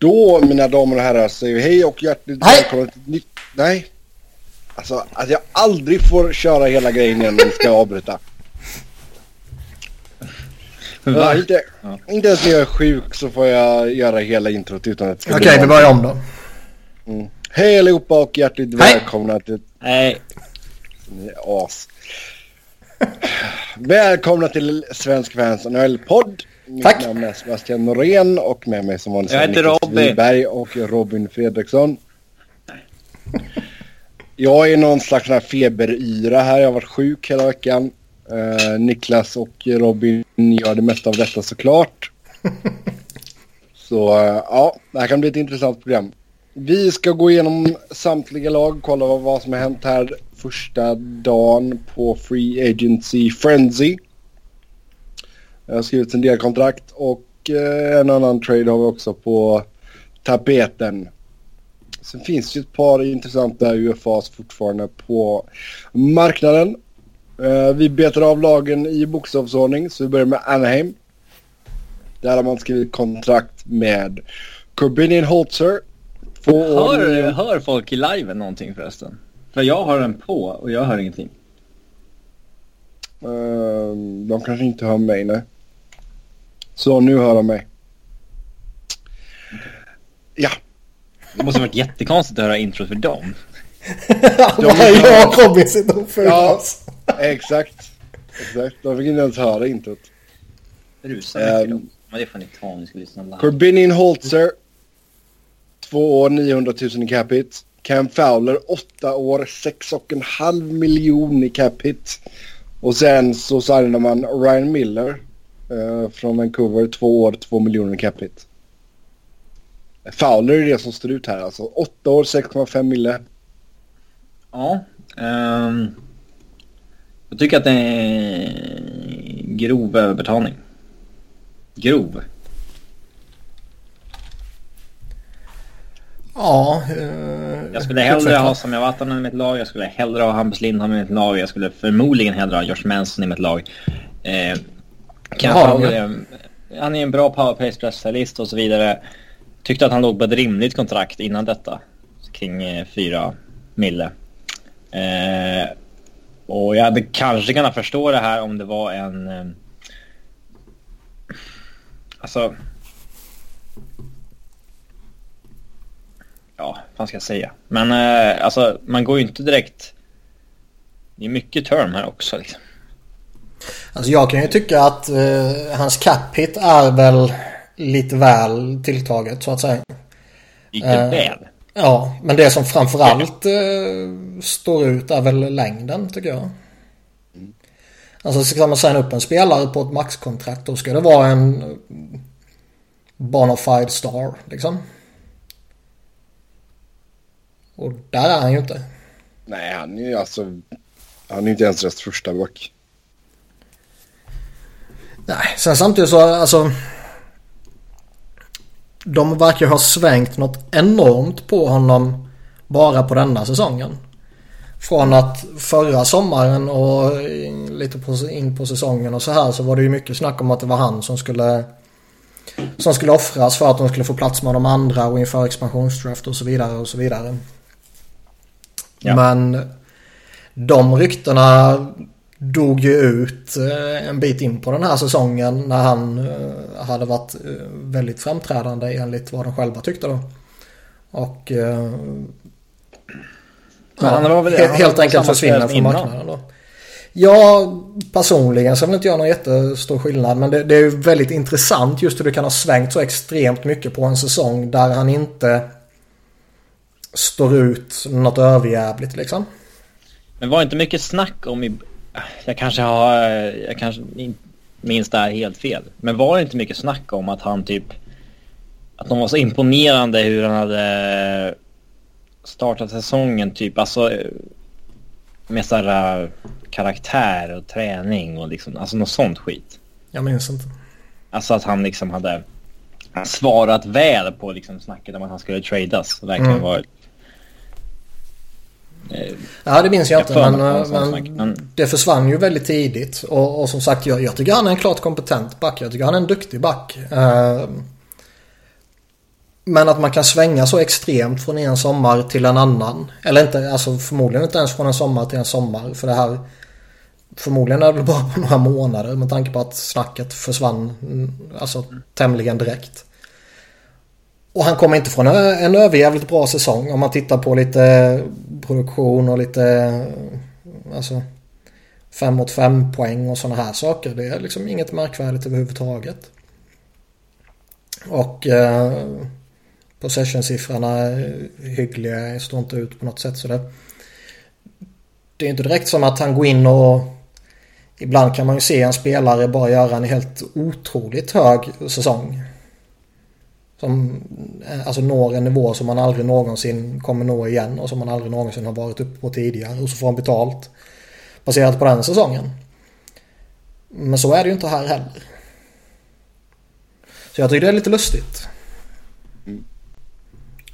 Då, mina damer och herrar, säger vi hej och hjärtligt Hej! välkomna till ett nytt... Nej. Alltså, att jag aldrig får köra hela grejen igen när vi ska avbryta. Ja, inte, Ja. inte ens när jag är sjuk så får jag göra hela introt utan att det ska Okej, vi börjar om då. Mm. Hej allihopa och hjärtligt Hej! välkomna till... Nej, Ni är as. välkomna till Svensk Fans NHL-podd. Mitt Tack. namn är Sebastian Norén och med mig som vanligt Jag är heter Niklas Robin. Wiberg och Robin Fredriksson. Jag är någon slags här feberyra här. Jag har varit sjuk hela veckan. Eh, Niklas och Robin gör det mesta av detta såklart. Så eh, ja, det här kan bli ett intressant program. Vi ska gå igenom samtliga lag, kolla vad, vad som har hänt här första dagen på Free Agency Frenzy. Jag har skrivit en del kontrakt och eh, en annan trade har vi också på tapeten. Sen finns det ett par intressanta UFAs fortfarande på marknaden. Eh, vi betar av lagen i bokstavsordning så vi börjar med Anaheim. Där har man skrivit kontrakt med Corbinian Holzer. Hör, hör folk i liven någonting förresten? För jag har den på och jag hör ingenting. Eh, de kanske inte hör mig nej. Så nu hör de mig. Ja, Det måste ha varit jättekonstigt att höra introt för dem. jag och Robin sitter och fyrar Ja. oss. exakt. Exakt. De fick inte ens höra introt. Rusa mycket Ehm. då. Men det får ni ta om ni ska lyssna live. Corbinian Holzer. Två år, 900 000 i capita. Cam Fowler, åtta år, sex och en halv miljon i capita. Och sen så signade man Ryan Miller eh, från Vancouver, två år, två miljoner capita. Fowler är det som står ut här alltså. Åtta år, 6,5 mille. Ja. ehm, jag tycker att det är grov överbetalning. Grov. Ja. eh, Jag skulle hellre ha Samia Vatanen i mitt lag, jag skulle hellre ha Hampus Lindholm i mitt lag, jag skulle förmodligen hellre ha Josh Manson i mitt lag. Eh, De Fowler, ju. är- han är en bra powerplay-specialist och så vidare. Tyckte att han låg på ett rimligt kontrakt innan detta. Kring eh, fyra mille. Eh, och jag hade kanske kunnat förstå det här om det var en... Eh, alltså... Ja, vad ska jag säga? Men eh, alltså man går ju inte direkt... Det är mycket term här också liksom. Alltså jag kan ju tycka att eh, hans cap hit är väl lite väl tilltaget så att säga. Lite Eh, väl. Ja, men det som framförallt eh, står ut är väl längden tycker jag. Alltså ska man signa upp en spelare på ett maxkontrakt då ska det vara en eh, bonafide star liksom. Och där är han ju inte. Nej, han är ju alltså... Han är inte ens deras första back. Nej, sen samtidigt så alltså. De verkar ha svängt något enormt på honom bara på denna säsongen. Från att förra sommaren och lite på, in på säsongen och så här så var det ju mycket snack om att det var han som skulle som skulle offras för att de skulle få plats med de andra och inför expansionsdraft och så vidare och så vidare. Ja. Men de ryktena dog ju ut eh, en bit in på den här säsongen när han eh, hade varit eh, väldigt framträdande enligt vad de själva tyckte då. Och Men han var väl- helt väl enkelt försvinner från marknaden då. Ja, personligen så vill inte jag någon jättestor skillnad. Men det, det är ju väldigt intressant just hur det kan ha svängt så extremt mycket på en säsong där han inte står ut något överjävligt liksom. Men var inte mycket snack om i... Jag kanske har... Jag kanske in- minns det här helt fel. Men var det inte mycket snack om att han typ... Att de var så imponerande hur han hade startat säsongen typ. Alltså med sådär karaktär och träning och liksom, alltså något sånt skit. Jag minns inte. Alltså att han liksom hade svarat väl på liksom snacket om att han skulle tradas. Och verkligen Mm. varit... Eh, Ja det minns jag, Jag inte men, var men, sånt snack, men- det försvann ju väldigt tidigt. Och, och som sagt jag, jag tycker han är en klart kompetent back. Jag tycker han är en duktig back. Eh, Men att man kan svänga så extremt från en sommar till en annan. Eller inte, alltså förmodligen inte ens från en sommar till en sommar. För det här Förmodligen är det väl bara på några månader med tanke på att snacket försvann mm, alltså tämligen direkt. Och han kommer inte från en överjävligt bra säsong om man tittar på lite produktion och lite alltså 5 mot 5 poäng och sådana här saker. Det är liksom inget märkvärdigt överhuvudtaget. Och eh, possession-siffrorna är hyggliga, står inte ut på något sätt. Så det, det är inte direkt som att han går in och Ibland kan man ju se en spelare bara göra en helt otroligt hög säsong. Som eh, alltså når en nivå som man aldrig någonsin kommer nå igen och som man aldrig någonsin har varit uppe på tidigare. Och så får han betalt baserat på den säsongen. Men så är det ju inte här heller. Så jag tycker det är lite lustigt.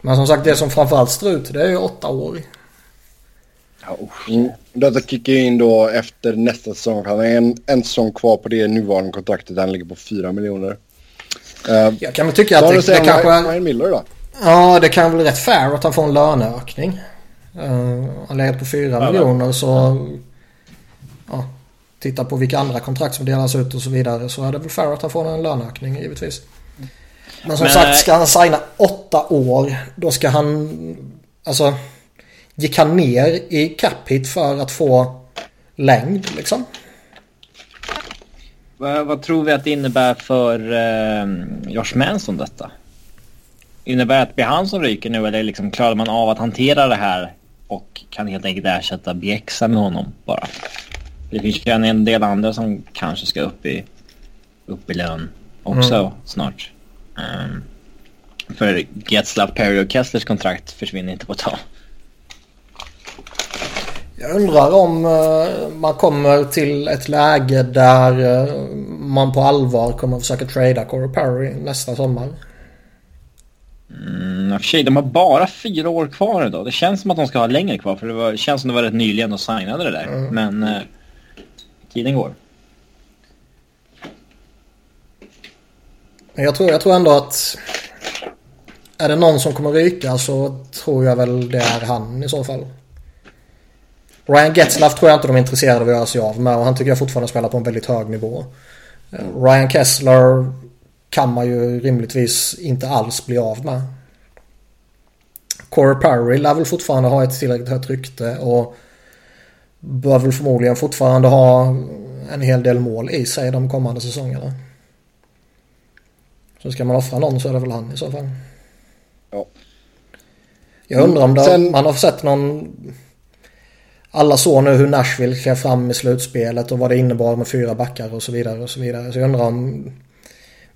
Men som sagt det som framförallt står ut det är ju åtta år. Mm. Detta kickar in då efter nästa säsong. Han har en, en säsong kvar på det nuvarande kontraktet. Han ligger på 4 miljoner. Uh, jag kan väl tycka att det, det kanske... Ryan Miller då? Ja, det kan väl rätt fair att han får en löneökning. Uh, han legat på 4 ja, miljoner så... Ja, titta på vilka andra kontrakt som delas ut och så vidare så är det väl fair att han får en löneökning givetvis. Men som Men, sagt, ska han signa åtta år då ska han... Alltså gick han ner i cap hit för att få längd liksom? Vad, vad, tror vi att det innebär för eh, Josh Manson detta? Innebär det att det blir han som ryker nu eller liksom klarar man av att hantera det här och kan helt enkelt ersätta Bjäxa med honom bara? Det finns ju en del andra som kanske ska upp i, upp i lön också mm. snart. Um, för Getzlaff, Perry och Kesslers kontrakt försvinner inte på ett tag. Jag undrar om uh, man kommer till ett läge där uh, man på allvar kommer försöka trada Corey Perry nästa sommar. Mm, för sig, de har bara fyra år kvar idag. Det känns som att de ska ha längre kvar för det, var, känns som det var rätt nyligen de signade det där. Mm. Men uh, tiden går. Jag tror, jag tror ändå att är det någon som kommer ryka så tror jag väl det är han i så fall. Ryan Getzlaff tror jag inte de är intresserade av att göra sig av med och han tycker jag fortfarande spelar på en väldigt hög nivå. Eh, Ryan Kessler kan man ju rimligtvis inte alls bli av med. Corey Perry lär väl fortfarande ha ett tillräckligt högt rykte och bör väl förmodligen fortfarande ha en hel del mål i sig de kommande säsongerna. Så ska man offra någon så är det väl han i så fall. Ja. Jag undrar om det, Sen... man har sett någon alla såg nu hur Nashville klev fram i slutspelet och vad det innebar med fyra backar och så vidare och så vidare. Så jag undrar om...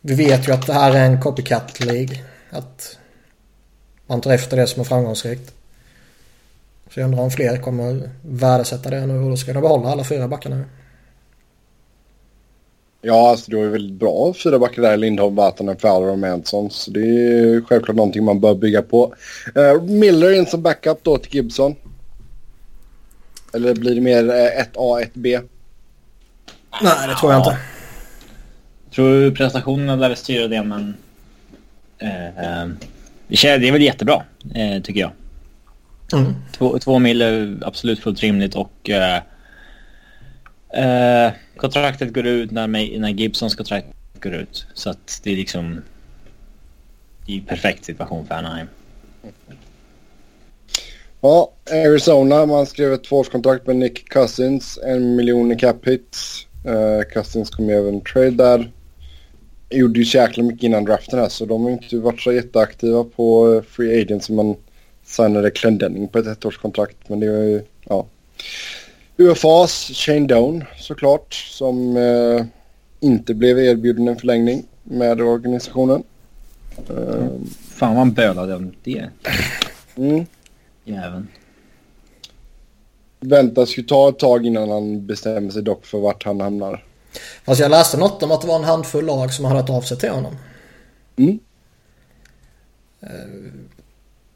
Vi vet ju att det här är en copycat League. Att man tar efter det som är framgångsrikt. Så jag undrar om fler kommer värdesätta det nu och då ska de behålla alla fyra backarna. Ja, alltså det var ju väldigt bra fyra backar där. Lindholm, Vatanen, Fowler och Manson. Så det är självklart någonting man bör bygga på. Uh, Miller in som backup då till Gibson. Eller blir det mer 1A, eh, 1B? Nej, det tror jag inte. Jag tror prestationerna lär styra det, men... Eh, det är väl jättebra, eh, tycker jag. Mm. Två, två mil är absolut fullt rimligt och... Eh, eh, kontraktet går ut när, när Gibsons kontrakt går ut. Så att det är liksom... Det är perfekt situation för Anaheim. Ja, Arizona. Man skrev ett tvåårskontrakt med Nick Cousins. En miljon i cap hits. Uh, Cousins kom ju även trade där. Gjorde ju jäkla mycket innan draften här så de har inte varit så jätteaktiva på eh, free agents som man signade Clendenning på ett ettårskontrakt. Men det var ju, ja. UFAs Shane Doan såklart som uh, inte blev erbjuden en förlängning med organisationen. Uh, Fan vad bölade om det. Mm jäveln. Väntas ju ta ett tag innan han bestämmer sig dock för vart han hamnar. Fast jag läste något om att det var en handfull lag som hade hört av sig till honom. Mm. Eh,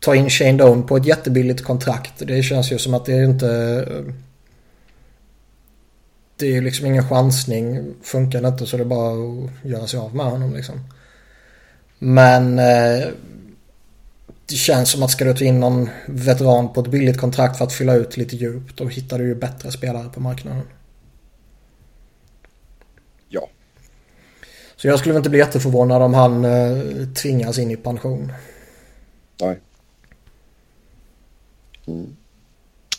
ta in Shane Doan på ett jättebilligt kontrakt. Det känns ju som att det är inte... Det är liksom ingen chansning. Funkar det inte så det är bara att göra sig av med honom liksom. Men... Det känns som att ska du ta in någon veteran på ett billigt kontrakt för att fylla ut lite djup. Då hittar du ju bättre spelare på marknaden. Ja. Så jag skulle inte bli jätteförvånad om han eh, tvingas in i pension. Nej. Mm.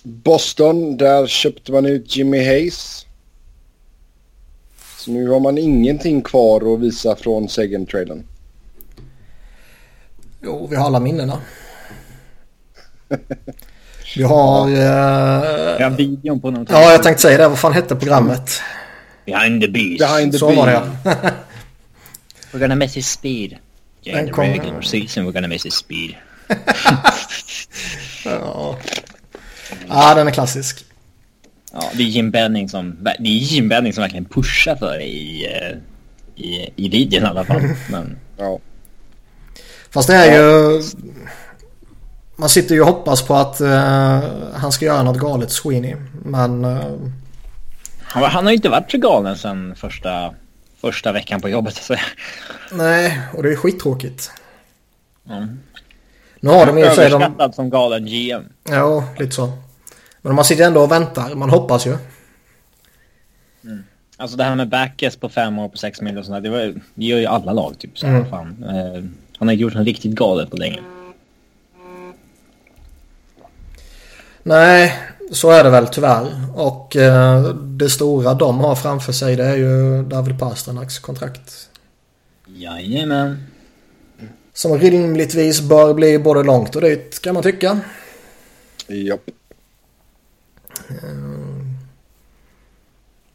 Boston, där köpte man ut Jimmy Hayes. Så nu har man ingenting kvar att visa från Sagan-traden. Jo, vi har alla minnena. Vi har... Vi Eh... har videon på något. Ja, jag tänkte säga det. Vad fan hette programmet? Behind the beast. Behind the Så var det ja. We're gonna miss his speed. Yeah, Den in the kom- regular season we're gonna miss his speed. ja. Ja, den är klassisk. Ja, det är Jim Benning som, det är Jim Benning som verkligen pushar för det i, eh, i, i videon i alla fall. Men Ja. Fast det är ju... Man sitter ju och hoppas på att eh, han ska göra något galet Sweeney. Men... eh, han, han har ju inte varit så galen sen första, första veckan på jobbet. Så. nej, och det är skittråkigt. Mm. Nu har de i och för sig... De, Överskattad som galen GM. ja, lite så. Men man sitter ändå och väntar. Man hoppas ju. Alltså det här med backes på fem år på sex miljoner och sånt där, det, var, det gör ju alla lag typ. Så, Mm. fan. Eh, han har gjort något riktigt galet på länge. Nej, så är det väl tyvärr. Och eh, det stora de har framför sig det är ju David Pasternaks kontrakt. Jajamän. Som rimligtvis bör bli både långt och dyrt kan man tycka. Japp.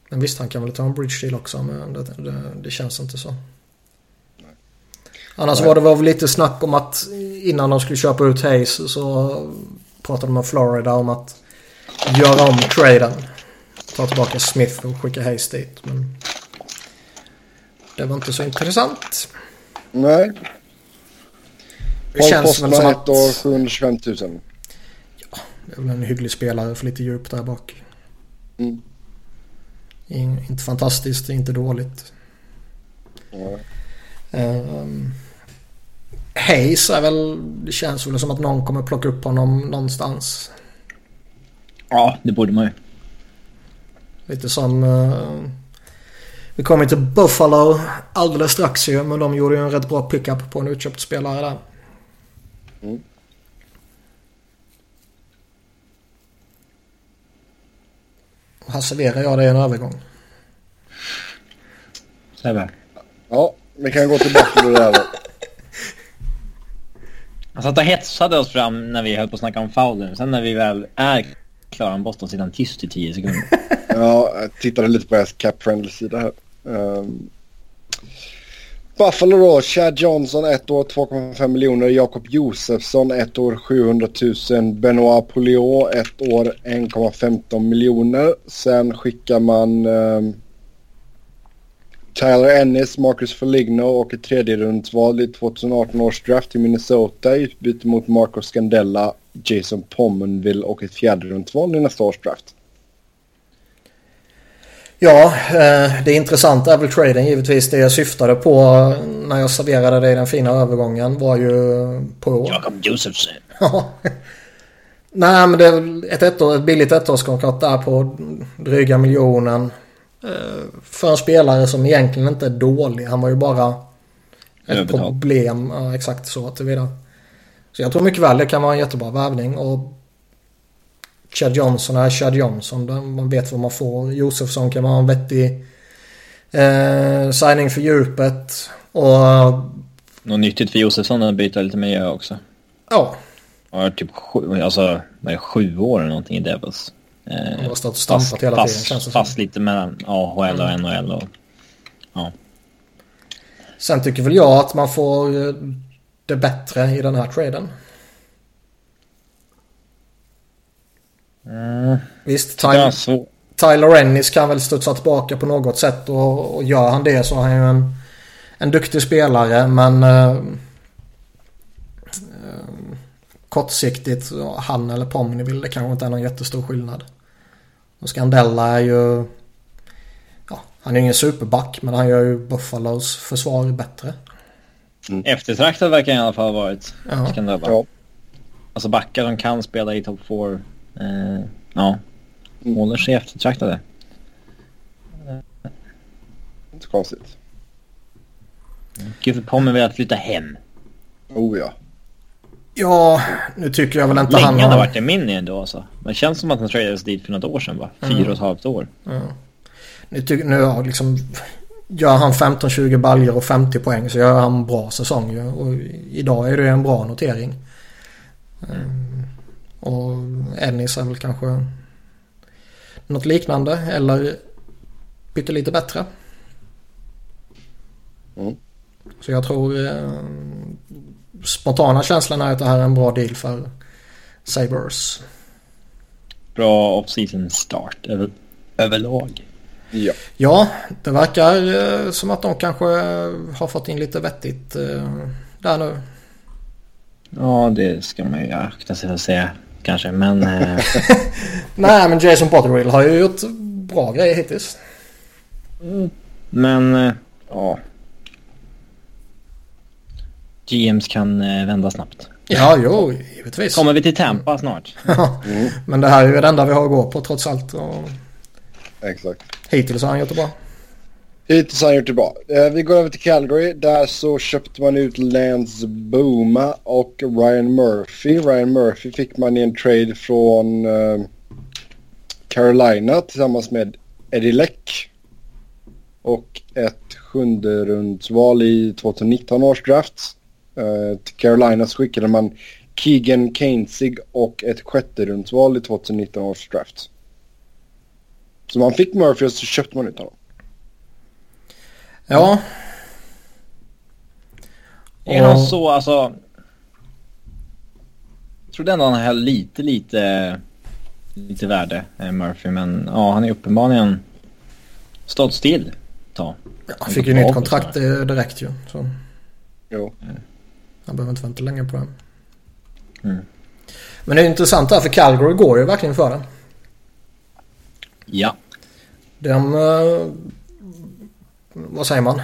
Men visst, han kan väl ta en bridge deal också men det, det, det känns inte så. Annars var det väl lite snack om att innan de skulle köpa ut Hayes så pratade de med Florida om att göra om traden. Ta tillbaka Smith och skicka Hayes dit. Men det var inte så intressant. Nej. Det Paul känns väl som att år 725 000. det är väl en hygglig spelare för lite djup där bak. Mm. In, inte fantastiskt, inte dåligt. Ja. Um, Hayes är väl, det känns väl som att någon kommer plocka upp honom någonstans. Ja, det borde man ju. Lite som... eh, vi kommer till Buffalo alldeles strax ju, men de gjorde ju en rätt bra pickup på en utköpt spelare där. Mm. Och här serverar jag dig en övergång. Sebbe. ja, vi kan gå tillbaka till det där då. Han satt och hetsade oss fram när vi höll på att snacka om Fowler. Sen när vi väl är klara med Boston sitter han tyst i 10 sekunder. Ja, jag tittade lite på deras cap friendly sida här. Um... Buffalo då, Chad Johnson ett år 2,5 miljoner. Jakob Josefsson ett år 700 000. Benoit Pouliot ett år 1,15 miljoner. Sen skickar man um... Tyler Ennis, Marcus Foligno och ett tredje rundsval i 2018 års draft i Minnesota i utbyte mot Marcos Scandella, Jason Pomonville och ett fjärde rundsval i nästa års draft. Ja, eh, det intressanta är väl traden givetvis. Det jag syftade på när jag serverade dig den fina övergången var ju på... Jakob Josefsson. Nej men det är väl ett, ettår, ett billigt ettårskontrakt där på dryga miljonen. Eh, För en spelare som egentligen inte är dålig. Han var ju bara ett Överbetald. problem. Ja, exakt så tillvida. Så jag tror mycket väl det kan vara en jättebra värvning. Och Chad Johnson är Chad Johnson. Man vet vad man får. Josefsson kan vara en vettig eh, signing för djupet. Och Något nyttigt för Josefsson att byta lite miljö också. ja, Han har typ sju, alltså, sju år eller någonting i Devils. Eh, han har stått och stampat hela fast, tiden känns det fast som. lite mellan AHL och NHL och... Ja. Sen tycker väl jag att man får eh, det bättre i den här traden. Mm. Visst, Tyler, svårt. Tyler Ennis kan väl studsa tillbaka på något sätt och, och gör han det så har han ju en, en duktig spelare men eh, kortsiktigt, han eller Pomniville, det kanske inte är någon jättestor skillnad. Och Scandella är ju, ja, han är ju ingen superback men han gör ju Buffalos försvar bättre. Eftertraktad verkar han i alla fall ha varit. Ja. Skandella. Ja. Alltså backar som kan spela i top 4. Eh, ja, håller sig eftertraktade. Inte så konstigt. Gifford Pommer vill att flytta hem. Oh ja. Ja, nu tycker jag väl inte Länge han har har... varit i Mini ändå alltså. Men det känns som att han tradades dit för något år sedan va? Fyra Mm. och ett halvt år. Ja. Nu, tycker, nu har liksom... Gör han 15-20 baljor och 50 poäng så gör han en bra säsong ju. Och idag är det en bra notering. Mm. Och Ennis är väl kanske något liknande eller pyttelite bättre. Mm. Så jag tror eh, spontana känslan är att det här är en bra deal för Sabres. Bra off-season start över, överlag. Ja. Ja, det verkar eh, som att de kanske har fått in lite vettigt eh, där nu. Ja, det ska man ju akta sig för att säga kanske. Men eh, Nej, men Jason Potterill har ju gjort bra grejer hittills. Men, eh, ja. GMs kan eh, vända snabbt. Ja, jo, givetvis. Kommer vi till Tampa snart? Mm. Men det här är ju det enda vi har att gå på trots allt. Och Exakt. hittills har han gjort det bra. Hittills har han gjort det bra. Eh, vi går över till Calgary. Där så köpte man ut Lance Boma och Ryan Murphy. Ryan Murphy fick man i en trade från eh, Carolina tillsammans med Eddie Leck. Och ett sjunde rundsval i 2019 års draft. Eh, till Carolina så skickade man Keegan Keinsig och ett sjätte rundsval i 2019 års draft. Så man fick Murphy och så köpte man ut honom. Ja. Är han Och- så alltså... Jag trodde ändå han höll lite, lite, lite värde, eh, Murphy. Men ja, han är uppenbarligen stått still ett tag. Han fick ju nytt kontrakt eh, direkt ju. Så Jo. Han behöver inte vänta länge på det. Mm. Men det är intressant där för Calgary går ju verkligen för det. Ja. De... eh, vad säger man?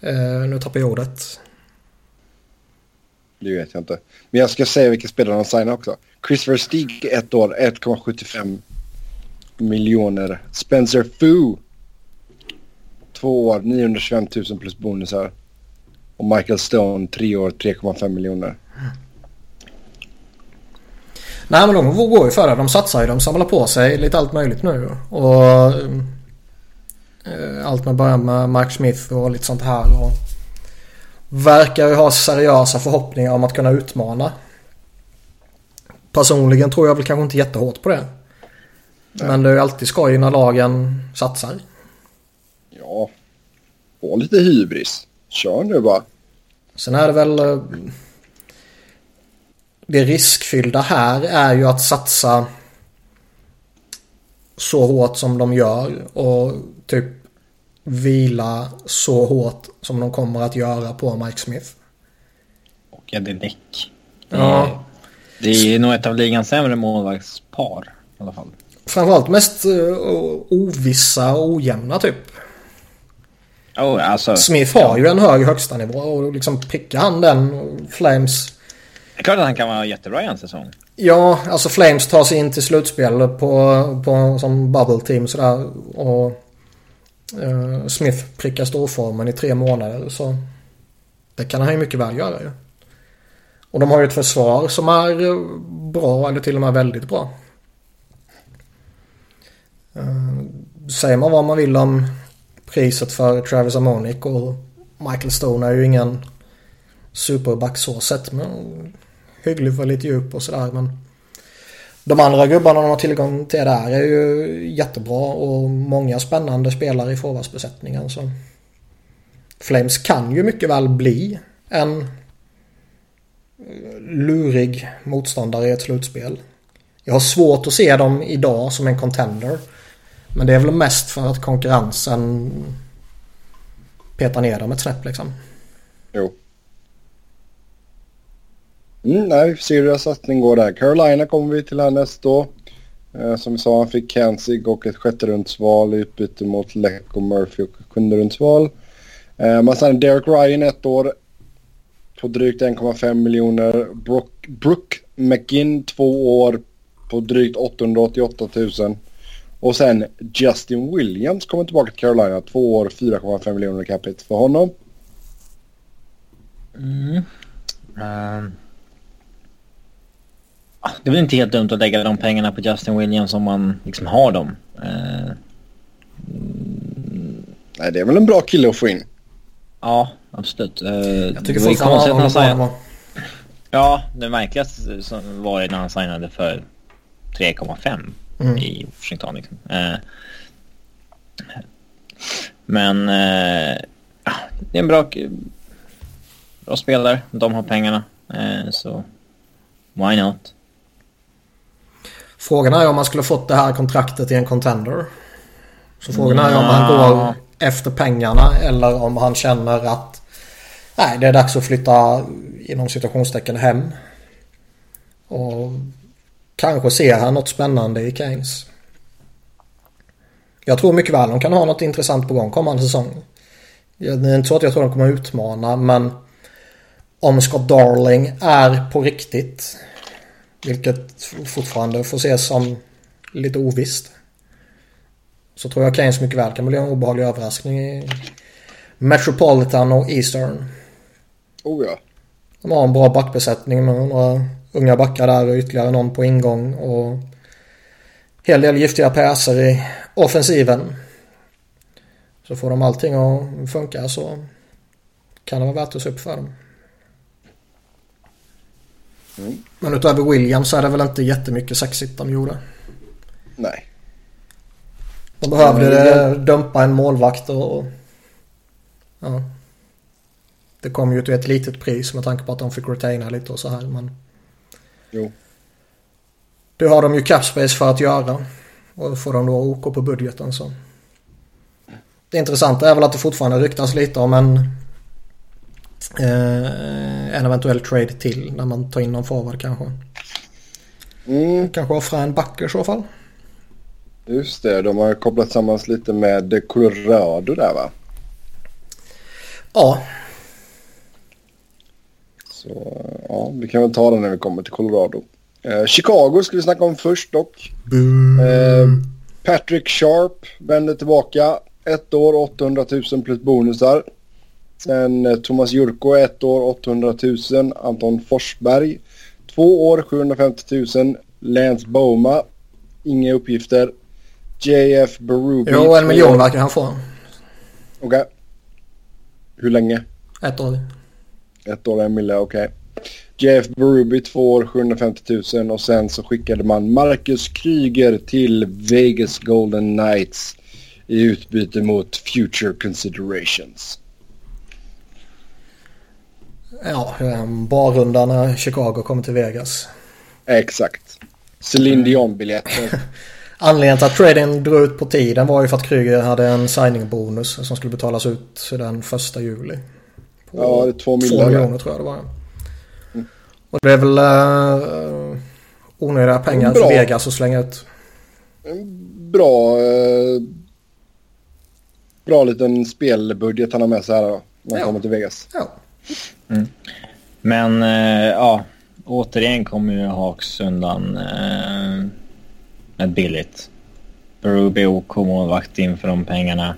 Eh, nu tappar jag ordet. Det vet jag inte. Men jag ska säga vilka spelare de signar också. Chris Verstig ett år 1,75 miljoner. Spencer Fu. Två år 925 000 plus bonusar. Och Michael Stone tre år 3,5 miljoner. Nej men de går ju för det. De satsar ju. De samlar på sig lite allt möjligt nu. Och eh, allt med början med Mark Smith och lite sånt här. Och verkar ju ha seriösa förhoppningar om att kunna utmana. Personligen tror jag väl kanske inte jättehårt på det. Men det är ju alltid skoj när lagen satsar. Ja. Få lite hybris. Kör nu bara. Sen är det väl... eh, Det riskfyllda här är ju att satsa så hårt som de gör och typ vila så hårt som de kommer att göra på Mike Smith. Och Eddie Leck. Ja. Det är nog ett av ligans sämre målvaktspar i alla fall. Framförallt mest eh, ovissa och ojämna typ. Oh, alltså, Smith har ju en hög högsta nivå och liksom prickar han den Flames Det är klart att han kan vara jättebra i en säsong. Ja, alltså Flames tar sig in till slutspel på, på som bubble team sådär. Och eh, Smith prickar storformen i tre månader. Så det kan han ju mycket väl göra ju. Och de har ju ett försvar som är eh, bra eller till och med väldigt bra. Eh, säger man vad man vill om priset för Travis Amonic och Michael Stone är ju ingen superback så sett. Men hygglig för lite djup och sådär. Men de andra gubbarna de har tillgång till där är ju jättebra och många spännande spelare i forwardsbesättningen. Så Flames kan ju mycket väl bli en lurig motståndare i ett slutspel. Jag har svårt att se dem idag som en contender. Men det är väl mest för att konkurrensen petar ner dem ett snäpp liksom. Jo. Mm, nej, vi får se hur deras satsning går där. Carolina kommer vi till härnäst då. Eh, som vi sa, han fick Kansig och ett sjätte rundsval i utbyte mot Leck och Murphy och sjunderumsval. sjunde rundsval. Eh, man signade Derek Ryan ett år. på drygt 1,5 miljoner. Brook, Brooke McGinn två år på drygt 888 000. Och sen Justin Williams kommer tillbaka till Carolina. Två år 4,5 miljoner capita för honom. Mm. Um. Det är väl inte helt dumt att lägga de pengarna på Justin Williams om man liksom har dem. Uh. Nej, det är väl en bra kille att få in. Ja, absolut. Uh, jag tycker fortfarande att han var Ja, det märkligaste var det när han signade för 3,5 mm. i Washington. Liksom. Uh, men uh, det är en bra, bra spelare. De har pengarna. Uh, så why not? Frågan är om man skulle fått det här kontraktet i en contender. Så frågan är om han går efter pengarna eller om han känner att nej, det är dags att flytta inom situationstecken hem. Och kanske ser han något spännande i Keynes. Jag tror mycket väl de kan ha något intressant på gång kommande säsong. Det är inte så att jag tror de kommer utmana men om Scott Darling är på riktigt vilket fortfarande får ses som lite ovisst. Så tror jag Keynes mycket väl kan bli en obehaglig överraskning i Metropolitan och Eastern. Oh ja. De har en bra backbesättning med några unga backar där och ytterligare någon på ingång och hel del giftiga pjäser i offensiven. Så får de allting att funka så kan det vara värt att se upp för dem. Men utöver Williams så är det väl inte jättemycket sexigt de gjorde. Nej. De behövde mm. dumpa en målvakt och... Ja. Det kom ju till ett litet pris med tanke på att de fick retaina lite och så här men... Jo. Det har de ju capspace för att göra. Och får de då OK på budgeten så... Det intressanta är väl att det fortfarande ryktas lite om en... Eh, en eventuell trade till när man tar in någon forward kanske. Mm. Kanske offra en back i så fall. Just det, de har kopplat samman lite med Colorado där va? Ja. Så ja, vi kan väl ta det när vi kommer till Colorado. Eh, Chicago ska vi snacka om först dock. Eh, Patrick Sharp vänder tillbaka. Ett år 800 000 plus bonusar. Sen eh, Thomas Jurko ett år 800 000. Anton Forsberg två år 750 000. Lance Boma inga uppgifter. JF Berube. Jo, en miljon verkar han få. Okej. Okay. Hur länge? Ett år. Ett år, en mille, okej. Okay. JF Berube två år, 750 000 och sen så skickade man Marcus Kryger till Vegas Golden Knights i utbyte mot Future Considerations. Ja, barrunda när Chicago kommer till Vegas. Exakt. Celine Dion-biljetter. Anledningen till att traden drog ut på tiden var ju för att Kryger hade en signing-bonus som skulle betalas ut den första juli. Ja, det är två miljoner. Två miljoner tror jag det var. Mm. Och det är väl uh, onödiga pengar bra. för Vegas att slänga ut. Bra. Uh, bra liten spelbudget han har med sig här då. När han ja. kommer till Vegas. Ja. Mm. Men uh, ja, återigen kommer ju Hawks undan ett billigt. Berube OK målvakt in för de pengarna.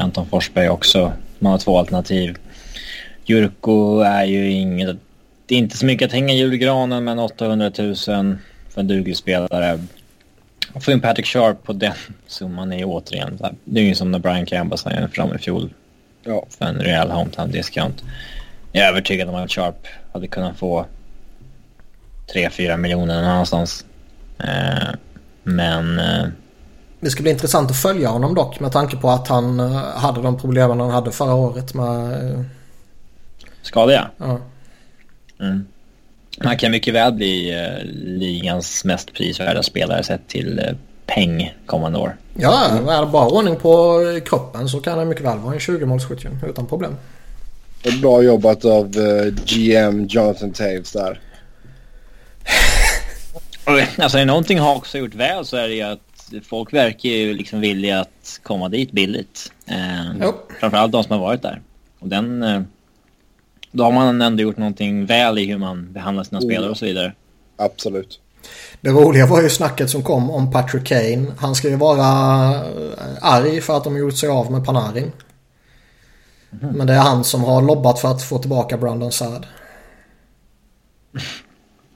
Anton Forsberg också. Man har två alternativ. Jurko är ju inget... Det är inte så mycket att hänga i julgranen men 800 000 för en duglig spelare. Att få in Patrick Sharp på den summan är återigen... Det är ju som när Brian Campbell signade fram i fjol. Ja. För en rejäl hometown discount. Jag är övertygad om att Sharp hade kunnat få 3-4 miljoner någon annanstans. Eh, men... Eh, det ska bli intressant att följa honom dock med tanke på att han eh, hade de problemen han hade förra året med... Eh, Skador ja. Mm. Han kan mycket väl bli uh, ligans mest prisvärda spelare sett till uh, peng kommande år. Ja, är det bara ordning på kroppen så kan han mycket väl vara en 20-målsskytt utan problem. Ett bra jobbat av uh, GM Jonathan Taves där. Alltså är det någonting Hawks har gjort väl så är det ju att folk verkar ju liksom vilja att komma dit billigt. Eh, framförallt de som har varit där. Och den... Eh, Då har man ändå gjort någonting väl i hur man behandlar sina Mm. spelare och så vidare. Absolut. Det roliga var ju snacket som kom om Patrick Kane. Han ska ju vara eh, arg för att de gjort sig av med Panarin. Men det är han som har lobbat för att få tillbaka Brandon Saad.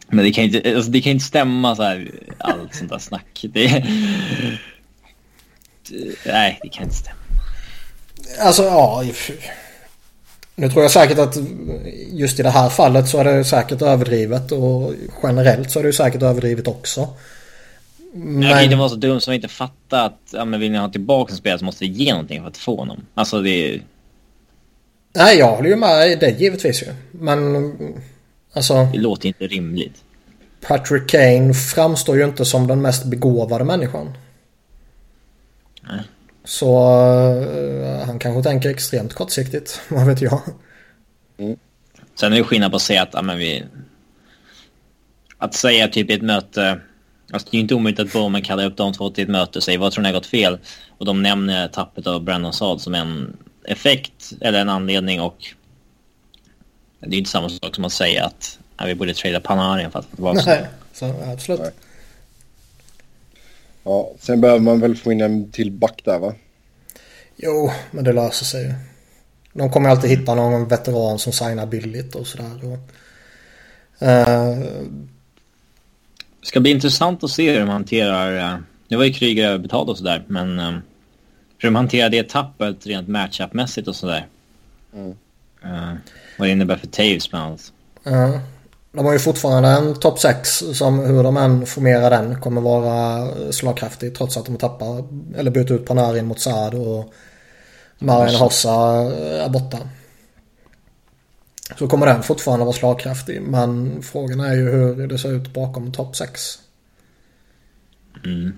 Men det kan inte, alltså, det kan inte stämma så här, allt sånt där snack. Det, nej, det kan inte stämma. Alltså ja. Nu tror jag säkert att just i det här fallet så är det säkert överdrivet och generellt så är det ju säkert överdrivet också. Men... Jag kan inte vara så dum som inte fattar att ja, men vill ni ha tillbaka en spelare så måste vi ge någonting för att få honom. Alltså det är... Nej, jag håller ju med det givetvis ju. Men alltså... Det låter inte rimligt. Patrick Kane framstår ju inte som den mest begåvade människan. Nej. Så uh, han kanske tänker extremt kortsiktigt. Vad vet jag. Mm. Sen är det skillnad på att säga att, ja, men vi... Att säga typ i ett möte... Alltså det är ju inte omöjligt att Bowman kallar upp de två till ett möte och säger vad tror ni har gått fel? Och de nämner tappet av Brandon Saad som en effekt eller en anledning och... Det är ju inte samma sak som att säga att ja, vi borde trada Panarin för att det var så. Nej, så absolut. Ja, sen behöver man väl få in en till back där va? Jo, men det löser sig ju. De kommer alltid hitta någon veteran som signar billigt och sådär. Och, uh, det ska bli intressant att se hur de hanterar... Uh, nu var ju Kryger överbetald och sådär, men... Um, hur de hanterar det tappet rent matchup-mässigt och sådär. Mm. Uh, vad det innebär för Taves bland annat. uh, de har ju fortfarande en topp 6 som hur de än formerar den kommer vara slagkraftig trots att de tappar eller bytt ut Panarin mot Saad och Marian Hossa är borta. Så kommer den fortfarande vara slagkraftig men frågan är ju hur det ser ut bakom topp 6. Mm.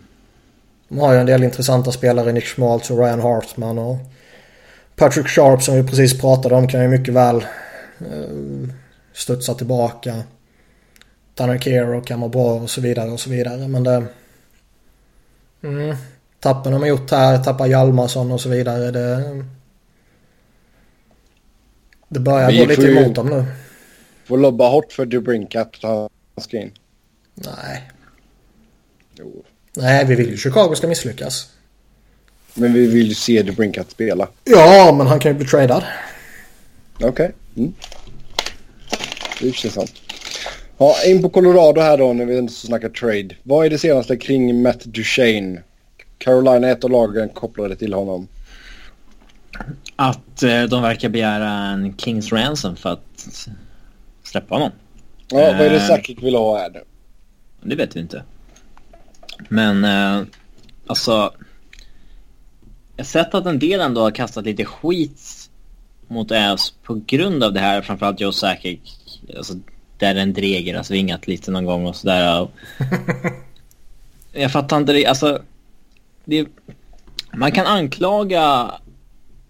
De har ju en del intressanta spelare, Nick Schmaltz och Ryan Hartman och Patrick Sharp som vi precis pratade om kan ju mycket väl uh, studsa tillbaka. Tanner Kero kan vara bra och så vidare och så vidare. Men det... Mm, tappen de har gjort här, tappar Hjalmarsson och så vidare. Det, det börjar gå lite ju- emot dem nu. Får lobba hårt för Dubrinkat att han ska in. Nej. Jo. Nej, vi vill ju Chicago ska misslyckas. Men vi vill ju se Dubrinkat spela. Ja, men han kan ju bli tradad. Okej. Mm. Det sig sant. Ja, in på Colorado här då när vi inte snackar trade. Vad är det senaste kring Matt Duchene? Carolina är ett av lagen kopplade till honom. Att eh, de verkar begära en Kings ransom för att släppa honom. Ja, vad är det Eh. Sakic vill ha här nu? Det vet vi inte. Men eh, alltså. Jag har sett att en del ändå har kastat lite skit mot Ävs på grund av det här. Framförallt Joe Sakic. Alltså, där en dreger har svingat lite någon gång och sådär. jag fattar inte det. Alltså. Det, man kan anklaga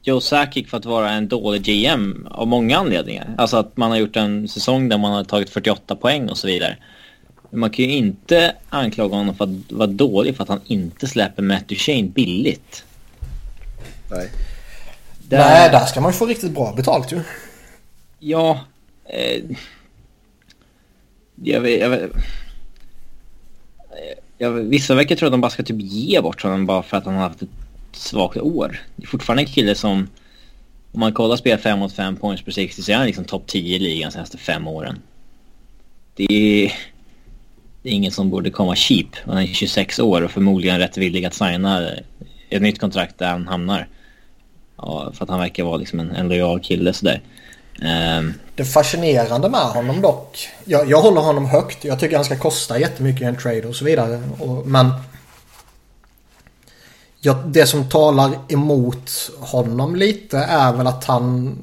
Joe Sakic för att vara en dålig GM av många anledningar. Alltså att man har gjort en säsong där man har tagit 48 poäng och så vidare. Men man kan ju inte anklaga honom för att vara dålig för att han inte släpper Matt Duchene billigt. Nej. Där- Nej, där ska man ju få riktigt bra betalt ju. Ja. Eh, jag vet... Jag vet jag, vissa verkar tro att de bara ska typ ge bort honom bara för att han har haft ett svagt år. Det är fortfarande en kille som... Om man kollar spel 5 mot 5 points per 60 så är han liksom topp 10 i ligan de senaste fem åren. Det är... Det är ingen som borde komma cheap. Han är 26 år och förmodligen rätt villig att signa ett nytt kontrakt där han hamnar. Ja, för att han verkar vara liksom en, en lojal kille sådär. Ehm, Det fascinerande med honom dock. Jag, jag håller honom högt. Jag tycker han ska kosta jättemycket i en trade och så vidare. Och, men ja, det som talar emot honom lite är väl att han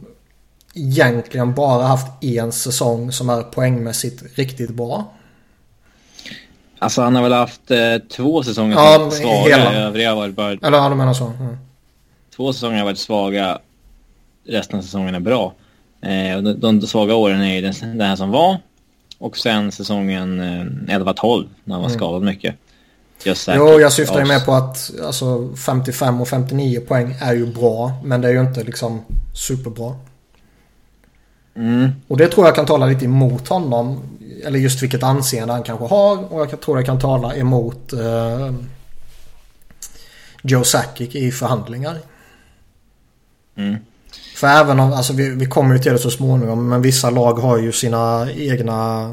egentligen bara haft en säsong som är poängmässigt riktigt bra. alltså han har väl haft eh, två säsonger Ja, som varit svaga. hela. Övriga har varit bara... Eller ja, du menar så. Mm. Två säsonger har varit svaga. Resten av säsongen är bra. Eh, och de, de svaga åren är ju den, den här som var. Och sen säsongen eh, 11-12 när han var skadad mycket. Just. Jo, jag syftar ju med på att alltså, 55 och 59 poäng är ju bra. Men det är ju inte liksom superbra. Mm. Och det tror jag kan tala lite emot honom. Eller just vilket anseende han kanske har. Och jag tror det kan tala emot eh, Joe Sakic i förhandlingar. Mm. För även om, alltså vi, vi kommer ju till det så småningom. Men vissa lag har ju sina egna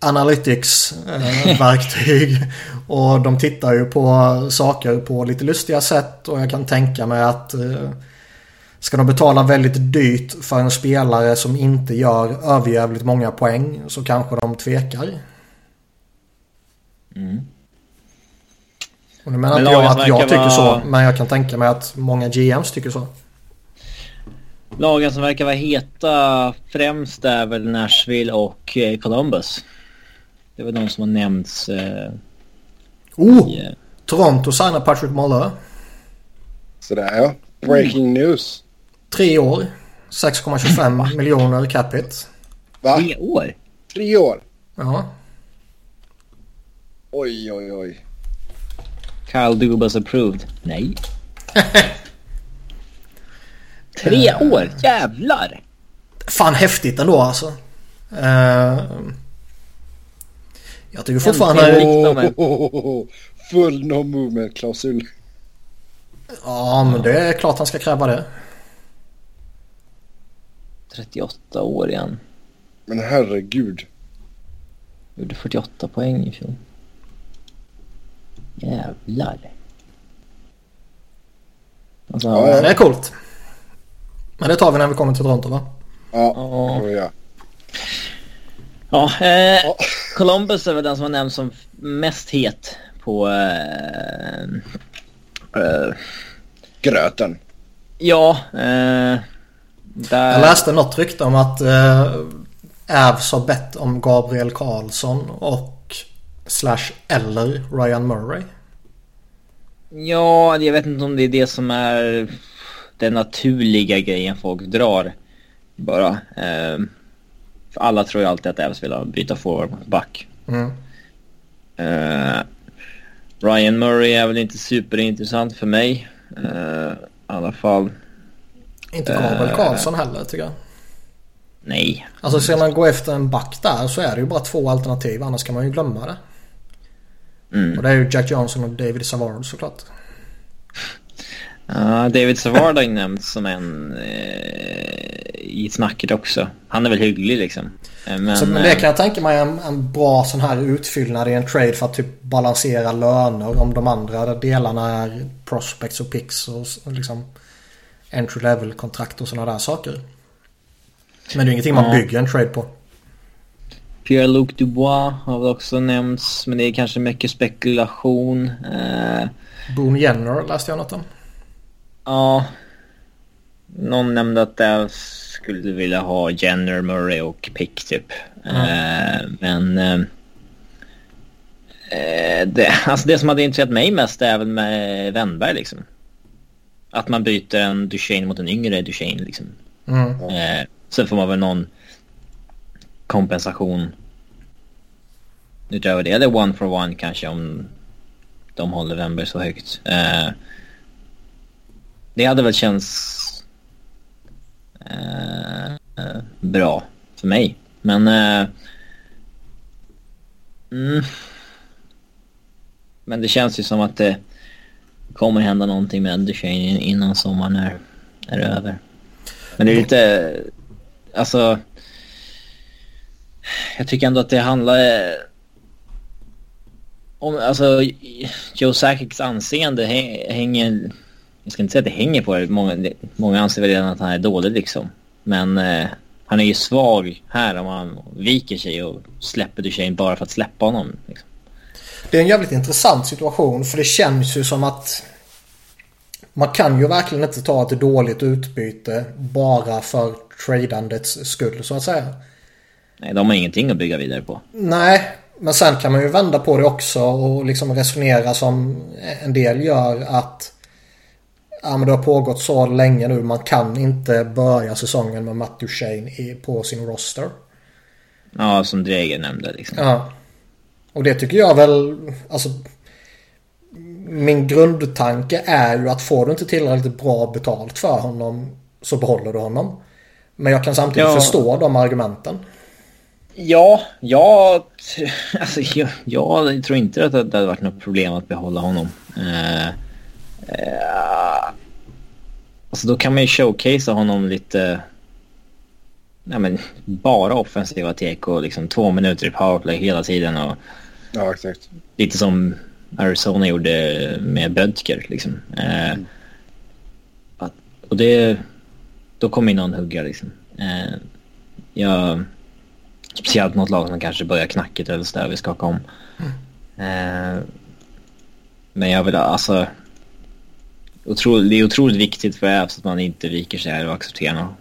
analytics-verktyg. och de tittar ju på saker på lite lustiga sätt. Och jag kan tänka mig att eh, ska de betala väldigt dyrt för en spelare som inte gör överjävligt många poäng så kanske de tvekar. Mm. Och nu menar Men inte jag att jag tycker så. vara- Men jag kan tänka mig att många GMs tycker så. Lagen som verkar vara heta främst är väl Nashville och eh, Columbus. Det är väl de som har nämnts eh, Oh! i... eh, Toronto signar Patrick Marleau. Sådär ja. Breaking news. Tre år. 6,25 miljoner capita. Va? Tre år? Tre år? Ja. Oj, oj, oj. Kyle Dubas approved. Nej. Tre år? Jävlar! Fan häftigt ändå alltså. Uh, jag tycker fortfarande... Rikta mig. Oh, full no movement-klausul. Ja men det är klart han ska kräva det. 38 år igen. Men herregud. Gjorde 48 poäng i fjol. Jävlar. Alltså, Ja, ja. Det är coolt. Men det tar vi när vi kommer till Toronto va? Ja, Ja. det får vi göra. Ja, eh. Columbus är väl den som har nämnts som mest het på... Eh, eh, Gröten. ja, eh, där... Jag läste något rykte om att Avs har bett om Gabriel Karlsson och slash eller Ryan Murray. Ja, jag vet inte om det är det som är den naturliga grejen folk drar. Bara. Eh, för alla tror ju alltid att Evs vill ha byta forward mot back. Mm. Eh, Ryan Murray är väl inte superintressant för mig. Eh, I alla fall. Inte Gabriel Eh. Karlsson heller tycker jag. Nej. Alltså ska man gå efter en back där så är det ju bara två alternativ annars kan man ju glömma det. Mm. Och det är ju Jack Johnson och David Savard såklart. Ja, David Savard har ju nämnts som en eh, i snacket också. Han är väl hygglig liksom. Eh, Men, så, men eh, det kan jag tänka mig en, en bra sån här utfyllnad i en trade för att typ balansera löner om de andra delarna är prospects och picks och, liksom entry level kontrakt och sådana där saker. Men det är ingenting man Ja. bygger en trade på. Pierre-Luc Dubois har väl också nämnts, men det är kanske mycket spekulation. Eh, Boone Jenner läste jag något om. Ja, någon nämnde att jag skulle vilja ha Jenner, Murray och Pick typ. Eh, men eh, eh, det, alltså det som hade intresserat mig mest är väl med Wennberg liksom. Att man byter en Duchene mot en yngre Duchene liksom. Mm. Eh, sen får man väl någon kompensation utöver det. Eller one for one kanske om de håller Wemberg så högt. Eh, det hade väl känts eh, bra för mig. Men... Eh, mm, men det känns ju som att det kommer hända någonting med Duchene innan sommaren är, är över. Men det är lite... Alltså... Jag tycker ändå att det handlar... Om, alltså, Joe Sakics anseende hänger... Jag ska inte säga att det hänger på det. Många, många anser väl redan att han är dålig liksom. Men eh, han är ju svag här om han viker sig och släpper Duchene bara för att släppa honom. Liksom. Det är en jävligt intressant situation för det känns ju som att man kan ju verkligen inte ta ett dåligt utbyte bara för tradandets skull så att säga. Nej, de har ingenting att bygga vidare på. Nej, men sen kan man ju vända på det också och liksom resonera som en del gör att ja, men det har pågått så länge nu. Man kan inte börja säsongen med Matt Duchene i, på sin roster. Ja, som Dreger nämnde liksom. Ja. Och det tycker jag väl, alltså min grundtanke är ju att får du inte tillräckligt bra betalt för honom så behåller du honom. Men jag kan samtidigt Ja. förstå de argumenten. Ja, jag, alltså, jag, jag tror inte att det hade varit något problem att behålla honom. Eh, eh, alltså då kan man ju showcasea honom lite... Ja, men bara offensiva tek och liksom två minuter i powerplay hela tiden. Och Ja, exakt. lite som Arizona gjorde med Bödker. Liksom. Eh, att, och det... Då kommer ju någon hugga liksom. Eh, jag, speciellt något lag som kanske börjar knackigt eller sådär, vi skaka om. Eh, men jag vill alltså... Otro, det är otroligt viktigt för Avs att man inte viker sig här och accepterar något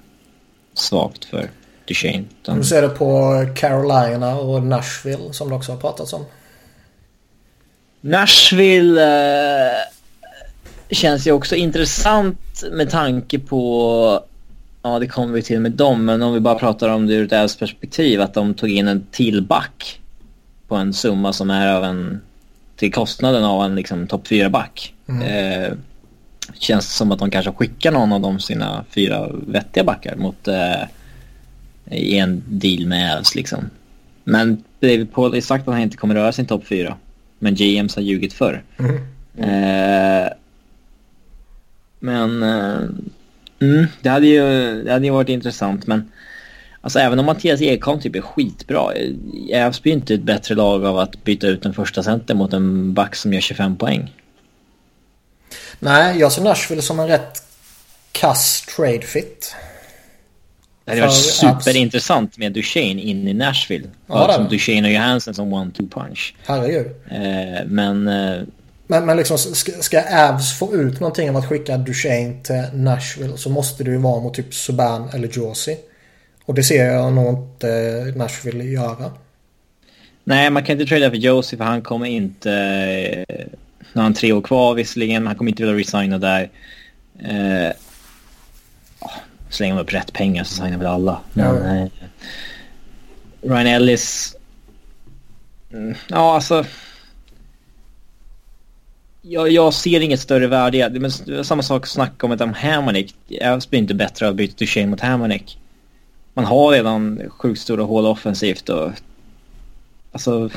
svagt för Duchene. Utan, Du ser det på Carolina och Nashville som det också har pratats om. Nashville eh, känns ju också intressant med tanke på, ja det kommer vi till med dem, men om vi bara pratar om det ur ett Avs perspektiv, att de tog in en till back på en summa som är av en, till kostnaden av en liksom topp 4-back. Eh, känns som att de kanske skickar någon av de sina fyra vettiga backar mot eh, i en deal med Avs liksom. Men David Paul har sagt att han inte kommer röra sin topp 4. Men GMs har ljugit förr. Eh, men eh, mm, det, hade ju, det hade ju varit intressant. Men alltså, även om Mattias Ekholm typ är skitbra. eh, Avs blir inte ett bättre lag av att byta ut en första center mot en back som gör 25 poäng. Nej, jag ser Nashville som en rätt kass trade fit. Det varit För Avs. superintressant med Duchene in i Nashville. Ja, det som. Duchene och Johansson som one-two punch. Herregud. Eh, men eh, Men, men liksom ska, ska Avs få ut någonting av att skicka Duchene till Nashville så måste det ju vara mot typ Subban eller Jorsey. Och det ser jag nog inte Nashville göra. Nej, man kan inte trada för Josie för han kommer inte... Nu har han tre år kvar visserligen, men han kommer inte vilja resigna där. Eh, ja, slänger man upp rätt pengar så signar väl alla. Men, Ja. eh, Ryan Ellis... Mm, ja, alltså... Jag, jag ser inget större värde i. Men samma sak att snacka om ett om Hamonic. Jag blir inte bättre av att byta Duchene mot Hamonic. Man har redan sjukt stora hål offensivt och Alltså,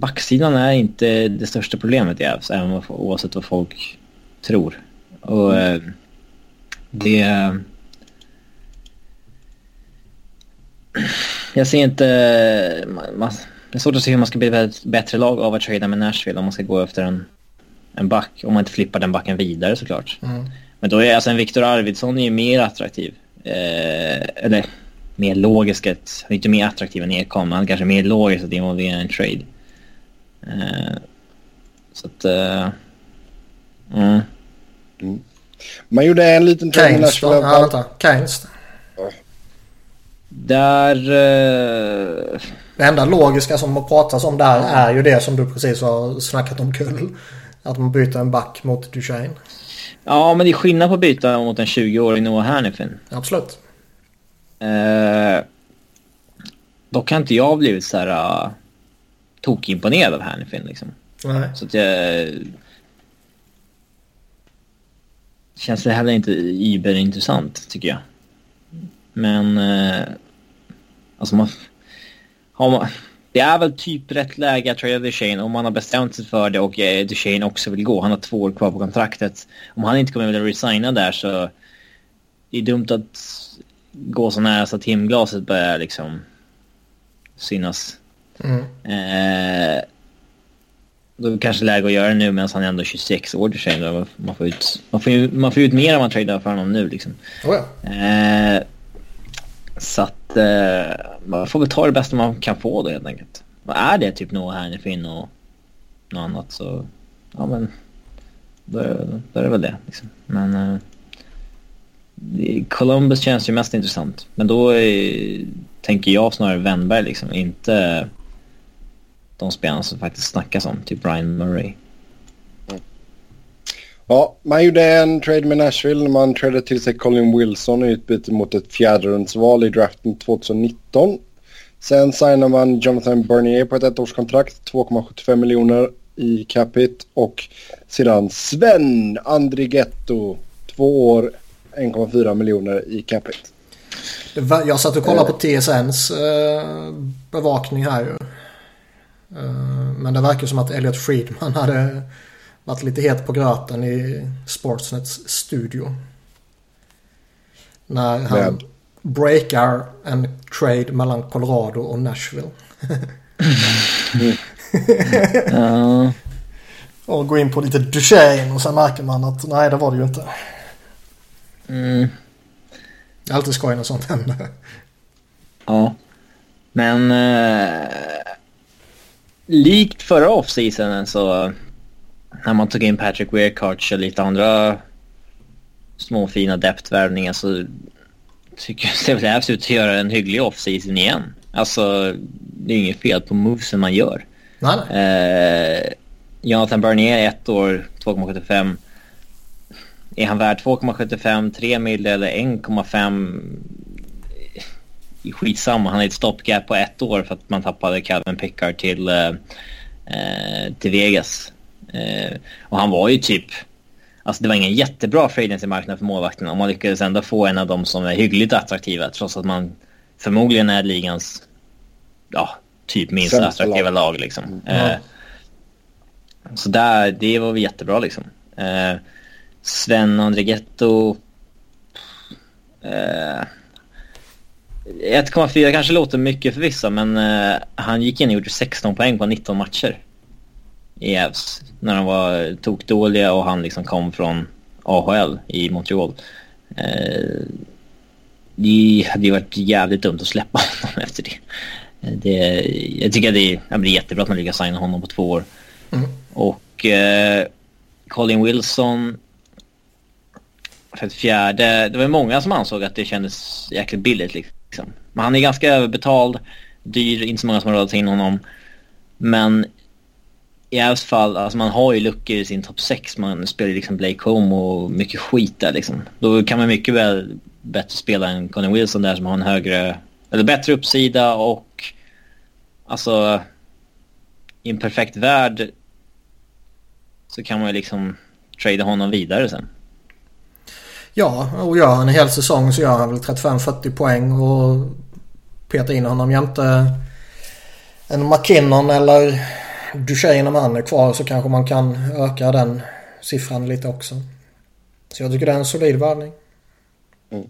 backsidan är inte det största problemet i Avs, även oavsett vad folk tror. Och eh, det... Jag ser inte... Det är svårt att se hur man ska bli ett bättre lag av att trada med Nashville om man ska gå efter en, en back. Om man inte flippar den backen vidare såklart. Mm. Men då är alltså en Viktor Arvidsson är ju mer attraktiv. Eh, eller mer logiskt, han är inte mer attraktiv än Ekholm, han kanske är mer logiskt att involvera en trade. Eh, så att... Eh, mm. Man gjorde en liten Keynes då? Ja, vänta. Keynes. Där... Eh, Det enda logiska som har pratats om där är ju det som du precis har snackat om kull. Att man byter en back mot Duchene. ja, men det är skillnad på att byta mot en 20-årig Noah Hannifin. Absolut. Eh, då kan inte jag blivit så här uh, tokimponerad av Hannifin liksom. Nej. Så att jag... Känns det heller inte iberintressant tycker jag. Men... Eh, alltså man... Har man... Det är väl typ rätt läge att trada Duchene om man har bestämt sig för det och eh, Duchene också vill gå. Han har två år kvar på kontraktet. Om han inte kommer vilja resigna där så... Det är dumt att gå så nära så att timglaset börjar liksom synas. Mm. Eh, då kanske läge att göra det nu medan han är ändå 26 år till sig. Då Man får ut, man får, ju- man får ut mer om man tradar för honom nu liksom. Oh, ja. Eh, så att eh, man får väl ta det bästa man kan få då helt enkelt. Och är det typ Noah Hannifin och något annat så, ja men, då är, då är det väl det liksom. Men eh, det- Columbus känns ju mest intressant. Men då är, tänker jag snarare Wennberg liksom, inte de spelarna som faktiskt snackas om, typ Brian Murray. Ja, man gjorde en trade med Nashville. Man tradade till sig Colin Wilson i utbyte mot ett fjärderumsval i draften 2019. Sen signar man Jonathan Bernier på ett ettårskontrakt, 2,75 miljoner i capita och sedan Sven Andrighetto, två år, 1,4 miljoner i capita. Jag satt och kollade på TSNs eh, bevakning här. Eh, men det verkar som att Elliot Friedman hade varit lite het på gröten i Sportsnets studio. När han Vem? breakar en trade mellan Colorado och Nashville. ja. Och går in på lite Duchene och sen märker man att nej det var det ju inte. Mm. Det är alltid skoj när sånt händer. Ja. Men eh, likt förra offseasonen så när man tog in Patrick Weirkarch och lite andra små fina depth-värvningar så tycker jag Steve Labs ut att göra en hygglig offseason igen. Alltså, det är inget fel på movesen man gör. Nej. Eh, Jonathan Barnier, ett år, 2,75. Är han värd 2,75, 3 mil eller 1,5? Skitsamma, han är ett stoppgap på ett år för att man tappade Calvin Pickard till, eh, eh till Vegas. Eh, och han var ju typ... Alltså det var ingen jättebra free marknad för målvakten om man lyckades ändå få en av dem som är hyggligt attraktiva trots att man förmodligen är ligans ja, typ minst attraktiva lag liksom. Mm. Eh, så där, det var jättebra liksom. Eh, Sven Andrighetto... Eh, 1,4 kanske låter mycket för vissa men eh, han gick in och gjorde 16 poäng på 19 matcher i Avs när de var tokdåliga och han liksom kom från AHL i Montreal. Eh, det hade ju varit jävligt dumt att släppa honom efter det. det jag tycker att det är, det är jättebra att man lyckas signa honom på två år. Mm. Och eh, Colin Wilson för ett fjärde. Det var många som ansåg att det kändes jäkligt billigt liksom. Liksom. Men han är ganska överbetald, dyr, inte så många som har råd att ta in honom. Men i Avs fall, alltså man har ju luckor i sin topp 6. Man spelar liksom Blake Home och mycket skit där liksom. Då kan man mycket väl bättre spela än Conny Wilson där som har en högre, eller bättre uppsida och alltså i en perfekt värld så kan man ju liksom trada honom vidare sen. Ja, och gör han en hel säsong så gör han väl 35-40 poäng och petar in honom jämte en McKinnon eller Duchene om han är kvar så kanske man kan öka den siffran lite också. Så jag tycker det är en solid värvning. Mm.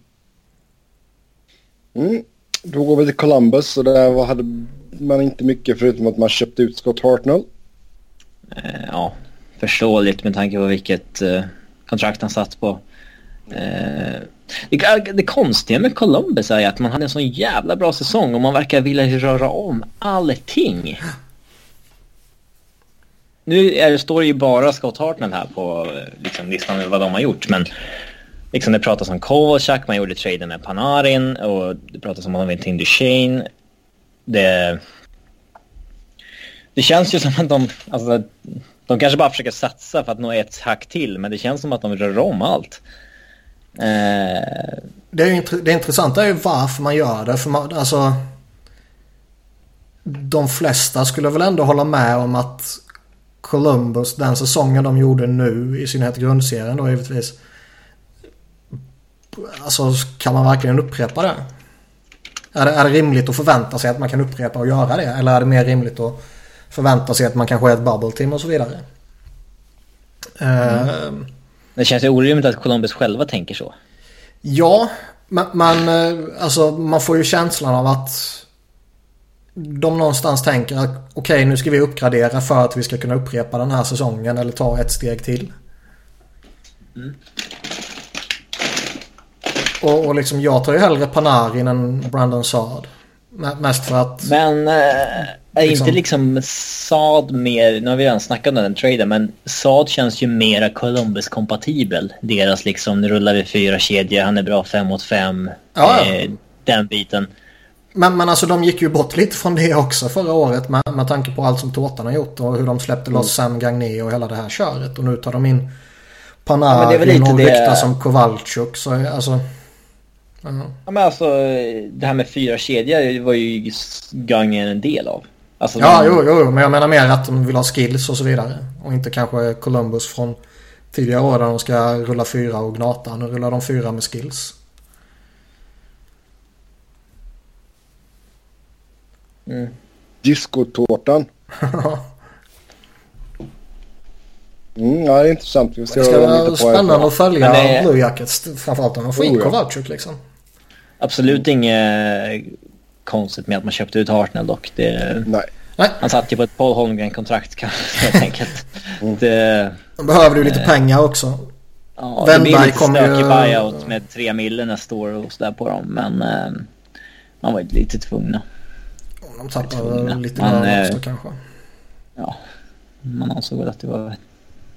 Mm. Då går vi till Columbus och där hade man inte mycket förutom att man köpte ut Scott Hartnell. Eh, ja, förståeligt med tanke på vilket eh, kontrakt han satt på. Eh, det, eh, det konstiga med Columbus är att man hade en sån jävla bra säsong och man verkar vilja röra om allting. Nu är det, står det ju bara Scott Hartnell här på eh, liksom, listan över vad de har gjort. Men liksom, det pratas om Kovacak, man gjorde traden med Panarin och det pratas om att man vill till Duchene. Det, det känns ju som att de... Alltså, de kanske bara försöker satsa för att nå ett hack till, men det känns som att de rör om allt. Eh... Det, är det intressanta är ju varför man gör det. För man, alltså, de flesta skulle väl ändå hålla med om att Columbus, den säsongen de gjorde nu, i synnerhet grundserien då givetvis. Alltså kan man verkligen upprepa det? Är det, är det rimligt att förvänta sig att man kan upprepa och göra det? Eller är det mer rimligt att förvänta sig att man kanske är ett bubble team och så vidare? Mm. Uh, det känns ju orimligt att Columbus själva tänker så. Ja, men, men eh, alltså man får ju känslan av att de någonstans tänker att okej okay, nu ska vi uppgradera för att vi ska kunna upprepa den här säsongen eller ta ett steg till. Mm. Och, och liksom jag tar ju hellre Panarin än Brandon Saad. Mest för att... Men äh, är liksom... inte liksom Saad mer, nu har vi redan snackat om den traden, men Saad känns ju mera Columbus-kompatibel. Deras liksom, nu rullar vi fyra kedjor, han är bra fem mot fem. Ja. Eh, den biten. Men, men alltså de gick ju bort lite från det också förra året med, med tanke på allt som Tårtan gjort och hur de släppte loss mm. Sam Gagné och hela det här köret. Och nu tar de in Panarin ja, och ryktas som Kowalczyk. Så alltså... Uh Ja men alltså det här med fyra kedjor var ju Gagné en del av. Alltså ja, de... jo, jo, men jag menar mer att de vill ha skills och så vidare. Och inte kanske Columbus från tidigare år där de ska rulla fyra och gnata. Nu rullar de fyra med skills. Mm. Discotårtan. mm, ja, det är intressant. Vi ska det ska vara spännande att följa det... Eh, Blue Jackets. Framförallt om de får oh, in Kovalchuk liksom. Absolut inget konstigt med att man köpte ut Hartnell dock. Det, Nej. Nej, han satt ju på ett Paul Holmgren-kontrakt kan- helt enkelt. Det, de behöver ju lite pengar också. ja, det blir lite kommer ju- stökig buyout med tre mille nästa år och sådär på dem. Men eh, man var ju lite tvungna. De tvungna. väl lite Man, eh, också kanske. Ja, man ansåg att det var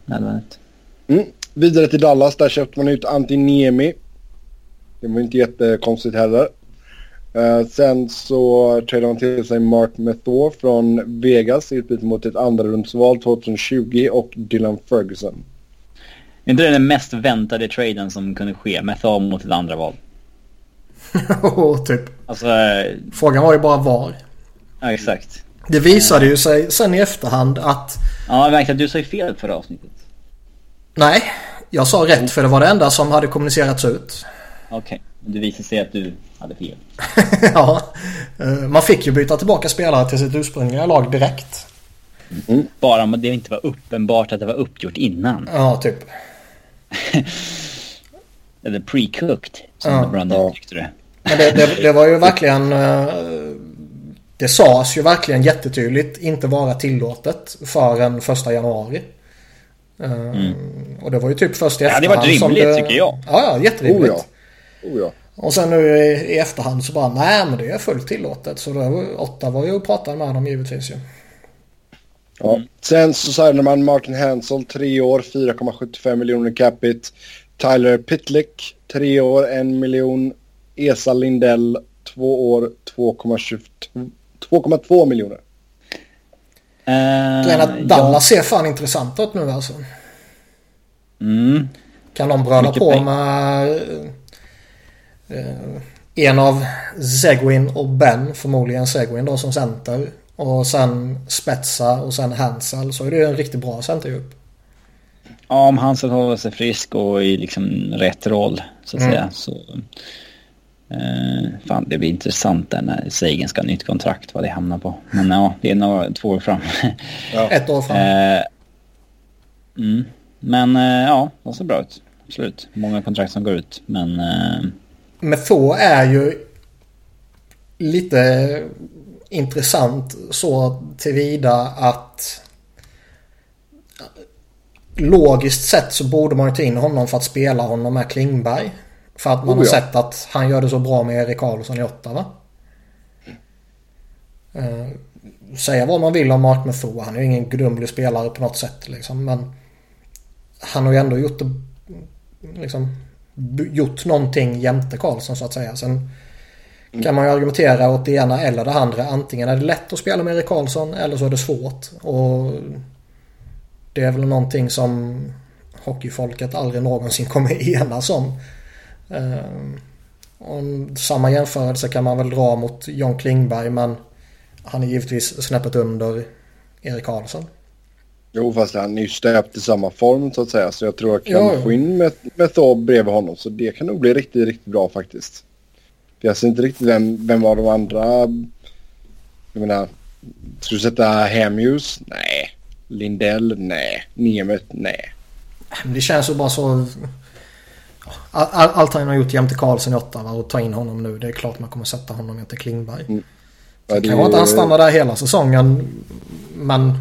nödvändigt. Mm. Vidare till Dallas. Där köpte man ut Antiniemi. Det var inte jättekonstigt heller. Eh, sen så tradade man till sig Mark Methor från Vegas i utbyte mot ett andra rundsval 2020 och Dylan Ferguson. Är inte det den mest väntade traden som kunde ske? Method mot ett andra val. Typ. Alltså, eh, Frågan var ju bara var. ja exakt. Det visade ju sig sen i efterhand att Ja, jag märkte att du sa fel förra avsnittet. nej, jag sa rätt för det var det enda som hade kommunicerats ut. Okej, men det visade sig att du hade fel. ja, eh, man fick ju byta tillbaka spelare till sitt ursprungliga lag direkt. Bara om det inte var uppenbart att det var uppgjort innan. Ja, typ. Eller pre-cooked, som Ja. Brandon Ja. tyckte det. Men det, det, det var ju verkligen... eh, Det sades ju verkligen jättetydligt inte vara tillåtet förrän första januari. Eh, Och det var ju typ först i Det hade varit efterhand som rimligt, det... tycker jag. Ja, ja, jätterimligt. Oh ja. Oh ja. Och sen nu i, i efterhand så bara nej men det är fullt tillåtet. Så då, åtta var ju och pratade med dem givetvis ju. Ja. Sen så signade man Martin Hansel, tre år, 4,75 miljoner capita. Tyler Pitlick, tre år, en miljon. Esa Lindell, två år, 2,22 2,2 miljoner. Uh, Grejen att Dallas ser fan intressant ut nu alltså. Mm. Kan de Mycket på med eh, en av Seguin och Ben, förmodligen Seguin då som center. Och sen Spetsa och sen Hansel så är det ju en riktigt bra centergrupp. Ja, om han ska hålla sig frisk och i liksom rätt roll, så att Mm. säga. Så, eh, fan, det blir intressant där när Seigen ska ha nytt kontrakt, vad det hamnar på. Men ja, det är några, två år fram. Ja. Ett år fram. Eh, mm. Men eh, ja, de ser bra ut. Absolut. Många kontrakt som går ut. Men eh, Method är ju lite intressant så tillvida att logiskt sett så borde man ju ta in honom för att spela honom med Klingberg. För att man Oh, har ja. sett att han gör det så bra med Erik Karlsson i Ottawa. Uh, säga vad man vill om Mark Method. Han är ju ingen gudomlig spelare på något sätt liksom. Men han har ju ändå gjort det liksom gjort någonting jämte Karlsson så att säga. Sen kan man ju argumentera åt det ena eller det andra. Antingen är det lätt att spela med Erik Karlsson eller så är det svårt. Och det är väl någonting som hockeyfolket aldrig någonsin kommer enas om. Eh, Och samma jämförelse kan man väl dra mot John Klingberg men han är givetvis snäppet under Erik Karlsson. Jo, fast han är ju stöpt i samma form så att säga. Så jag tror jag kan Ja, ja. få in med, med Thor bredvid honom. Så det kan nog bli riktigt, riktigt bra faktiskt. För jag ser inte riktigt vem, vem var de andra... Jag menar, ska du sätta Hemhus? Nej. Lindell? Nej. Nemeth? Nej. Det känns ju bara så... All, all, allt han har gjort jämte Karlsson i Ottawa och ta in honom nu. Det är klart man kommer sätta honom jämte Klingberg. Ja, Sen det kanske är- inte han stannar där hela säsongen. Men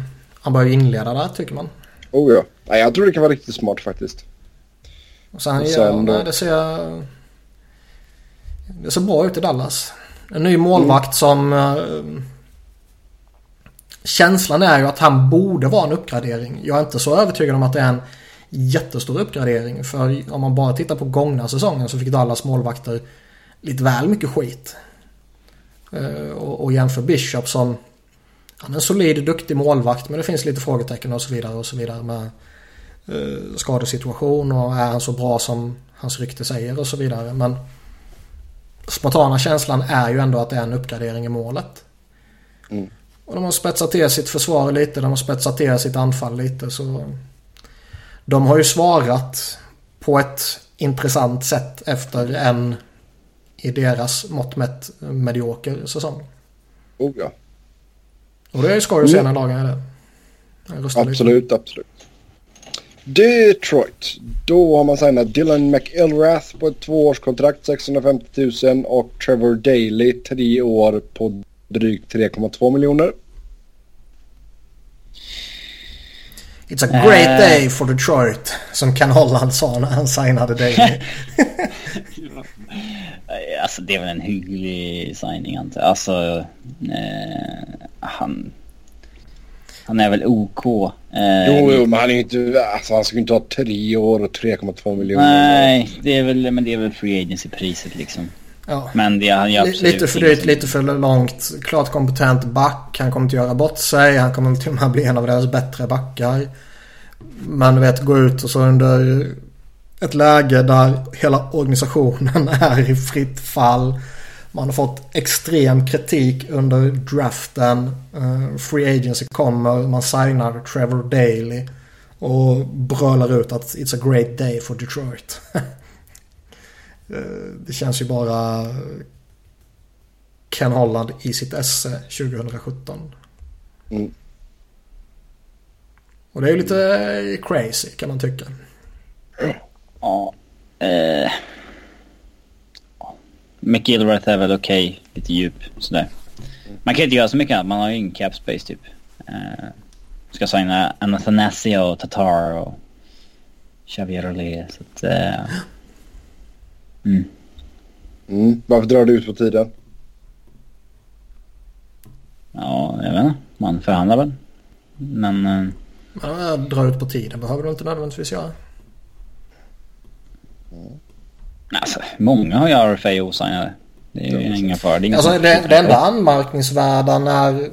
han börjar ju inleda där tycker man. Oh ja. Nej, jag tror det kan vara riktigt smart faktiskt. Och sen, Och ja, sen nej, det ser... Det ser bra ut i Dallas. En ny målvakt som... eh, känslan är ju att han borde vara en uppgradering. Jag är inte så övertygad om att det är en jättestor uppgradering. För om man bara tittar på gångna säsongen så fick Dallas målvakter lite väl mycket skit. Eh, och, och jämför Bishop som... Han är en solid, duktig målvakt men det finns lite frågetecken och så vidare och så vidare med eh, skadesituation och är han så bra som hans rykte säger och så vidare. Men spontana känslan är ju ändå att det är en uppgradering i målet. Mm. Och de har spetsat till sitt försvar lite, de har spetsat till sitt anfall lite så... De har ju svarat på ett intressant sätt efter en i deras mått mätt medioker säsong. Oh ja. Och det är skoj att se när lagen är. Jag röstar lite. Absolut, absolut. Detroit. Då har man signat Dylan McElrath på ett tvåårskontrakt 650 000 och Trevor Daly tre år på drygt 3,2 miljoner. It's a great Eh. day for Detroit. Som Ken Holland sa när han signade Daly. Alltså det är väl en hygglig signing antar jag. Alltså eh, han... Han är väl OK. Eh, Jo, jo, men han är ju inte... Alltså han ska ju inte ha tre år och 3,2 miljoner. Nej, det är väl, men det är väl free agency-priset liksom. Ja. Men det, han gör absolut Lite för dyrt, lite för långt. Klart kompetent back. Han kommer inte göra bort sig. Han kommer till och med bli en av deras bättre backar. Men du vet, gå ut och så under ett läge där hela organisationen är i fritt fall. Man har fått extrem kritik under draften. Eh, free agency kommer. Man signar Trevor Daly. Och brölar ut att it's a great day for Detroit. Eh, Det känns ju bara Ken Holland i sitt esse 2017. Mm. Och det är ju lite eh, crazy kan man tycka. Ja. Eh, ja. McGilrath är väl okej. Lite djup sådär. Man kan inte göra så mycket annat. Man har ju ingen cap space typ. Eh, ska signa Anathanasio, Tatar och Xavier Olé. Så att... Eh, mm. Mm. Varför drar du ut på tiden? Ja, jag vet inte. Man förhandlar väl. Men... Eh, Men att dra ut på tiden behöver du inte nödvändigtvis göra. Alltså, många har ju RFA osignade. Det är ju inga fara. Det är ingen Alltså det, det enda anmärkningsvärda när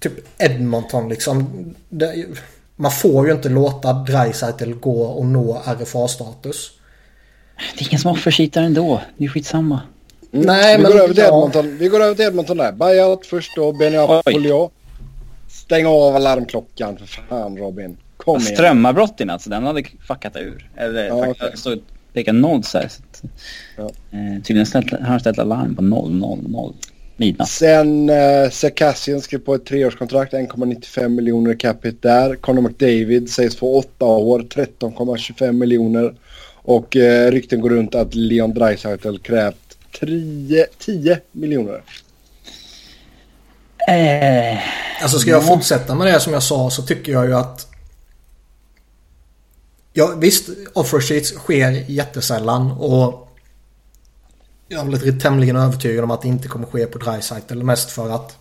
typ Edmonton liksom. Det, man får ju inte låta Dreisaitl gå och nå RFA-status. Det är ingen som offersheetar ändå. Det är skitsamma. Mm. Nej, vi, men- går över till ja. Edmonton. vi går över till Edmonton där. Buyout först då. Benny Apolio. Stäng av alarmklockan för fan Robin. Kom igen. Strömavbrott i natt så den hade fuckat ur. Eller Ja, faktiskt okej. stod peka noll så här. Ja. eh, tydligen ställt, har han ställt alarm på 000 midnatt. Sen eh, Sekassian skrev på ett treårskontrakt, 1,95 miljoner capita där. Conor McDavid sägs få åtta år, 13,25 miljoner. Och eh, rykten går runt att Leon Draisaitl krävt 10, 10 miljoner. Eh, Alltså ska jag Ja. fortsätta med det som jag sa så tycker jag ju att Ja visst, offer sheets sker jättesällan och jag är väl tämligen övertygad om att det inte kommer ske på Dreisaitl mest för att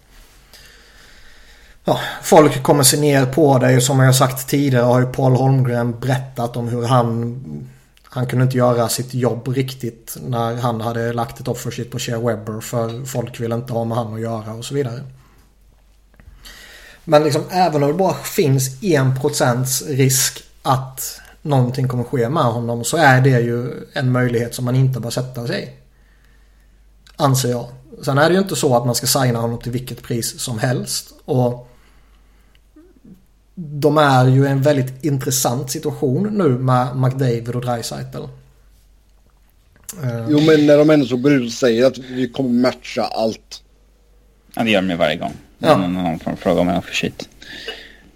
ja, folk kommer se ner på dig. Som jag har sagt tidigare har ju Paul Holmgren berättat om hur han han kunde inte göra sitt jobb riktigt när han hade lagt ett offersheet på Shea Webber för folk ville inte ha med han att göra och så vidare. Men liksom även om det bara finns 1% risk att någonting kommer ske med honom så är det ju en möjlighet som man inte bör sätta sig i. Anser jag. Sen är det ju inte så att man ska signa honom till vilket pris som helst. Och de är ju i en väldigt intressant situation nu med McDavid och Dreisaitl. Jo men när de ändå så går ut och säger att vi kommer matcha allt. ja, det gör de ju varje gång. Ja. Någon, någon får fråga om en offersheet.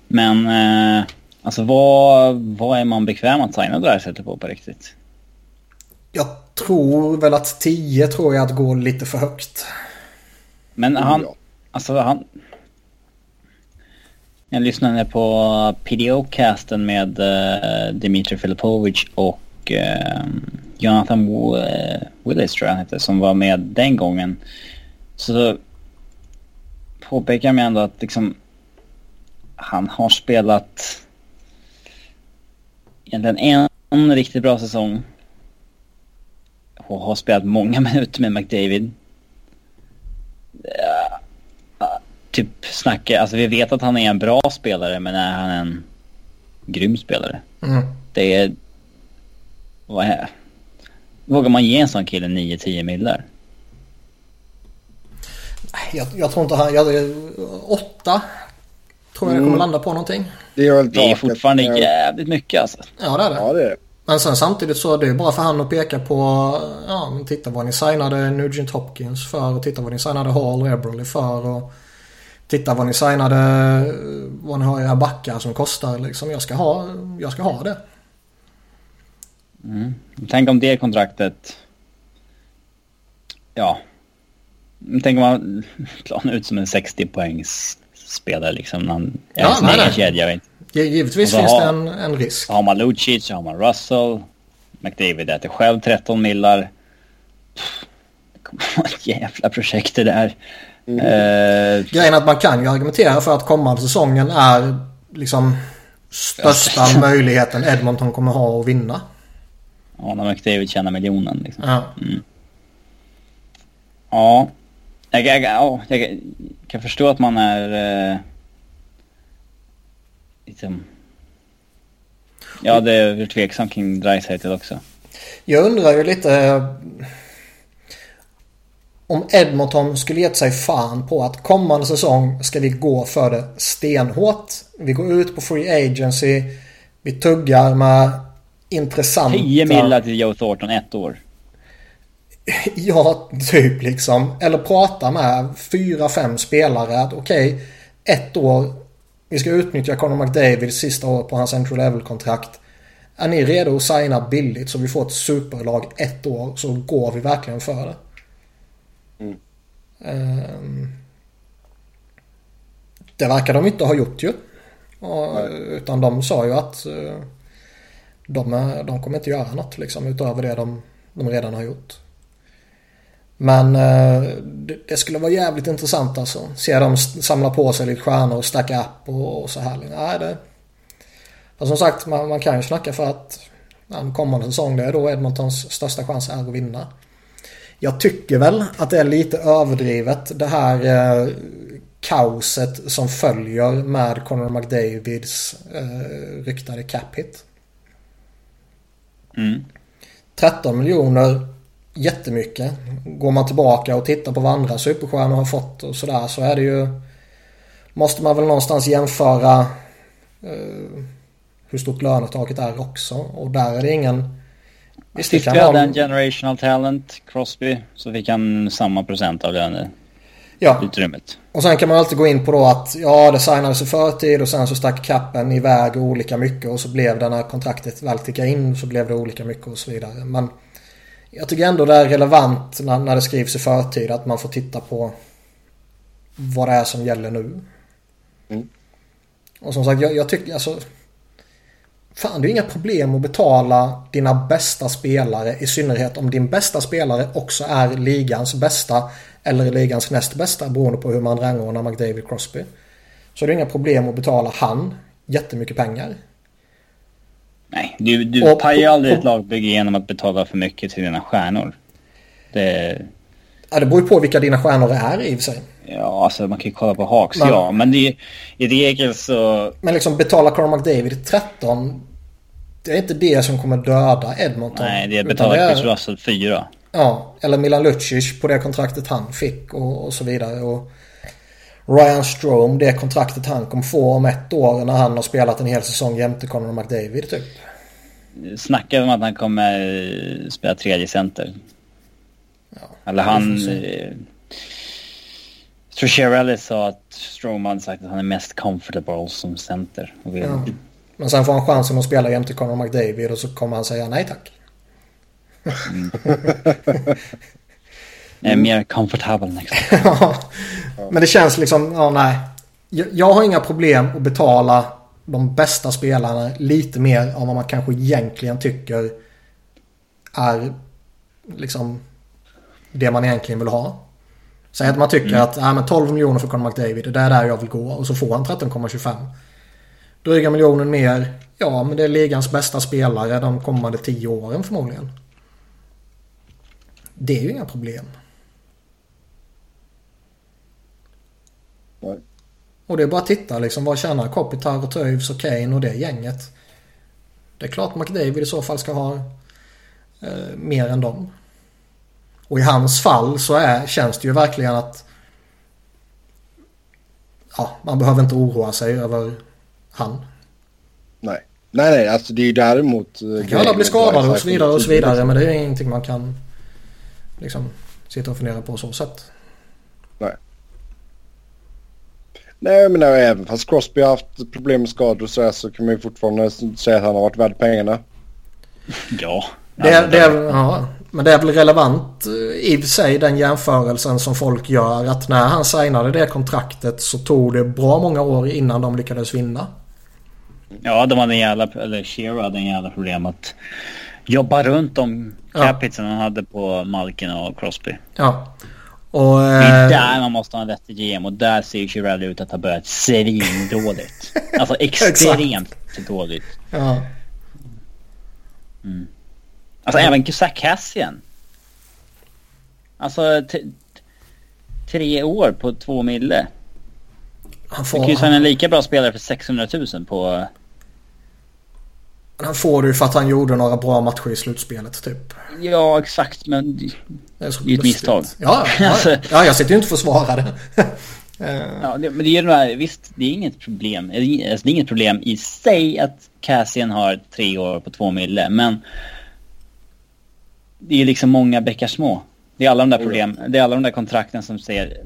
Men eh, alltså vad, vad är man bekväm att signa Dreisaitl på på riktigt? Jag tror väl att 10 tror jag att går lite för högt. Men han, Ja. alltså han... Jag lyssnade på PDO-casten med uh, Dimitri Filipovic och eh, Jonathan Wi- Willis tror jag han hette, som var med den gången. Så påpekar jag ändå att liksom han har spelat egentligen en, en riktigt bra säsong och har spelat många minuter med McDavid typ snacka, alltså vi vet att han är en bra spelare men är han en grym spelare? Mm. Det är... Vad är Vågar man ge en sån kille 9-10 millar? Jag, jag tror inte han... Jag, åtta tror jag det kommer landa på någonting. Det är väl Det är fortfarande Ja. jävligt mycket alltså. Ja det är det. Ja det är det. Men sen samtidigt så är det ju bara för han att peka på... Ja men titta vad ni signade Nugent Hopkins för och titta vad ni signade Hall och Eberle för och... Titta vad ni signade, vad ni har era backar som kostar liksom. Jag ska ha, jag ska ha det. Mm. Tänk om det kontraktet... Ja. Tänk om man planar ut som en 60 poängs spelare liksom. När han är Ja, sin egen kedja. inte. Givetvis finns har- det en, en risk. Har man Lucic, så har man Russell. McDavid äter själv 13 millar. Pff, Det kommer vara ett jävla projekt det där. Eh, Grejen är att man kan ju argumentera för att kommande säsongen är liksom största möjligheten Edmonton kommer ha att vinna. ja, när McDavid tjänar miljonen liksom. Ja. Ja. Jag, jag, ja, jag kan förstå att man är... Eh, liksom... Ja, det är väl tveksam kring Dreisaitl också. Jag undrar ju lite eh, om Edmonton skulle gett sig fan på att kommande säsong ska vi gå för det stenhårt. Vi går ut på free agency. Vi tuggar med intressanta... 10 millar till Joe Thornton ett år. Ja, typ liksom. Eller prata med fyra, fem spelare att okej, ett år. Vi ska utnyttja Conor McDavids sista år på hans entry level-kontrakt. Är ni redo att signa billigt så vi får ett superlag ett år så går vi verkligen för det. Ehm, det verkar de inte ha gjort ju. Och, utan de sa ju att eh, de, är- de kommer inte göra något liksom utöver det de, de redan har gjort. Men eh, det, skulle vara jävligt intressant alltså. Se dem samla på sig lite stjärnor och stacka upp och, så här. Nej, det... Och som sagt, man, man kan ju snacka för att ja, en kommande säsong det är då Edmontons största chans är att vinna. Jag tycker väl att det är lite överdrivet det här eh, kaoset som följer med Conor McDavids eh, ryktade cap hit. Mm. 13 miljoner jättemycket. Går man tillbaka och tittar på vad andra superstjärnor har fått och sådär så är det ju... Måste man väl någonstans jämföra eh, hur stort lönetaket är också. Och där är det ingen... Visst, kan vi hade en generational talent, Crosby, så fick han samma procent av Ja, löneutrymmet. och sen kan man alltid gå in på då att ja, det signades i förtid och sen så stack kappen iväg olika mycket och så blev det när kontraktet väl tickade in så blev det olika mycket och så vidare. Men jag tycker ändå det är relevant när, när det skrivs i förtid att man får titta på vad det är som gäller nu. Mm. Och som sagt, jag, jag tycker alltså... Fan, det är inga problem att betala dina bästa spelare i synnerhet om din bästa spelare också är ligans bästa eller ligans näst bästa beroende på hur man rangordnar McDavid Crosby. Så det är inga problem att betala han jättemycket pengar. Nej, du, du Och- pajar aldrig och- ett lagbygge genom att betala för mycket till dina stjärnor. Det... Ja, det beror ju på vilka dina stjärnor är i och för sig. Ja, alltså man kan ju kolla på Hawks, Men- ja. Men det, i regel så... Men liksom betala Conor McDavid 13 det är inte det som kommer döda Edmonton. Nej, det är betala det är- Chris Russell 4. Ja, eller Milan Lucic på det kontraktet han fick och, och så vidare. Och Ryan Strome, det kontraktet han kommer få om ett år när han har spelat en hel säsong jämte Conor McDavid typ. Snackar om att han kommer eh, spela tredje center. Eller han... se. Eh, jag tror Chiarelli sa att Strome hade sagt att han är mest comfortable som center. Ja. Men sen får han chansen att spela jämte Conor McDavid och så kommer han säga nej tack. är mer comfortable next. Ja. Men det känns liksom, ja nej. Jag, jag har inga problem att betala de bästa spelarna lite mer än vad man kanske egentligen tycker är liksom det man egentligen vill ha. Säg att man tycker att ja, men 12 miljoner för Conor McDavid, det är där jag vill gå och så får han 13,25. Dryga miljonen mer, ja men det är ligans bästa spelare de kommande 10 åren förmodligen. Det är ju inga problem. Och det är bara att titta liksom. Vad tjänar Kopitar och Toews och Kane och det gänget? Det är klart McDavid i så fall ska ha eh, mer än dem. Och i hans fall så är, känns det ju verkligen att ja, man behöver inte oroa sig över han. Nej. Nej, nej, alltså det är ju däremot... eh, Kan alla bli skadade och så vidare och så vidare Liksom. men det är ingenting man kan liksom sitta och fundera på så sätt. Nej, jag menar även fast Crosby har haft problem med skador och så, här, så kan man ju fortfarande säga att han har varit värd pengarna. Ja. Det, är- det, är, ja, men det är väl relevant eh, i och sig den jämförelsen som folk gör att när han signade det kontraktet så tog det bra många år innan de lyckades vinna. Ja, de hade en jävla... Eller Shearer hade en jävla problem att jobba runt de Ja. capitsen han hade på Malkin och Crosby. Ja. Och, Det är eh, där man måste ha en vettig GM och där ser Chirelli ut att ha börjat svindåligt. Alltså extremt dåligt. ja. Alltså även Zach Cassian. Alltså tre år på två mille. Han, Du kan ju får, signa en lika bra spelare för 600 000 på... han får det ju för att han gjorde några bra matcher i slutspelet typ. Ja exakt men... Det är, Det är ett misstag. Ja, ja, Alltså- ja. ja, jag sitter ju inte och försvarar det. Ja, det, men det är ju det här, visst det är inget problem. Det är, alltså, det är inget problem i sig att Cassian har tre år på två mille men... Det är ju liksom många bäckar små. Det är alla de där problem, det är alla de där kontrakten som ser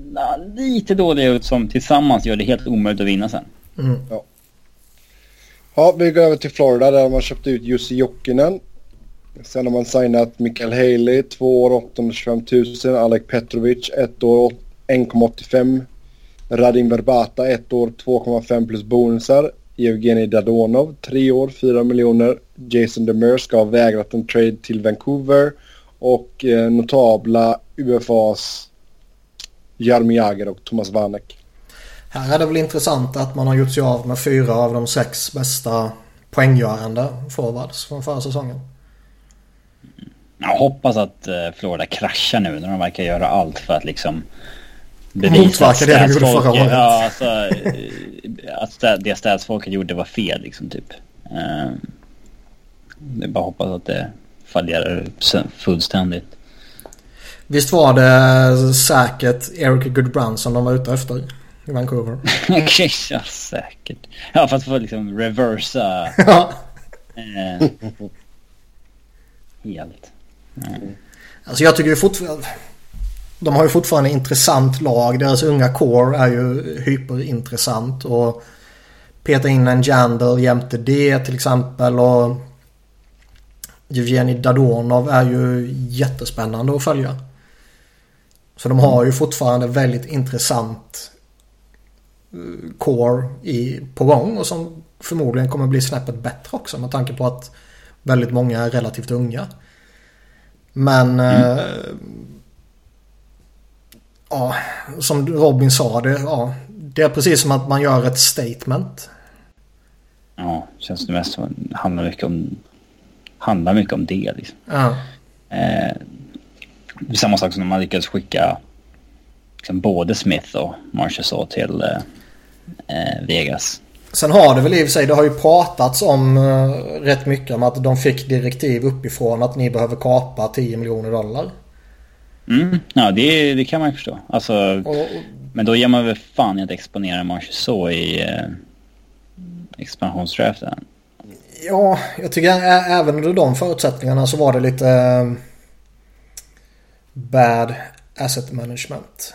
lite dåliga ut som tillsammans gör det helt omöjligt att vinna sen. mm. Ja, vi går över till Florida där man köpte ut Jussi Jokinen. Sen har man signat Mikael Haley, 2 år 825 000. Alek Petrovic, 1 år 1,85. Radim Verbata, 1 år 2,5 plus bonusar. Evgenij Dadonov, 3 år 4 miljoner. Jason Demers ska ha vägrat en trade till Vancouver. Och eh, notabla UFAs Jaromir Jagr och Thomas Vanek. Här är det väl intressant att man har gjort sig av med fyra av de sex bästa poänggörande forwards från förra säsongen. Jag hoppas att eh, Florida kraschar nu när de verkar göra allt för att liksom bevisa Motverka det de gjorde förra året. Ja, alltså, eh, att det statsfolket gjorde var fel liksom typ. Eh, Det är bara hoppas att det fallerar fullständigt. Visst var det säkert Eric Goodbranson de var ute efter i Vancouver? ja, säkert. Ja, för att få liksom reversa Ja. eh, helt. Alltså jag tycker ju fortfarande... De har ju fortfarande intressant lag. Deras unga core är ju hyperintressant. Och peta in en Jandal jämte det till exempel. Och Evgenij Dadonov är ju jättespännande att följa. Så de har ju fortfarande väldigt intressant core i, på gång. Och som förmodligen kommer bli snäppet bättre också med tanke på att väldigt många är relativt unga. Men eh, ja, som Robin sa, det, ja, det är precis som att man gör ett statement. Ja, känns det mest som handlar mycket om handlar mycket om det liksom. Ja, Eh, samma sak som när man lyckades skicka liksom, både Smith och Marchessault till eh, Vegas. Sen har det väl i och för sig, det har ju pratats om eh, rätt mycket om att de fick direktiv uppifrån att ni behöver kapa 10 miljoner dollar. Mm, ja, det, det kan man ju förstå. Alltså, Och, men då ger man väl fan i att exponera Marchessault i eh, expansionsdraften. ja, jag tycker även under de förutsättningarna så var det lite eh, bad asset management.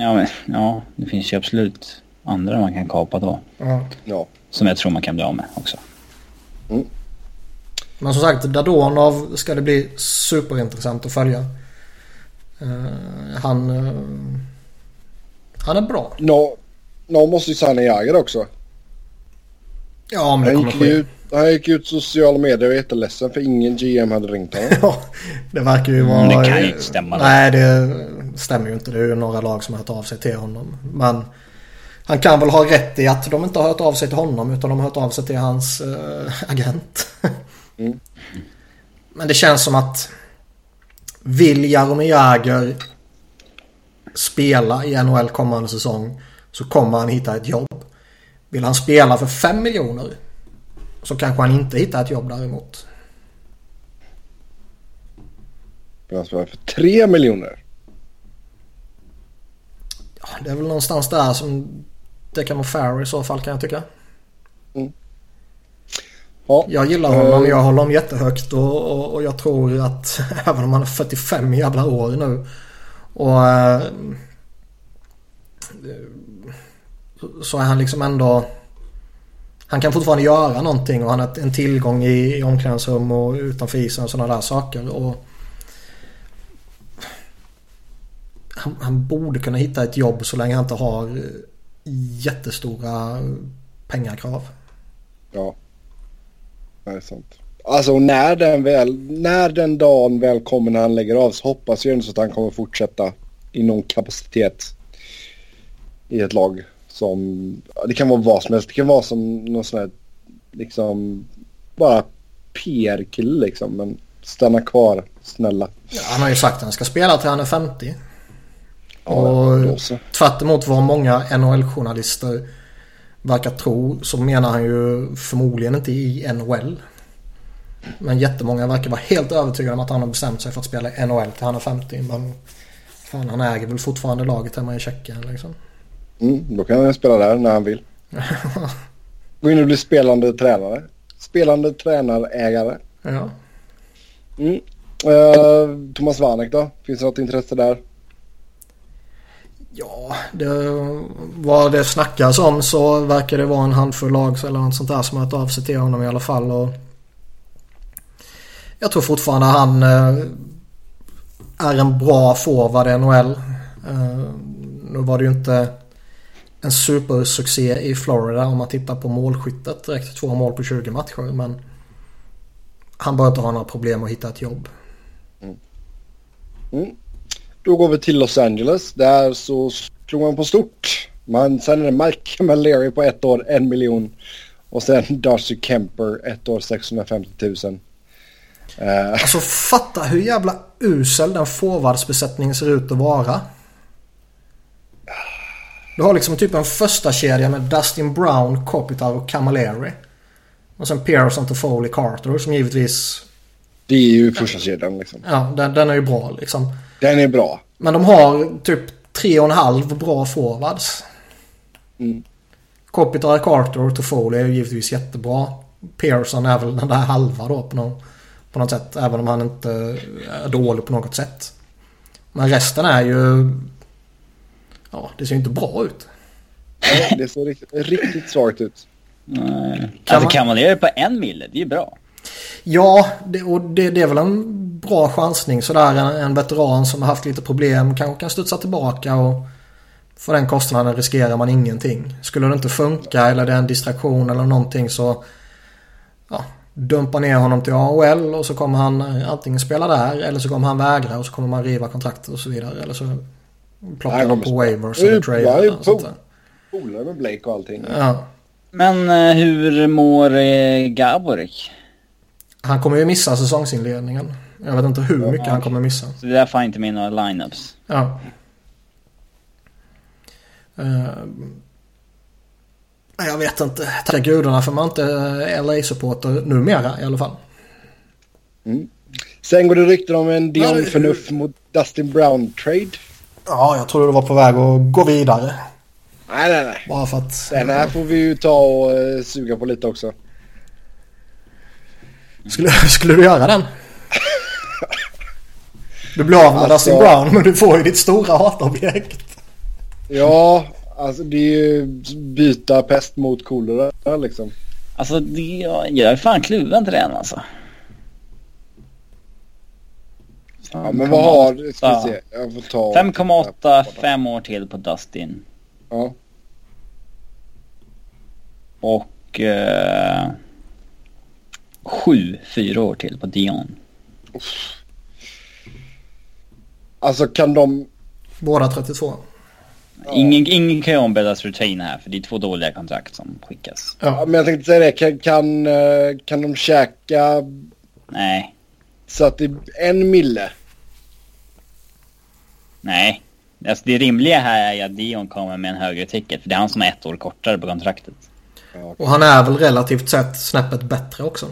Ja, men, ja, det finns ju absolut andra man kan kapa då. Ja. Ja. Som jag tror man kan bli av med också. Men som sagt, Dadonov ska det bli superintressant att följa. Eh, han... eh, han är bra. Nå, någon måste ju signa Jagr också. Ja, men det Han kommer gick, ske. ut, han gick ut sociala medier och var jätteledsen för ingen GM hade ringt honom. Ja, det verkar ju Mm, vara... det kan ju inte stämma. Nej, det stämmer ju inte. Det är ju några lag som har hört av sig till honom. Men han kan väl ha rätt i att de inte har hört av sig till honom utan de har hört av sig till hans eh, agent. Mm. Men det känns som att vill Jaromir Jagr spela i NHL kommande säsong så kommer han hitta ett jobb. Vill han spela för 5 miljoner så kanske han inte hittar ett jobb däremot. Han spelar för 3 miljoner. Ja, det är väl någonstans där som det kan vara fair i så fall kan jag tycka. Ja, Jag gillar honom. Jag håller honom jättehögt och, och, och jag tror att även om han är 45 jävla år nu och eh, så är han liksom ändå... Han kan fortfarande göra någonting och han är en tillgång i, i omklädningsrum och utanför isen och sådana där saker. Och han, han, borde kunna hitta ett jobb så länge han inte har jättestora pengakrav. Ja. Det är sant. Alltså när den, väl, när den dagen väl kommer när han lägger av så hoppas jag ändå att han kommer fortsätta i någon kapacitet i ett lag. Som, det kan vara vad som helst. Det kan vara som någon sån här liksom bara PR-kille liksom. Men stanna kvar, snälla. Ja, han har ju sagt att han ska spela till han är 50. Ja, och tvärt emot vad många NHL-journalister verkar tro så menar han ju förmodligen inte i NHL. Men jättemånga verkar vara helt övertygade om att han har bestämt sig för att spela i NHL till han är 50. Men fan, han äger väl fortfarande laget hemma i Tjeckien liksom. Mm, då kan han spela där när han vill. Gå in och bli spelande tränare. Spelande tränarägare. Ja. Mm. Uh, Thomas Vanek då? Finns det något intresse där? Ja, det, vad det snackas om så verkar det vara en handfull lag eller något sånt där som har hört av sig till honom i alla fall. Och jag tror fortfarande han eh, är en bra forward i NHL. Eh, nu var det ju inte en supersuccé i Florida om man tittar på målskyttet direkt. Två mål på 20 matcher men han bör inte ha några problem att hitta ett jobb. Mm. Mm. Då går vi till Los Angeles. Där så slog man på stort. Man, det Mike Camilleri på ett år, en miljon. Och sen Darcy Kemper, ett år, 650 000. Uh. Alltså fatta hur jävla usel den forwardsbesättningen ser ut att vara. Du har liksom typ en första kedja med Dustin Brown, Kopitar och Camilleri. Och sen Pearson, Toffoli, Carter som givetvis... Det är ju första kedjan liksom. Ja, den, den är ju bra liksom. Den är bra. Men de har typ tre och en halv bra forwards. Mm. Kopitar, Carter och Toffoli är ju givetvis jättebra. Pearson är väl den där halva då på något, på något sätt. Även om han inte är dålig på något sätt. Men resten är ju... Ja, det ser ju inte bra ut. Nej, det ser riktigt, riktigt svagt ut. Nej. Alltså kan man det på en mille, det är ju bra. Ja, det, och det, det, är väl en bra chansning sådär. En, en veteran som har haft lite problem kanske kan studsa tillbaka och för den kostnaden riskerar man ingenting. Skulle det inte funka eller det är en distraktion eller någonting så ja, dumpa ner honom till AHL och så kommer han antingen spela där eller så kommer han vägra och så kommer man riva kontraktet och så vidare. Eller så plockar de på waivers eller trade. Polare med Blake och allting. Ja. Men eh, hur mår eh, Gaborik? Han kommer ju missa säsongsinledningen. Jag vet inte hur mycket han kommer missa. Så det är därför han inte med några lineups? Ja. Uh, jag vet inte. Tacka gudarna för man inte är LA-supporter numera i alla fall. Mm. Sen går det rykten om en Dion Förnuft mot Dustin Brown-trade. Ja, jag trodde du var på väg att gå vidare. Nej, nej, nej. Bara för att... Den här får vi ju ta och uh, suga på lite också. Skulle, skulle du göra den? Du blir av med alltså, Dustin Brown men du får ju ditt stora hatobjekt. Ja, alltså det är ju byta pest mot kolera liksom. Alltså det, jag är fan kluven till den alltså. Ja men vad har, ska vi se, jag får ta... 5,8, 5 år till på Dustin. Ja. Och... Eh, sju, fyra år till på Dion. Alltså kan de... Båda 32. Ingen, ingen kan ju ombedas retain här för det är två dåliga kontrakt som skickas. Ja, men jag tänkte säga det. Kan, kan, eh, kan de käka... Nej. Så att det är en mille? Nej. Alltså det rimliga här är att Dion kommer med en högre ticket. För det är han som är ett år kortare på kontraktet. Och han är väl relativt sett snäppet bättre också.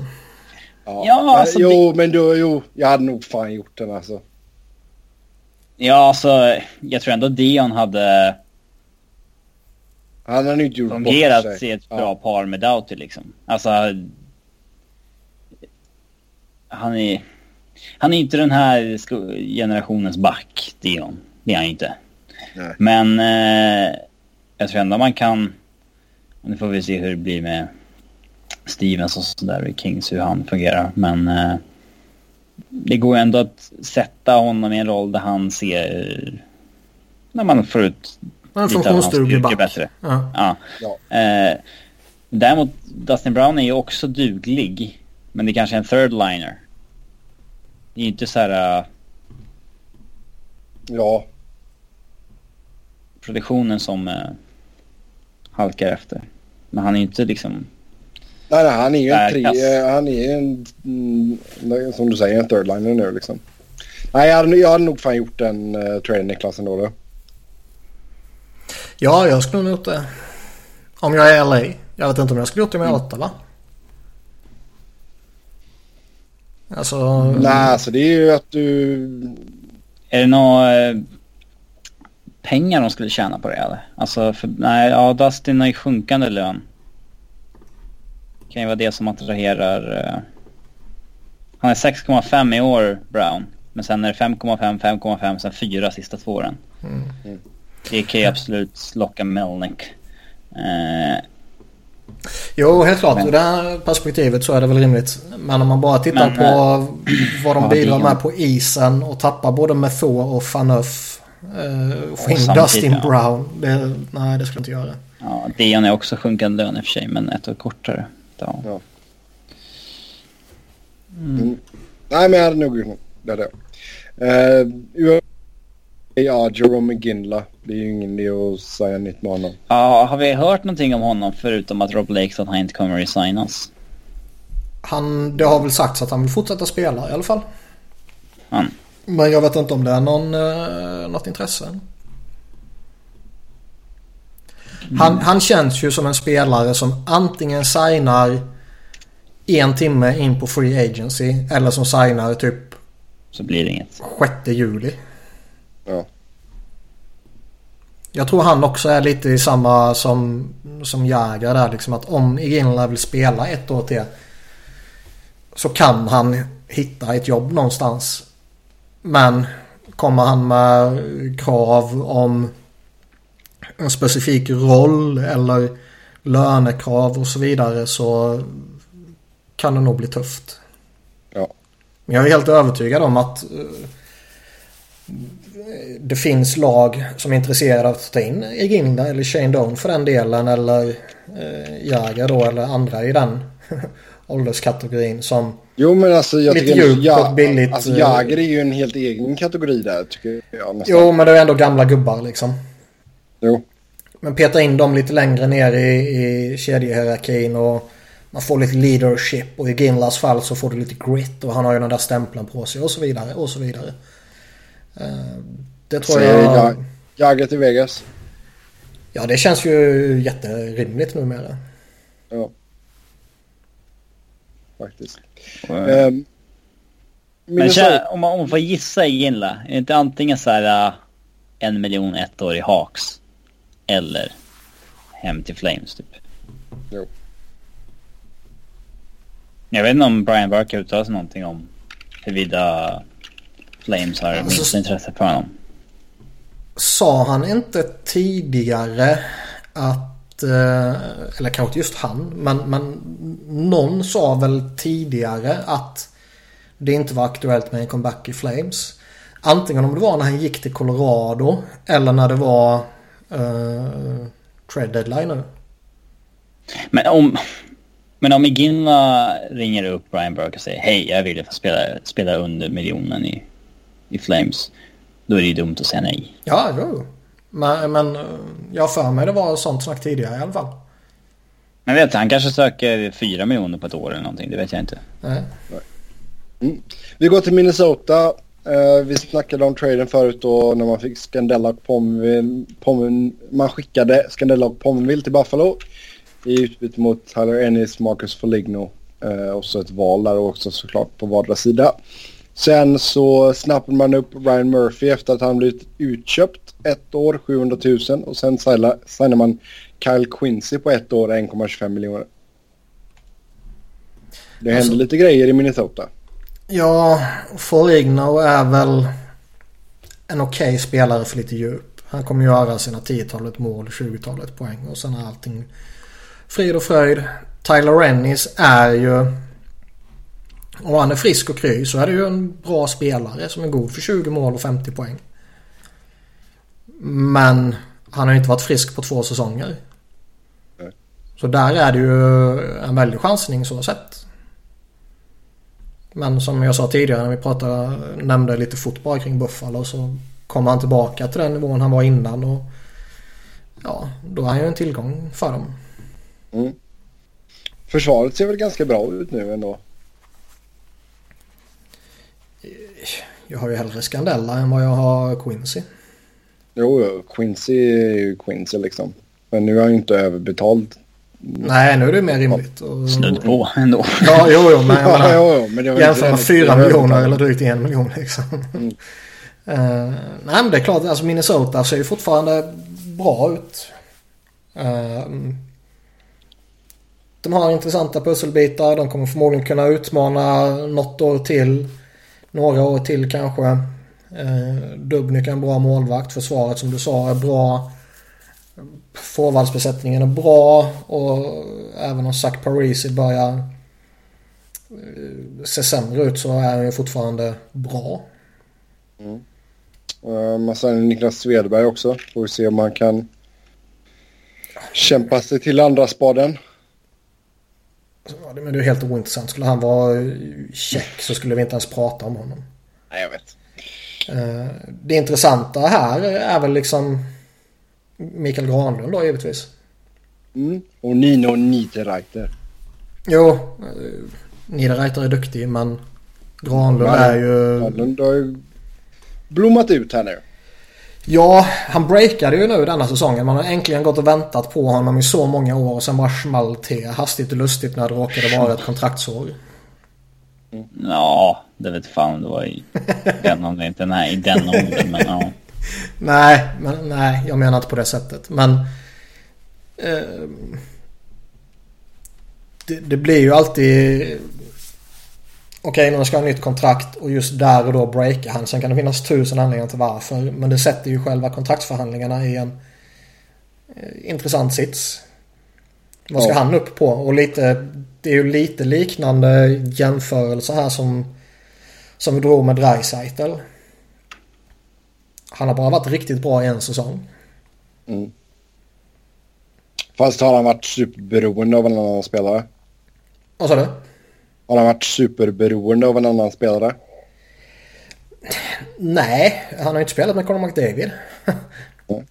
Ja, ja alltså, jo, det... men då, jo, jag hade nog fan gjort den alltså. Ja, alltså jag tror ändå Dion hade... Han hade inte gjort fungerat i ett bra ja. par med Doughty liksom. Alltså... Han är... Han är inte den här generationens back, Dion. Det är han inte. Nej. Men eh, jag tror ändå man kan... Nu får vi se hur det blir med Stevens och sådär i Kings, hur han fungerar. Men eh, det går ju ändå att sätta honom i en roll där han ser... När man får ut En lite av hans styrka bättre. Ja. Ja. Ja. Eh, däremot, Dustin Brown är ju också duglig. Men det är kanske är en third liner. Det är ju inte så här... Uh, Ja, produktionen som uh, halkar efter. Men han är ju inte liksom... nej, nej, han är ju en tre, eh, han är en, mm, som du säger, en third liner nu liksom. Nej, jag hade, jag hade nog fan gjort den uh, traden Niklas ändå. Då. ja, jag skulle nog gjort det. Om jag är LA. Jag vet inte om jag skulle gjort det med Mm. Ottawa. Alltså... Nej, alltså det är ju att du... Är det några uh, pengar de skulle tjäna på det eller? Alltså, för, nej, ja, Dustin har ju sjunkande lön. Kan ju vara det som attraherar... Uh, han är 6,5 i år, Brown. Men sen är det 5,5, 5,5, sen 4 sista två åren. Mm. Det kan ju absolut locka Melnick. Eh, Jo, helt klart. Men- Ur det här perspektivet så är det väl rimligt. Men om man bara tittar Men, på vad de bidrar med på isen och tappar både Methor och Faneuf. Eh, och samtidigt, Dustin ja. Brown. Det, nej, det skulle jag inte göra. ja, Dion är också sjunkande lön i och för sig, men ett år kortare. Ja. Ja. Mm. Nej, men jag hade nog gjort det. Hade jag. Uh, ja, Jerome McGinla. Det är ju ingen idé att säga nytt med honom. Ja, har vi hört någonting om honom förutom att Rob Lake sa att han inte kommer resignas? Han, det har väl sagts att han vill fortsätta spela i alla fall. Han. Men jag vet inte om det är någon, eh, något intresse. Han, han känns ju som en spelare som antingen signar en timme in på Free Agency eller som signar typ Så blir det inget. 6 juli. Ja. Jag tror han också är lite i samma som, som Jäger där liksom att om Iginla vill spela ett år till så kan han hitta ett jobb någonstans. Men kommer han med krav om en specifik roll eller lönekrav och så vidare så kan det nog bli tufft. Ja. Men jag är helt övertygad om att eh, det finns lag som är intresserade av att ta in Eginda eller Shane Doan för den delen eller eh, Jäger då eller andra i den ålderskategorin som Jo, men alltså jag Lite tycker... ja, billigt, Alltså eh, Jagr är ju en helt egen kategori där, tycker jag nästan. Jo men det är ändå gamla gubbar liksom. Jo. Men peta in dem lite längre ner i, i kedjehierarkin och man får lite leadership och i Ginlas fall så får du lite grit och han har ju den där stämpeln på sig och så vidare och så vidare. Eh, Det tror Säger jag... jag. Jagr till Vegas. Ja det känns ju jätterimligt numera. Ja. Faktiskt. Um, men känner, om, man, om man får gissa i Ginla, är det inte antingen så här uh, en miljon ett år i Hawks eller hem till Flames typ? Jo. Jag vet inte om Brian Burke har uttalat sig någonting om huruvida Flames har Alltså, minst intresse för honom. Sa han inte tidigare att, eh, eller kanske just han, men, men någon sa väl tidigare att det inte var aktuellt med en comeback i Flames. Antingen om det var när han gick till Colorado eller när det var eh, trade deadline nu. Men om, men om Iginla ringer upp Brian Burke och säger hej, jag vill få spela, spela under miljonen i, i Flames. Då är det ju dumt att säga nej. Ja, jo. Men, men eh, jag för mig det var sånt snack tidigare i alla fall. Men vet du, han kanske söker fyra miljoner på ett år eller någonting, det vet jag inte. Nej. Vi går till Minnesota. Eh, vi snackade om traden förut då när man fick Scandella och. Pomin, man skickade Scandella och Pominville till Buffalo i utbyte mot Tyler Ennis, Marcus Foligno eh, och så ett val där också såklart på vardera sida. Sen så snappade man upp Ryan Murphy efter att han blivit utköpt ett år, 700 000 och sen signa- signade man Kyle Quincy på ett år, 1,25 miljoner. Det hände Alltså- lite grejer i Minnesota. Ja, Foligno är väl en okej spelare för lite djup. Han kommer göra sina 10-talet mål, 20-talet poäng och sen är allting frid och fröjd. Tyler Ennis är ju... Om han är frisk och kry så är det ju en bra spelare som är god för 20 mål och 50 poäng. Men han har ju inte varit frisk på två säsonger. Så där är det ju en väldig chansning så sett. Men som jag sa tidigare när vi pratade, nämnde lite fotboll kring Buffalo så kommer han tillbaka till den nivån han var innan och ja, då är han ju en tillgång för dem. Mm. Försvaret ser väl ganska bra ut nu ändå. Jag har ju hellre Scandella än vad jag har Quincy. Jo, jo, Quincy är ju Quincy liksom. Men nu är han ju inte överbetald. Nej, nu är det mer rimligt. Snudd på ändå. Ja, jo, jo, men jag Ja, jo, jo, men det var jämför med inte- 4 det var miljoner inte- eller drygt en miljon liksom. Eh, nej, men det är klart, alltså Minnesota ser ju fortfarande bra ut. Eh, de har intressanta pusselbitar. De kommer förmodligen kunna utmana något år till. Några år till kanske. Uh, Dubnik är en bra målvakt. Försvaret som du sa är bra. Forwardsbesättningen är bra. Och även om Zach Parisi börjar eh, se sämre ut så är han ju fortfarande bra. Uh, man signar Niklas Svedberg också. Får vi se om man kan kämpa sig till andra spaden. Ja, det- men det är helt ointressant. Skulle han vara eh, check så skulle vi inte ens prata om honom. Nej, jag vet. Eh, Det intressanta här är väl liksom Mikael Granlund då givetvis. Mm. Och Nino Niederreiter. Jo, eh, Niederreiter är duktig men Granlund Men- är ju... Granlund har ju blommat ut här nu. Ja, han breakade ju nu denna säsongen. Man har äntligen gått och väntat på honom i så många år och sen bara small till hastigt och lustigt när det råkade vara ett kontraktsår. Ja, det vet fan det var i den om det inte nej, i den åldern. Men ja. Nej, men, nej, jag menar inte på det sättet. Men... Eh, det, det blir ju alltid... Okej, nu ska han ha nytt kontrakt och just där och då breakar han. Sen kan det finnas tusen anledningar till varför. Men det sätter ju själva kontraktsförhandlingarna i en eh, intressant sits. Vad ska Ja. han upp på? Och lite... Det är ju lite liknande jämförelse här som... Som vi drog med Dreisaitl. Han har bara varit riktigt bra en säsong. Mm. Fast har han varit superberoende av en annan spelare? Vad sa du? Har han varit superberoende av en annan spelare? Nej, han har inte spelat med Conor McDavid. Mm.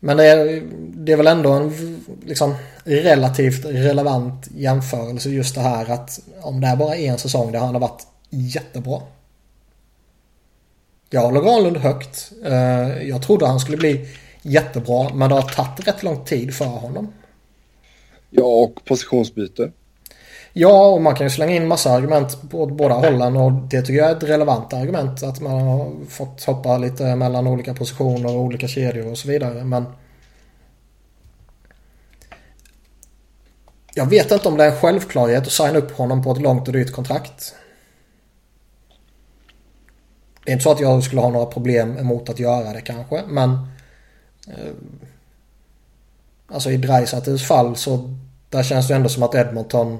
Men det är, det är väl ändå en liksom, relativt relevant jämförelse just det här att om det är bara en säsong där han har varit jättebra. Jag håller Granlund högt. Eh, Jag trodde han skulle bli jättebra men det har tagit rätt lång tid för honom. Ja, och positionsbyte. Ja, och man kan ju slänga in massa argument på båda hållen och det tycker jag är ett relevant argument. Att man har fått hoppa lite mellan olika positioner och olika kedjor och så vidare. Men jag vet inte om det är en självklarhet att signa upp honom på ett långt och dyrt kontrakt. Det är inte så att jag skulle ha några problem emot att göra det kanske, men eh, Alltså i Dreisaitls fall så där känns det ändå som att Edmonton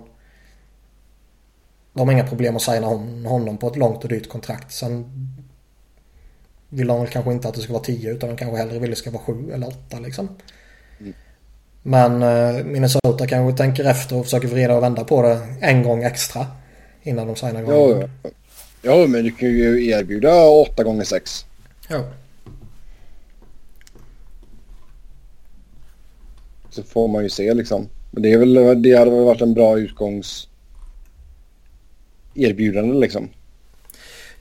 de har inga problem att signa hon- honom på ett långt och dyrt kontrakt. Sen vill de väl kanske inte att det ska vara 10 utan de kanske hellre vill det ska vara 7 eller 8 liksom. Men eh, Minnesota kanske tänker efter och försöker vrida och vända på det en gång extra. Innan de signar Ja, Granlund. ja. Ja, men du kan ju erbjuda 8 gånger 6 Ja. Så får man ju se liksom. Men det, är väl, det hade väl varit en bra utgångs erbjudande liksom.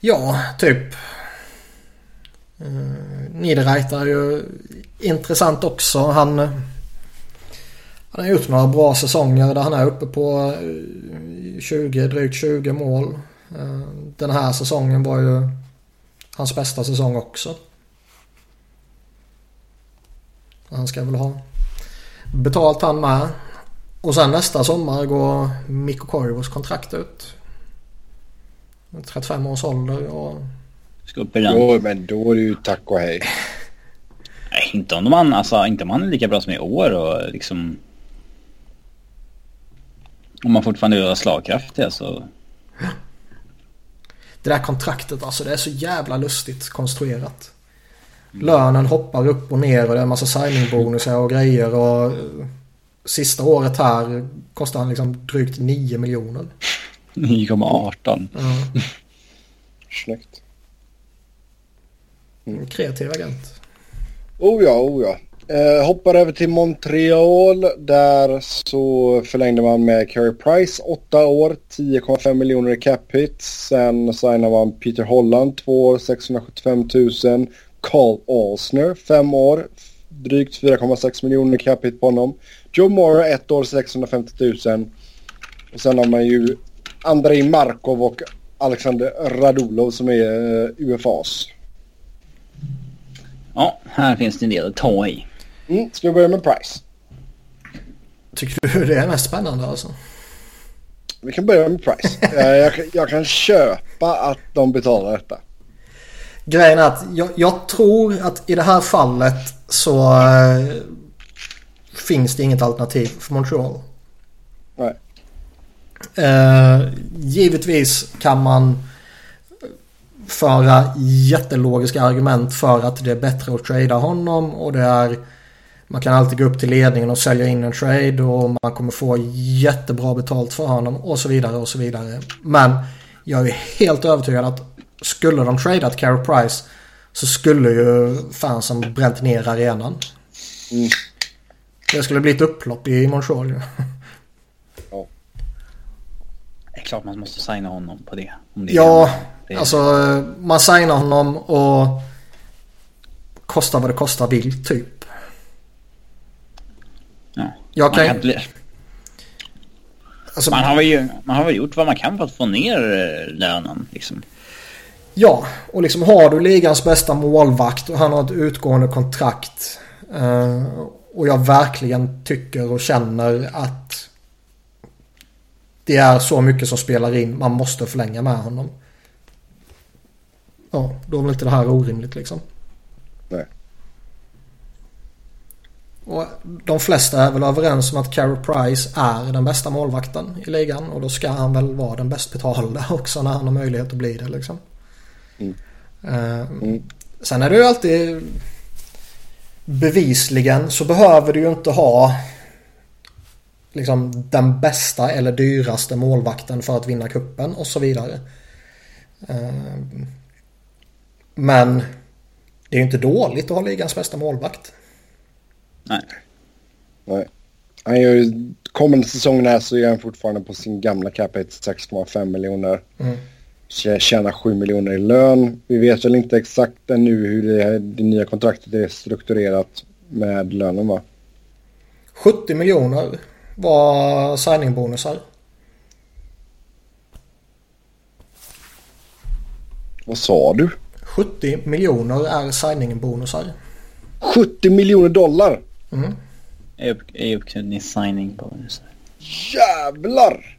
Ja, typ. Uh, Niederreiter är ju intressant också. Han, han har gjort några bra säsonger där han är uppe på eh, 20, drygt 20 mål. Eh, Den här säsongen var ju hans bästa säsong också. Han ska väl ha betalt han med. Och sen nästa sommar går Mikko Koivus kontrakt ut. 35 års ålder och... Ska upp i den. Jo, men då är det ju tack och hej. inte om man, alltså, inte om man är lika bra som i år och liksom... Om man fortfarande är slagkraftig så... Det där kontraktet alltså, det är så jävla lustigt konstruerat. Lönen hoppar upp och ner och det är en massa signingbonusar och grejer och sista året här kostar han liksom drygt 9 miljoner. 9,18. Ja. Snyggt. En kreativ agent. Oh ja, oh ja. Eh, hoppar över till Montreal. Där så förlängde man med Carey Price 8 år, 10,5 miljoner i cap hit. Sen signade man Peter Holland 2 år, 675 000. Carl Alsner 5 år, drygt 4,6 miljoner i cap hit på honom. Joe Mora 1 år, 650 000. Och sen har man ju Andrei Markov och Alexander Radulov som är eh, UFAs. Ja, här finns det en del att ta i. Mm, ska vi börja med Price? Tycker du det är mest spännande alltså? Vi kan börja med Price. jag, jag, jag, kan köpa att de betalar detta. Grejen är att jag, jag tror att i det här fallet så äh, finns det inget alternativ för Montreal. Nej. Äh, givetvis kan man föra jättelogiska argument för att det är bättre att trada honom och det är man kan alltid gå upp till ledningen och sälja in en trade och man kommer få jättebra betalt för honom och så vidare och så vidare. Men jag är helt övertygad att skulle de tradat Carey Price så skulle ju fansen bränt ner arenan. Mm. Det skulle bli ett upplopp i Montreal ju. Ja. Det är klart man måste signa honom på det. Om det Ja, det alltså man signar honom och kostar vad det kostar vill typ. Ja. Jag Man, kan, kan inte, alltså, man, har ju- man har väl gjort vad man kan för att få ner eh, lönen. Liksom. Ja, och liksom har du ligans bästa målvakt och han har ett utgående kontrakt. eh, och jag verkligen tycker och känner att det är så mycket som spelar in. Man måste förlänga med honom. Ja, då är väl inte det här orimligt liksom. Nej. Och de flesta är väl överens om att Carey Price är den bästa målvakten i ligan. Och då ska han väl vara den bäst betalda också när han har möjlighet att bli det liksom. Mm. Eh, Mm. Sen är det ju alltid bevisligen så behöver du ju inte ha liksom den bästa eller dyraste målvakten för att vinna kuppen och så vidare. Eh, Men det är ju inte dåligt att ha ligans bästa målvakt. Nej. Nej. Han gör ju, kommande säsongen här så är han fortfarande på sin gamla cap hit 6,5 miljoner. Mm. Tjä- Tjänar 7 miljoner i lön. Vi vet väl inte exakt ännu hur det, det nya kontraktet är strukturerat med lönen va? 70 miljoner var signingbonusar. Vad sa du? 70 miljoner är signingbonusar. 70 miljoner dollar! Mm. I signing bonus. Jävlar!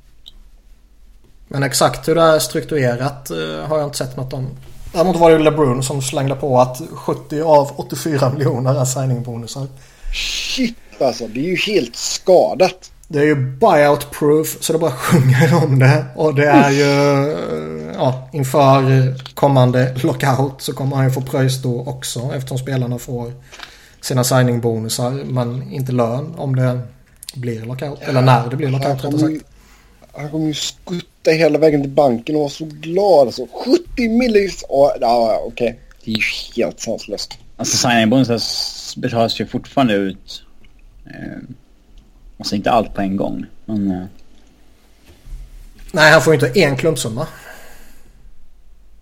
Men exakt hur det är strukturerat eh, har jag inte sett något om. Däremot var det LeBron som slängde på att 70 av 84 miljoner är signingbonusar. Shit alltså, det är ju helt skadat. Det är ju buyout proof så det bara sjunger om det. Och det är ju eh, ja, inför kommande lockout så kommer han ju få pröjs då också eftersom spelarna får sina signingbonusar men inte lön om det blir lockout. Eller när det blir lockout rättare sagt. han kommer ju skutta hela vägen till banken och vara så glad. Alltså, 70 miljoner! Ja, ja, okej. Det är ju helt sanslöst. Alltså signing bonus betalas ju fortfarande ut. Eh, alltså inte allt på en gång. Men eh, Nej han får ju inte en klumpsumma.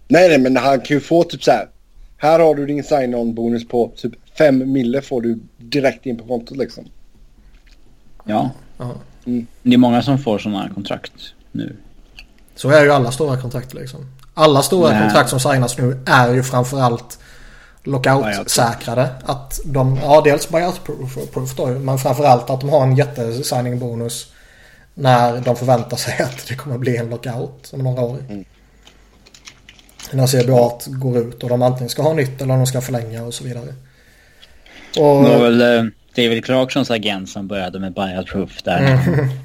Nej, nej, men han kan ju få typ så här. Här har du din sign-on-bonus på typ 5 mille får du direkt in på kontot liksom. ja. Ja. Det är många som får sådana kontrakt nu. Så är ju alla stora kontrakt liksom. Alla stora Nej. kontrakt som signas nu är ju framförallt lockout-säkrade. Att de, ja dels buyout proof, proof då, men framförallt att de har en jättesigning bonus när de förväntar sig att det kommer bli en lockout om några år. Mm. När CBA går ut och de antingen ska ha nytt eller de ska förlänga och så vidare. Och... Det var väl uh, David Clarksons agent som började med buyout proof där. Mm.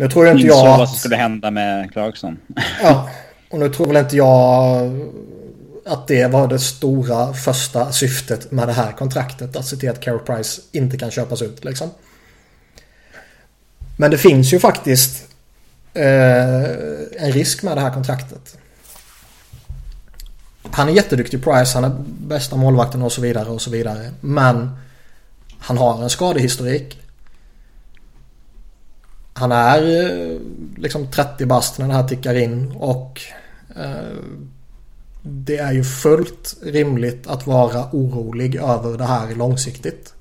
Nu tror jag inte jag att... vad som skulle hända med Clarkson. ja, och nu tror väl inte jag att det var det stora första syftet med det här kontraktet. Att se till att Carey Price inte kan köpas ut liksom. Men det finns ju faktiskt eh, en risk med det här kontraktet. Han är jätteduktig Price, han är bästa målvakten och så vidare och så vidare. Men han har en skadehistorik. Han är eh, liksom 30 bast när det här tickar in och eh, det är ju fullt rimligt att vara orolig över det här långsiktigt.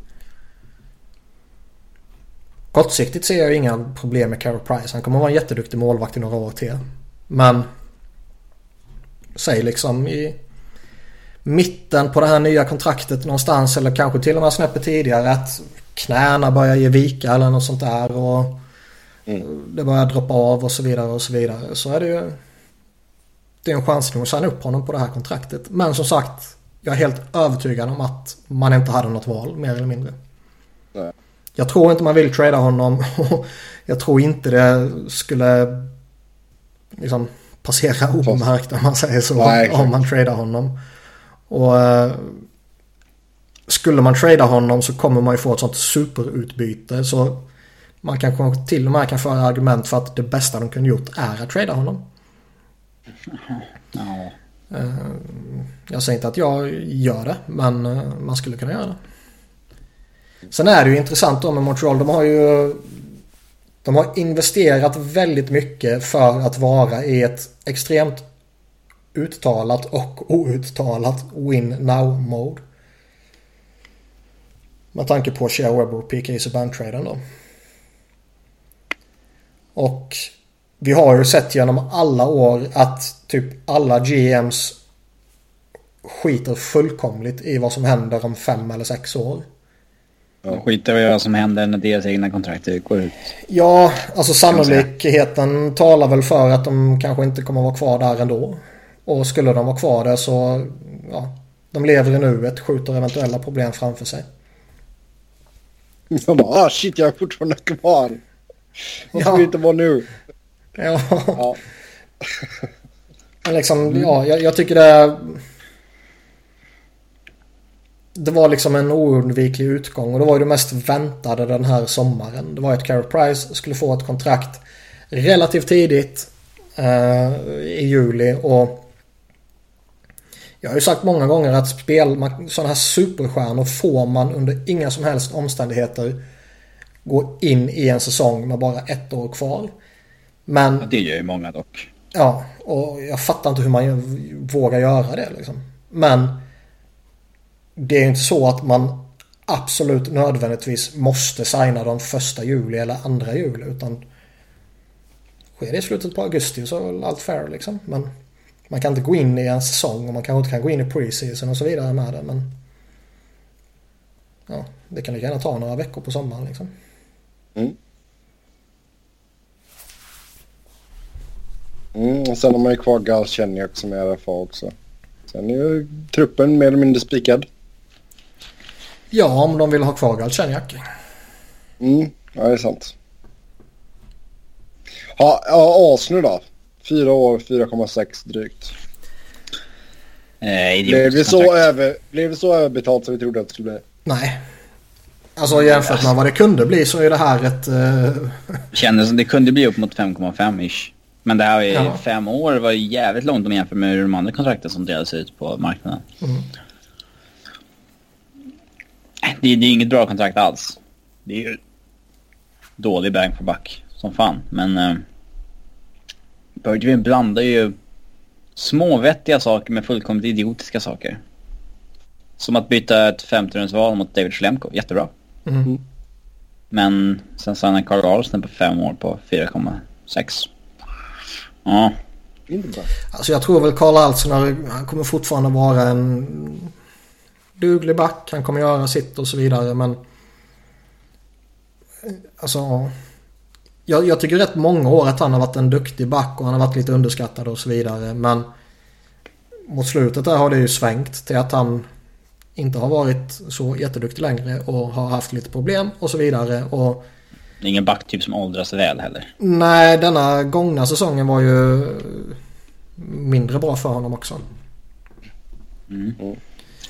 Kortsiktigt ser jag inga problem med Carey Price. Han kommer att vara en jätteduktig målvakt i några år till. Men säg liksom i mitten på det här nya kontraktet någonstans eller kanske till och med snäppet tidigare att knäna börjar ge vika eller något sånt där och mm. det börjar droppa av och så vidare och så vidare så är det ju det är en chansning att signa upp honom på det här kontraktet. Men som sagt jag är helt övertygad om att man inte hade något val mer eller mindre. Nej. Jag tror inte man vill trada honom. jag tror inte det skulle liksom passera obemärkt om man säger så. Nej, om man tradar honom. Och uh, skulle man trada honom så kommer man ju få ett sånt superutbyte. Så man kanske till och med kan föra argument för att det bästa de kunde gjort är att trada honom. Ja. Uh, jag säger inte att jag gör det men uh, man skulle kunna göra det. Sen är det ju intressant då med Montreal. De har ju de har investerat väldigt mycket för att vara i ett extremt uttalat och outtalat win now mode. Med tanke på Shea Weber och PK Subban-traden då. Och vi har ju sett genom alla år att typ alla GMs skiter fullkomligt i vad som händer om fem eller sex år. De skiter i vad som händer när deras egna kontrakt går ut. Ja, alltså sannolikheten talar väl för att de kanske inte kommer vara kvar där ändå. Och skulle de vara kvar där så, ja, de lever i nuet, skjuter eventuella problem framför sig. De bara, ah shit jag är fortfarande kvar. Vad ska ja. vi inte vara nu? Ja. ja. liksom, ja, jag, jag tycker det är det var liksom en oundviklig utgång och det var ju det mest väntade den här sommaren. Det var att Carey Price skulle få ett kontrakt relativt tidigt eh, i juli och jag har ju sagt många gånger att spel, sådana här superstjärnor får man under inga som helst omständigheter gå in i en säsong med bara ett år kvar. Men... Ja, det gör ju många dock. Ja, och jag fattar inte hur man vågar göra det liksom. Men det är inte så att man absolut nödvändigtvis måste signa dem första juli eller andra juli utan sker det i slutet på augusti så är väl allt fair liksom. Men man kan inte gå in i en säsong och man kanske inte kan gå in i preseason och så vidare med det men ja, det kan lika gärna ta några veckor på sommaren liksom. Mm. Mm, och sen har man ju kvar Galchenyak som är RFA också. Sen är ju truppen mer eller mindre spikad. Ja, om de vill ha kvar Galchenyak. Mm, ja det är sant. Ja, ja Arsenal då? Fyra år, 4,6 drygt. Eh, blev, det så över, blev det så överbetalt som vi trodde att det skulle bli? Nej. Alltså jämfört med vad det kunde bli så är det här ett... Uh... Kändes som det kunde bli upp mot 5,5-ish. Men det här är ja. fem år var jävligt långt om jämfört med de andra kontrakten som delades ut på marknaden. Mm. Det, det är inget bra kontrakt alls. Det är ju dålig bang for buck som fan. Men uh, Bergevin blandar ju småvettiga saker med fullkomligt idiotiska saker. Som att byta ett femterumsval mot David Schlemko. Jättebra. Mm. Men sen signar Carl Arlsen på fem år på 4,6. Ja. Alltså jag tror väl Carl Alsen han kommer fortfarande vara en duglig back. Han kommer göra sitt och så vidare men... Alltså... Jag, jag tycker rätt många år att han har varit en duktig back och han har varit lite underskattad och så vidare men... Mot slutet där har det ju svängt till att han inte har varit så jätteduktig längre och har haft lite problem och så vidare. Och Det är ingen backtyp som åldras väl heller. nej, denna gångna säsongen var ju mindre bra för honom också. Eh,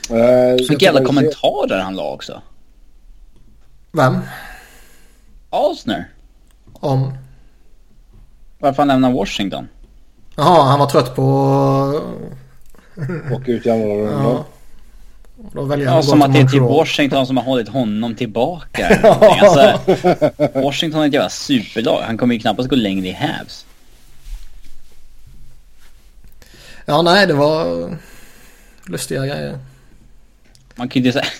Så jag vilka jävla se- kommentarer han la också. Vem? Asner. Om? Varför han lämnar Washington? Jaha, han var trött på... Åka ut i andra. Ja. Då väljer han Ja, som att det är till typ. Washington som har hållit honom tillbaka. alltså, Washington är ett jävla superlag. Han kommer ju knappast gå längre i Habs. Ja, nej, det var lustiga grejer. Man kan ju inte säga...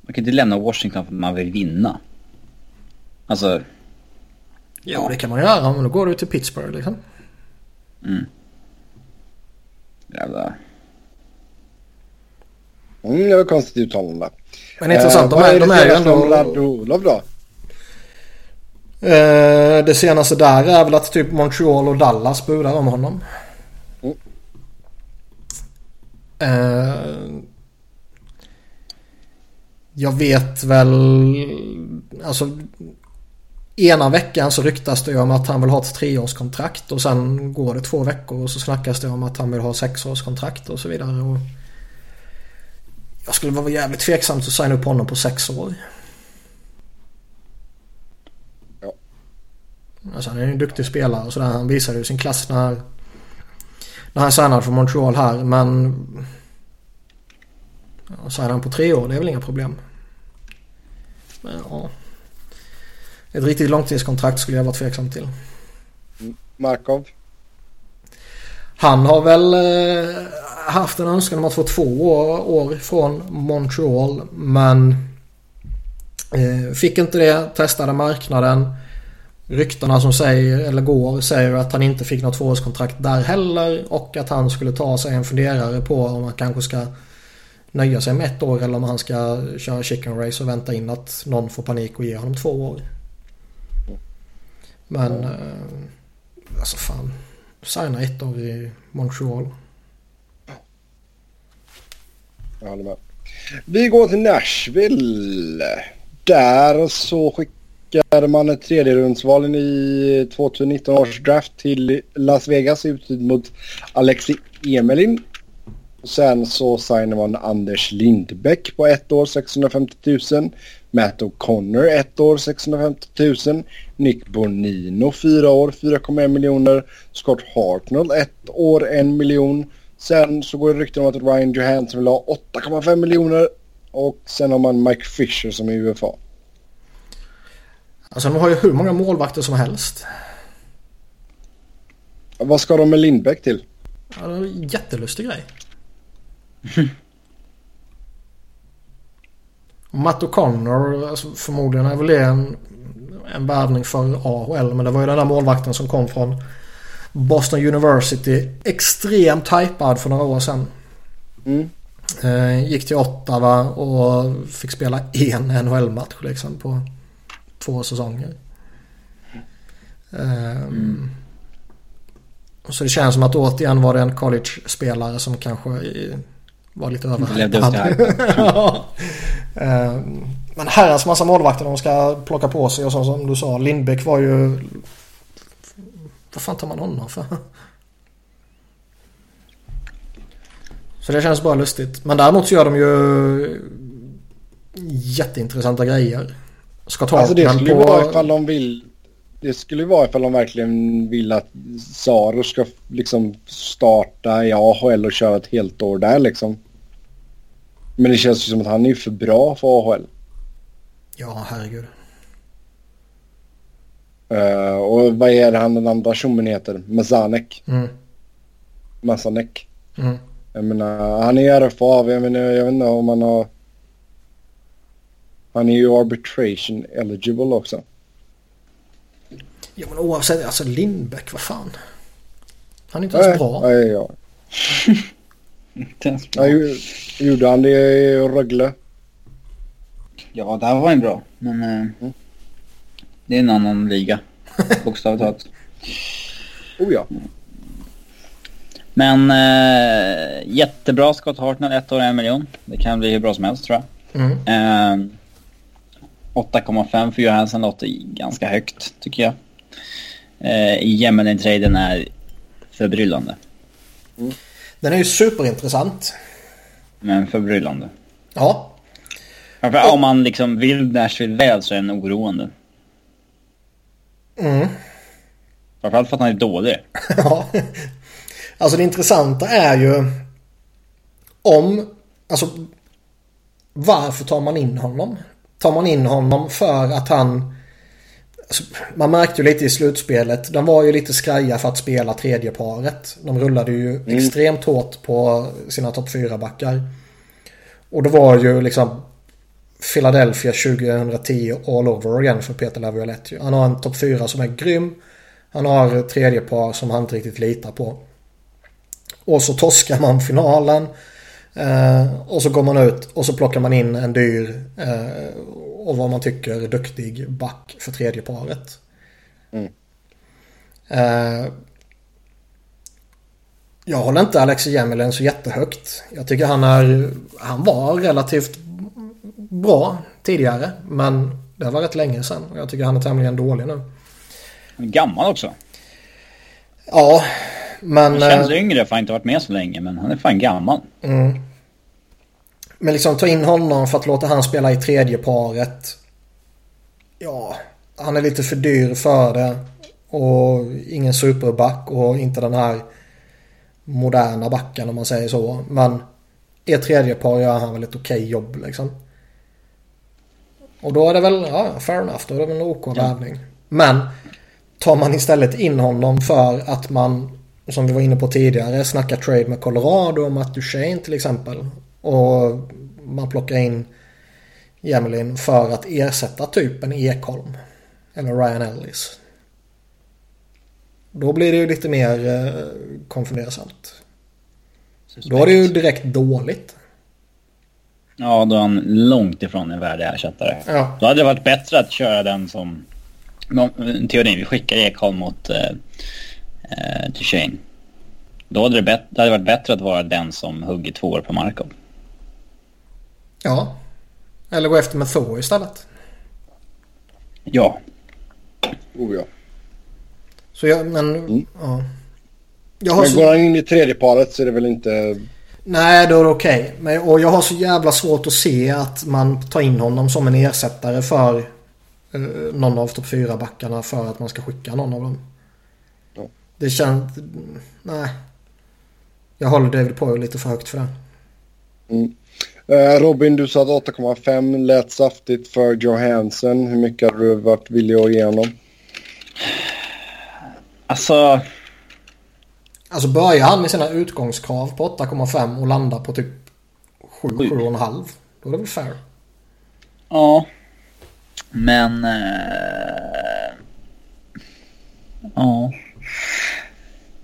Man kan inte lämna Washington för att man vill vinna. Alltså, Jo, det kan man göra, men då går du till Pittsburgh liksom. jävla... Mm, det var konstigt uttalande. Men intressant, Eh, de, vad är, de det är ju senaste om ändå... Radulov då? Eh, det senaste där är väl att typ Montreal och Dallas budar om honom. Mm. Eh, jag vet väl... Alltså... Ena veckan så ryktas det om att han vill ha ett treårskontrakt och sen går det två veckor och så snackas det om att han vill ha sexårskontrakt och så vidare. Och jag skulle vara jävligt tveksam att signa upp honom på sex år. Alltså han är en duktig spelare och sådär. Han visade ju sin klass när, när han signade för Montreal här. Men ja, signar han på tre år det är väl inga problem. Men ja. Ett riktigt långtidskontrakt skulle jag vara tveksam till. Markov? Han har väl eh, haft en önskan om att få två år, år från Montreal men eh, fick inte det, testade marknaden. Ryktena som säger, eller går, säger att han inte fick något tvåårskontrakt där heller och att han skulle ta sig en funderare på om han kanske ska nöja sig med ett år eller om han ska köra chicken race och vänta in att någon får panik och ge honom två år. Men eh, alltså fan. Signa ett år i Montreal. Jag håller med. Vi går till Nashville. Där så skickade man ett tredje rundsval i 2019 års draft till Las Vegas utbyte mot Alexi Emelin. Sen så signade man Anders Lindbäck på ett år 650 000. Matt O'Connor ett år 650 000. Nick Bonino fyra år 4,1 miljoner. Scott Hartnell ett år en miljon. Sen så går det rykten om att Ryan Johansson vill ha 8,5 miljoner. Och sen har man Mike Fisher som är UFA. Alltså de har ju hur många målvakter som helst. Vad ska de med Lindbäck till? Ja, det är en jättelustig grej. Matt O'Connor, alltså förmodligen är väl det en, en värvning för AHL. Men det var ju den där målvakten som kom från Boston University. Extremt hypad för några år sedan. Mm. Eh, gick till Ottawa och fick spela en NHL-match liksom på två säsonger. Ehm, Så det känns som att återigen var det en college-spelare som kanske var lite. Ja. Ehm, Men herrans massa målvakter de ska plocka på sig och så som du sa. Lindbäck var ju... Vad fan tar man honom för? Så det känns bara lustigt. Men däremot så gör de ju jätteintressanta grejer. Scott Alltså det skulle ju på... vara ifall de vill. Det skulle vara ifall de verkligen vill att Saros ska liksom starta i AHL och köra ett helt år där liksom. Men det känns ju som att han är för bra för AHL. Ja, herregud. Eh, och vad är det han den andra tjommen heter? Mazanek. Mm. Mazanek. Mm. Jag menar, han är ju RFA. Jag, menar, jag vet inte om han har... Han är ju arbitration eligible också. Ja men oavsett, alltså Lindbäck, vad fan. Han är inte ens bra. Nej, ja. Inte ens Ja, bra. ju- gjorde han det i Rögle? Ja, där var han bra. Men eh, det är en annan liga. Bokstavligt talat. Oh ja. Men eh, jättebra Scott Hartnell, ett år en miljon. Det kan bli hur bra som helst tror jag. Mm. Eh, 8,5 för Johansson låter ganska högt tycker jag. Eh, Jemelin-traden är förbryllande. Den är ju superintressant. Men förbryllande. Ja. Framför om man liksom vill Nashville väl så är den oroande. Mm. Framförallt för att han är dålig. ja. Alltså det intressanta är ju om, alltså varför tar man in honom? Tar man in honom för att han, man märkte ju lite i slutspelet, de var ju lite skraja för att spela tredje paret. De rullade ju extremt hårt på sina topp 4-backar. Och det var ju liksom Philadelphia 2010 all over again för Peter Laviolette. Han har en topp 4 som är grym. Han har ett tredje par som han inte riktigt litar på. Och så torskar man finalen. Eh, och så går man ut och så plockar man in en dyr eh, och vad man tycker duktig back för tredje paret. Mm. Eh, jag håller inte Alexi Jemelin så jättehögt. Jag tycker han är, han var relativt bra tidigare. Men det var rätt länge sedan. Och jag tycker han är tämligen dålig nu. Han är gammal också. Ja, men... Han känns eh, yngre för han har inte varit med så länge men han är fan gammal. Mm. Men liksom ta in honom för att låta han spela i tredje paret. Ja, han är lite för dyr för det. Och ingen superback och inte den här moderna backen om man säger så. Men i tredje par gör han väl ett okej jobb liksom. Och då är det väl, ja fair enough, då är det väl en OK värvning. Men tar man istället in honom för att man, som vi var inne på tidigare, snackar trade med Colorado och Matt Duchene till exempel. Och man plockar in Jemelin för att ersätta typ en Ekholm. Eller Ryan Ellis. Då blir det ju lite mer eh, konfundersamt. Då är det ju direkt dåligt. Ja, då är han långt ifrån en värdig ersättare. Ja. Då hade det varit bättre att köra den som... Teorin, vi skickar Ekholm mot eh, eh, Duchene. Då hade det, det hade varit bättre att vara den som hugger två år på Markov. Ja. Eller gå efter med Thor istället. Ja. Oh, ja. Så jag, men... Ja. Jag har Men så... går han in i tredje paret så är det väl inte... Nej, då är det okej. Men Och jag har så jävla svårt att se att man tar in honom som en ersättare för eh, någon av topp 4-backarna för att man ska skicka någon av dem. Ja. Det känns... Nej. Jag håller David Poyle lite för högt för det. Eh, Robin, du sa att 8,5 lät saftigt för Johansson. Hur mycket hade du varit villig att ge honom? Alltså, Alltså börjar han med sina utgångskrav på 8,5 och landar på typ 7, Sju. 7,5. Då är det väl fair. ja. Men... Eh, ja.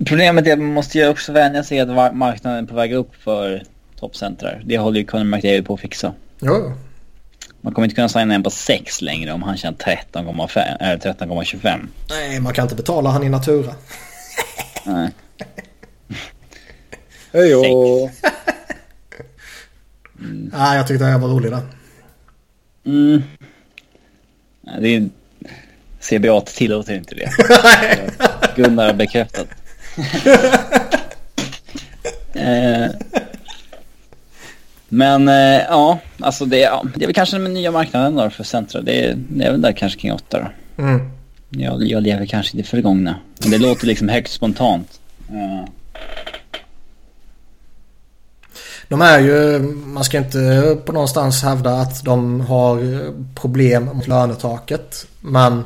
Problemet är att man måste ju också vänja sig att marknaden är på väg upp för toppcentrar. Det håller ju Conor McDavid på att fixa. Jo. Man kommer inte kunna signa en på 6 längre om han tjänar 13,5 eller 13,25. Nej, man kan inte betala han i natura. Nej. Hej och... Nej, jag tyckte det här var roligt där. Mm. Det är... CBA tillåter inte det. Gunnar har bekräftat. eh, men eh, ja, alltså det, ja, det är väl kanske den nya marknaden då för centra. Det är, det är väl där kanske kring åtta då. Mm. Jag, jag lever kanske i det förgångna. Men det låter liksom högt spontant. Eh, De är ju, man ska inte på någonstans hävda att de har problem mot lönetaket. Men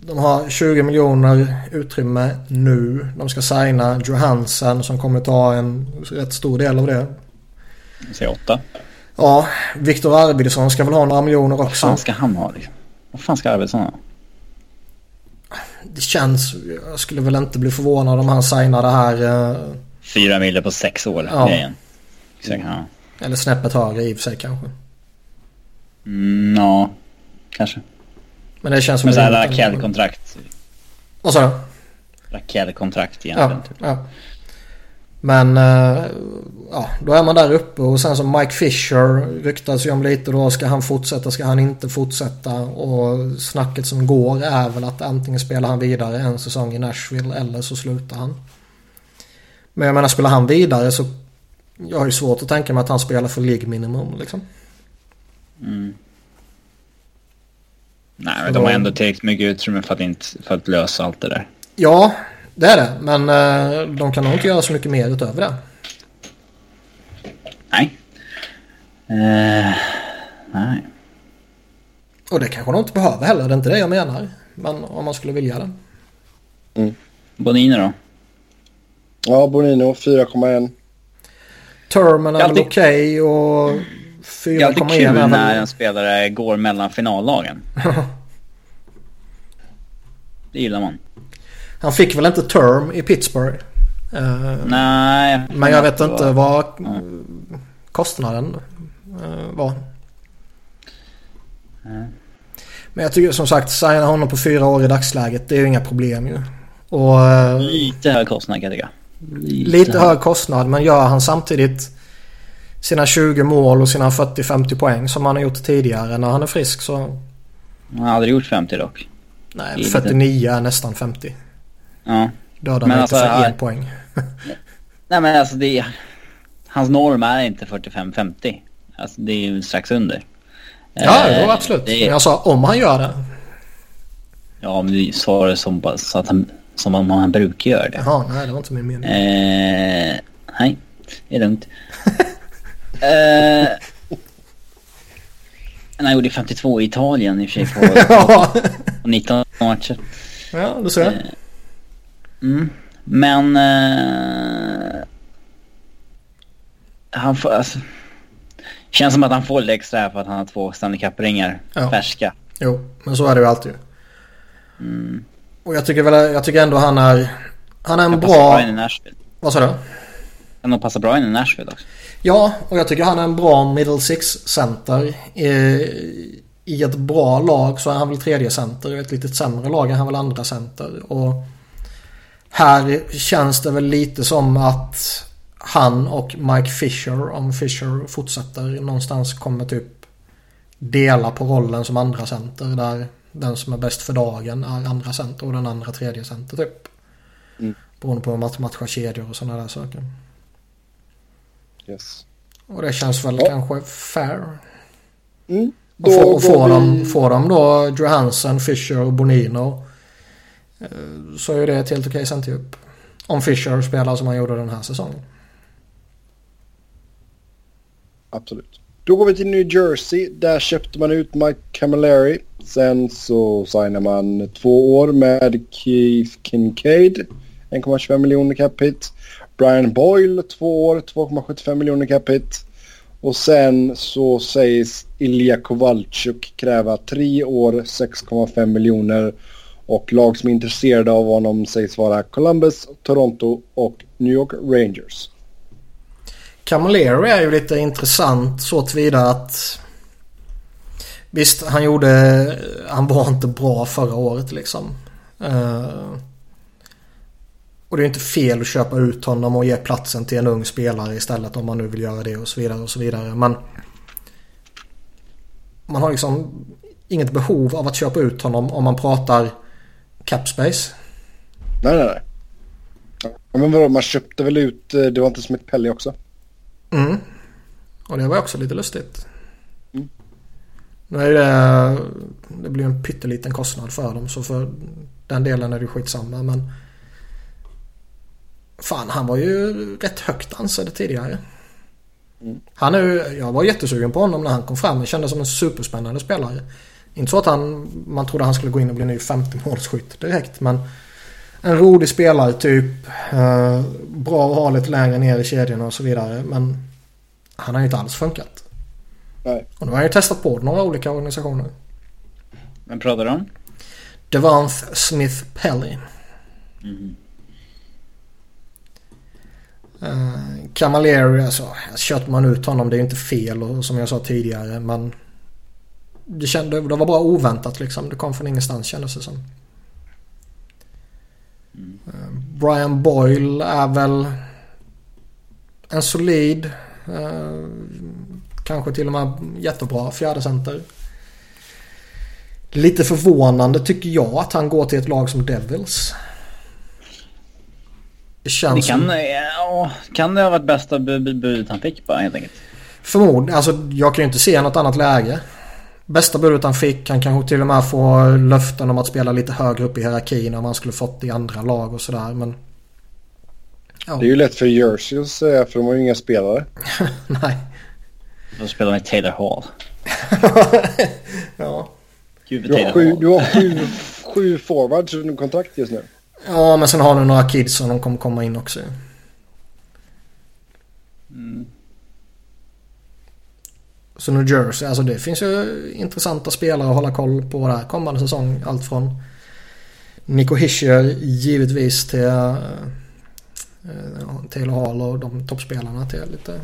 de har 20 miljoner utrymme nu. De ska signa Johansen som kommer ta en rätt stor del av det. Säg åtta. Ja, Viktor Arvidsson ska väl ha några miljoner Vad också. fan ska han ha liksom? Vad fan ska Arvidsson ha? Det känns, jag skulle väl inte bli förvånad om han signar det här. eh, Fyra miljoner på sex år. Ja. Grejen. Eller snäppet högre i och för sig kanske. Mm, ja, kanske. Men det känns som Men en såhär. Rakell-kontrakt. Vad sa du? Rakell-kontrakt Ja, egentligen. typ. ja. Men eh, ja, då är man där uppe och sen som Mike Fisher ryktas ju om lite då. Ska han fortsätta? Ska han inte fortsätta? Och snacket som går är väl att antingen spelar han vidare en säsong i Nashville eller så slutar han. Men jag menar spelar han vidare så jag har ju svårt att tänka mig att han spelar för League minimum liksom. Mm. Nej, men de har ändå tillräckligt mycket utrymme för att, inte, för att lösa allt det där. Ja, det är det. Men eh, de kan nog inte göra så mycket mer utöver det. Nej. Eh, nej. Och det kanske de inte behöver heller. Det är inte det jag menar. Men om man skulle vilja det. Bonino då? Ja, Bonino 4,1. Termen är väl okej och Det är alltid 4,1 kul är när en spelare går mellan finallagen. Det gillar man. Han fick väl inte term i Pittsburgh. Eh, Nej. men jag vet var- inte vad Ja. kostnaden eh, var. Ja. Men jag tycker som sagt signa honom på fyra år i dagsläget. Det är ju inga problem ju. Och eh, Lite hög kostnad kan jag tycka. lite hög kostnad men gör han samtidigt sina 20 mål och sina 40-50 poäng som han har gjort tidigare när han är frisk så... Han har aldrig gjort 50 dock. Nej, lite- 49 är nästan 50. Ja. Dödar Men mig inte alltså, för en poäng. Nej men alltså det är... Hans norm är inte 45-50. Alltså det är ju strax under. Ja, Eh, jo, absolut. det Men jag sa om han gör det. ja, men du sa det som, så att han, som om han brukar göra det. Jaha, nej det var inte min mening. Eh, nej, det är lugnt. eh, han gjorde 52 i Italien i och för sig på, Ja, på 19 matcher. ja du ser. Mm. Men... Eh, han får alltså... Känns som att han får lite extra här för att han har två Stanley Cup-ringar Ja. färska. Jo, men så är det ju alltid. Mm. Och jag tycker väl, jag tycker ändå han är... Han är en bra in bra... i Nashville. Vad sa du? Kan nog passa bra in i Nashville också. Ja, och jag tycker han är en bra middle six center. I, I ett bra lag så är han väl tredje center. I ett lite sämre lag är han väl andra center. Och här känns det väl lite som att han och Mike Fisher, om Fisher fortsätter någonstans, kommer typ dela på rollen som andra center. Där den som är bäst för dagen är andra center och den andra tredje center typ. Mm. Beroende på hur man matchar kedjor och sådana där saker. Yes. Och det känns väl Ja. kanske fair. Mm. Och får, går får, vi- de, får de då Johansson, Fisher och Bonino eh, så är det ett helt okej centerdjup. Om Fisher spelar som han gjorde den här säsongen. Absolut. Då går vi till New Jersey. Där köpte man ut Mike Camilleri. Sen så signar man två år med Keith Kincaid. 1,25 miljoner cap hit. Brian Boyle två år, 2,75 miljoner capita. Och sen så sägs Ilja Kovalchuk kräva tre år, 6,5 miljoner. Och lag som är intresserade av honom sägs vara Columbus, Toronto och New York Rangers. Camilleri är ju lite intressant så tillvida att Visst, han gjorde... Han var inte bra förra året liksom. Eh, och det är inte fel att köpa ut honom och ge platsen till en ung spelare istället om man nu vill göra det och så vidare och så vidare. Men man har liksom inget behov av att köpa ut honom om man pratar capspace. Nej, nej, nej. Ja, men vadå, man köpte väl ut, eh, det var inte Smith Pelly också? Mm. Och det var också lite lustigt. Mm. Nu är det, det blir en pytteliten kostnad för dem så för den delen är det skitsamma men Fan han var ju rätt högt ansedd tidigare. Mm. Han är jag var jättesugen på honom när han kom fram. Det kändes som en superspännande spelare. Inte så att han, man trodde han skulle gå in och bli ny 50 målskytt direkt men en rolig spelare typ. Eh, bra att ha lite längre ner i kedjorna och så vidare. Men han har ju inte alls funkat. Nej. Och nu har han ju testat på några olika organisationer. Vem pratar du om? Devonth Smith Pelly. Mhm. Uh, Camilleri, alltså köper man ut honom det är ju inte fel och som jag sa tidigare men det, kände, det var bara oväntat liksom. Det kom från ingenstans kändes det som. Eh, Brian Boyle är väl en solid, eh, kanske till och med jättebra fjärdecenter. Lite förvånande tycker jag att han går till ett lag som Devils. Det känns det kan, som... ja, kan det ha varit bästa budet han fick bara helt enkelt? Förmodligen. Alltså jag kan ju inte se något annat läge. Bästa budet han fick. Han kanske till och med får löften om att spela lite högre upp i hierarkin om han skulle fått i andra lag och sådär. Men... Ja. Det är ju lätt för Jersey att säga för de har ju inga spelare. Nej. De spelar med Taylor Hall. ja. Gud, du, har sju, du har sju, sju forwards under kontrakt just nu. Ja, men sen har du några kids som de kommer komma in också. Mm. Så New Jersey, alltså det finns ju intressanta spelare att hålla koll på där kommande säsong. Allt från Nico Hischier givetvis till uh, Taylor Hall och de toppspelarna till lite,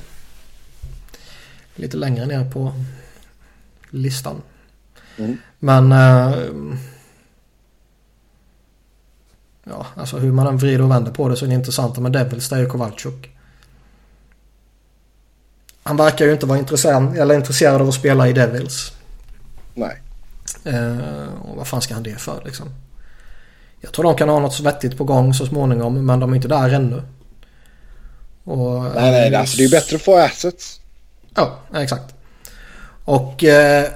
lite längre ner på listan. Mm. Men uh, ja, alltså hur man än vrider och vänder på det så är det intressanta med Devils det är ju Kowalczyk. Han verkar ju inte vara intresserad, eller intresserad av att spela i Devils. Nej. Eh, och vad fan ska han det för liksom? Jag tror de kan ha något vettigt på gång så småningom men de är inte där ännu. Och, nej, nej, alltså det är bättre att få assets. Ja, exakt. Och eh,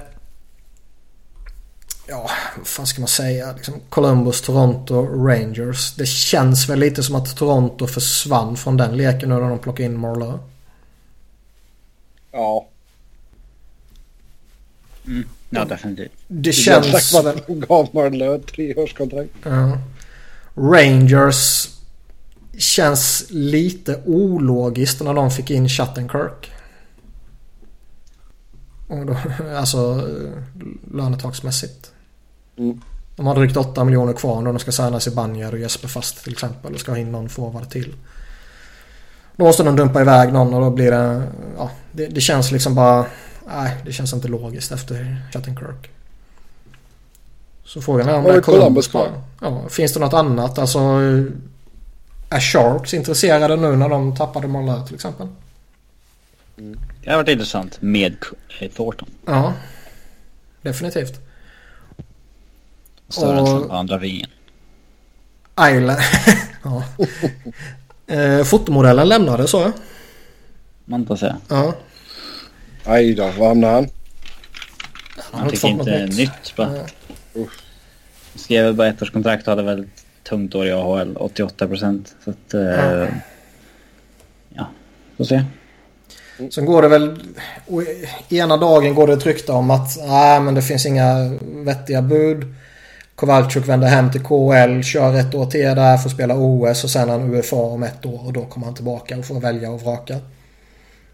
ja, vad fan ska man säga? Liksom Columbus, Toronto, Rangers. Det känns väl lite som att Toronto försvann från den leken när de plockade in Marlowe. Ja. Mm. Ja, definitivt. Det känns... Tack vare att de gav Marlowe ett treårskontrakt. Ja. Rangers känns lite ologiskt när de fick in Shattenkirk. Och då, alltså lönetaksmässigt. Mm. De har drygt 8 miljoner kvar när de ska signa Banjer och Jesper Fast till exempel. Och ska ha in någon forward till. Då måste de dumpa iväg någon och då blir det... Ja, det, det känns liksom bara... Nej, det känns inte logiskt efter Shattenkirk. Så frågan är om det är Columbus kvar. Ja, finns det något annat? Alltså... Är Sharks intresserade nu när de tappade Marlö till exempel? Det har varit intressant med Thornton. Ja, definitivt. Sörensen på andra vingen. Island. ja. Eh, fotomodellen lämnade så. Man får säga. Ja. Aj då, var hamnade han? Han, han fick inte nytt. nytt bara. Ja. Skrev bara ett års kontrakt och hade väl tungt år i AHL. 88 procent. Så att... Eh, ja. får se. Sen går det väl... Ena dagen går det ett rykte om att nej men det finns inga vettiga bud. Kowalczyk vänder hem till KL, kör ett år till där, får spela OS och sen han UFA om ett år och då kommer han tillbaka och får välja och vraka.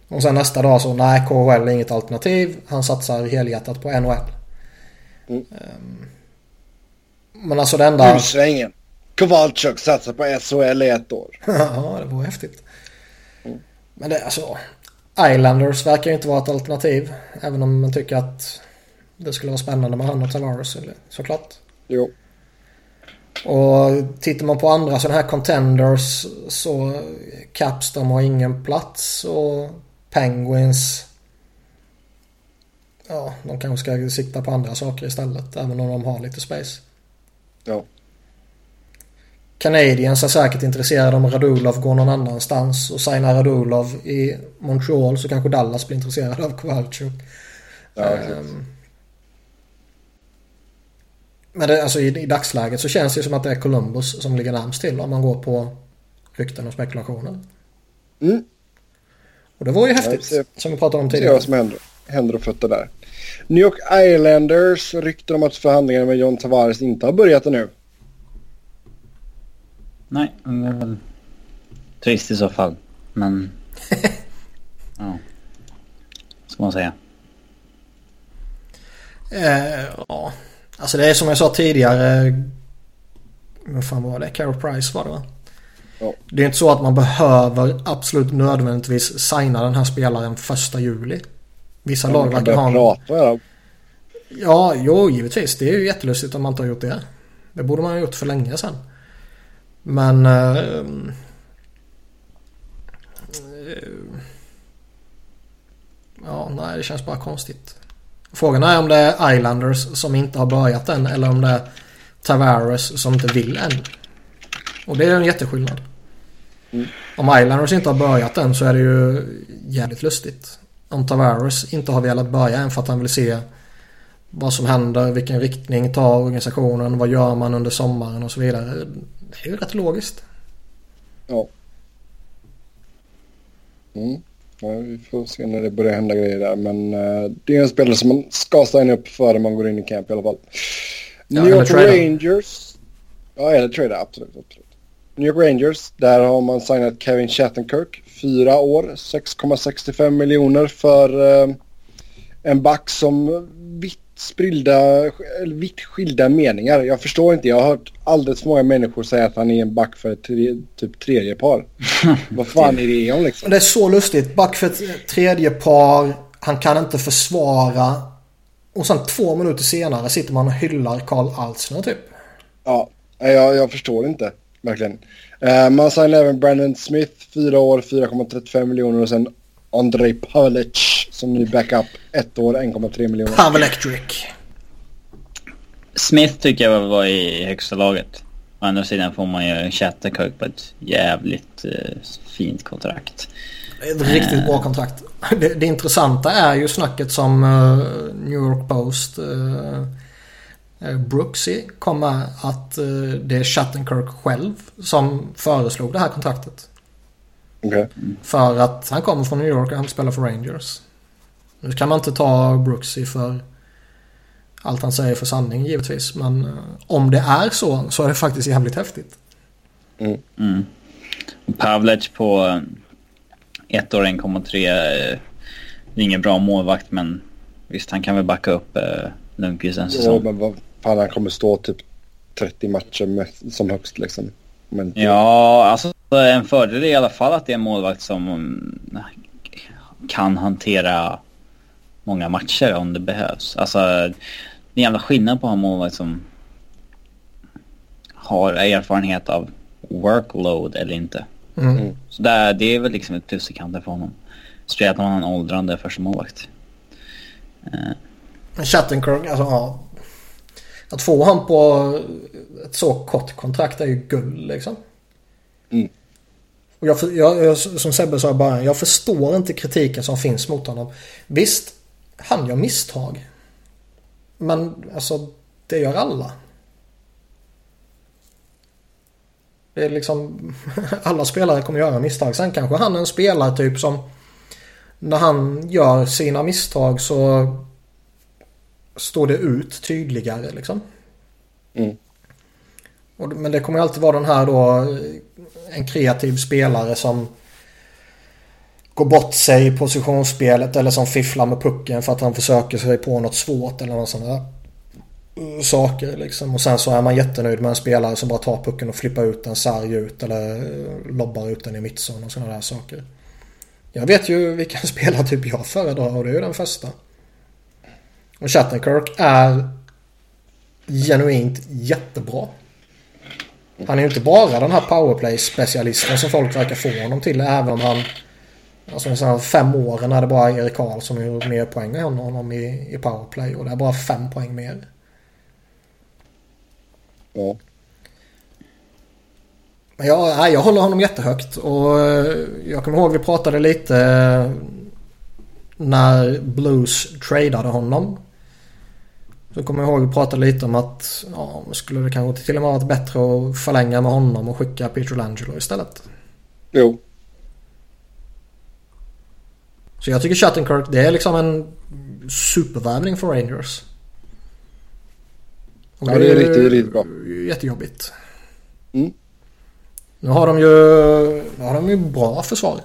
Och sen nästa dag så, nej KHL är inget alternativ. Han satsar helhjärtat på NHL. Mm. Um, men alltså det enda... U-svängen. Kowalczyk satsar på SHL i ett år. ja, det vore häftigt. Mm. Men det, alltså... Islanders verkar ju inte vara ett alternativ. Även om man tycker att det skulle vara spännande med han och Tavares såklart. Jo. Och tittar man på andra sådana här contenders så Caps de har ingen plats och Penguins Ja, de kanske ska sikta på andra saker istället även om de har lite space. Ja. Canadiens är säkert intresserade om Radulov går någon annanstans och signar Radulov i Montreal så kanske Dallas blir intresserad av Kowalczyk. Ja, um, men det, alltså, i, i, dagsläget så känns det som att det är Columbus som ligger närmst till om man går på rykten och spekulationer. Mm. Och det var ju häftigt ser, som vi pratade om tidigare. vad som händer, händer och fötter där. New York Islanders rykten om att förhandlingarna med John Tavares inte har börjat ännu. Nej, det är väl trist i så fall. Men... ja. Ska man säga. Eh, ja. Alltså det är som jag sa tidigare. Vad fan var det? Carol Price var det va? Ja. Det är inte så att man behöver absolut nödvändigtvis signa den här spelaren första juli. Vissa ja, lag verkar ha... Prata, ja. ja, jo givetvis. Det är ju jättelustigt om man inte har gjort det. Det borde man ha gjort för länge sedan. Men... Eh, eh, ja, nej det känns bara konstigt. Frågan är om det är Islanders som inte har börjat än eller om det är Tavares som inte vill än. Och det är en jätteskillnad. Mm. Om Islanders inte har börjat än så är det ju jävligt lustigt. Om Tavares inte har velat börja än för att han vill se vad som händer, vilken riktning tar organisationen, vad gör man under sommaren och så vidare. Det är ju rätt logiskt. Ja. Mm. Ja, vi får se när det börjar hända grejer där. Men uh, det är en spelare som man ska signa upp före man går in i camp i alla fall. Ja, New York Rangers. Ja, eller trada. Absolut, absolut. New York Rangers. Där har man signat Kevin Shattenkirk. Fyra år, 6,65 miljoner för uh, en back som vitt spridda, vitt skilda meningar. Jag förstår inte. Jag har hört alldeles för många människor säga att han är en back för ett tre, typ tredje par. Vad fan är det om liksom? Det är så lustigt. Back för ett tredje par. Han kan inte försvara. Och sen två minuter senare sitter man och hyllar Karl Altsner typ. Ja, jag, jag förstår inte. Verkligen. Uh, man signade även Brandon Smith, fyra år, 4,35 miljoner och sen Andrei Pavlic som ny backup. Ett år, 1,3 miljoner. Pavlectric. Smith tycker jag var i högsta laget. Å andra sidan får man ju Chatterkirk på ett jävligt uh, fint kontrakt. Ett riktigt bra kontrakt. Det, det, intressanta är ju snacket som uh, New York Post uh, Brooksy kom med att det är Shattenkirk själv som föreslog det här kontraktet. Okay. För att han kommer från New York och han spelar för Rangers. Nu kan man inte ta Brooksy för allt han säger för sanning givetvis. Men uh, om det är så så är det faktiskt jävligt häftigt. Mm. Mm. Pavlec på uh, ett år 1,3. Uh, är ingen bra målvakt men visst han kan väl backa upp Lundqvist en säsong. Ja men vad fan han kommer stå typ 30 matcher med, som högst liksom. Men... Ja alltså en fördel är i alla fall att det är en målvakt som mm, kan hantera många matcher om det behövs. Alltså, det är en jävla skillnad på att ha en målvakt som har erfarenhet av workload eller inte. Mm. mm. Så där, det är väl liksom ett plus i kanten för honom. Speciellt när man har en åldrande första målvakt. Uh. Chattenkirk, alltså ja. Att få han på ett så kort kontrakt är ju guld liksom. Mm. Och jag, jag, som Sebbe sa i början, jag förstår inte kritiken som finns mot honom. Visst, han gör misstag. Men alltså, det gör alla. Det är liksom, alla spelare kommer göra misstag. Sen kanske han är en spelartyp som när han gör sina misstag så står det ut tydligare liksom. Mm. men det kommer alltid vara den här då en kreativ spelare som går bort sig i positionsspelet eller som fifflar med pucken för att han försöker sig på något svårt eller något sånt där saker liksom. Och sen så är man jättenöjd med en spelare som bara tar pucken och flippar ut den sarg ut eller eh, lobbar ut den i mittzon och sådana där saker. Jag vet ju vilken spelartyp jag föredrar och det är ju den första. Och Chattenkirk är genuint jättebra. Han är ju inte bara den här powerplay-specialisten som folk verkar få honom till även om han Alltså så fem åren är det bara Erik Karlsson som gjort mer poäng än honom i, i powerplay. Och det är bara fem poäng mer. Ja. Men jag, jag håller honom jättehögt. Och eh, jag kommer ihåg vi pratade lite eh, när Blues tradade honom. Så kommer jag ihåg vi pratade lite om att ja, skulle det kanske till och med varit bättre att förlänga med honom och skicka Peter Langelo istället. Jo. Så jag tycker Shattenkirk det är liksom en supervärvning för Rangers. Och ja, det är riktigt, riktigt bra. Jättejobbigt. Mm. Nu har de ju, nu har de ju bra försvar.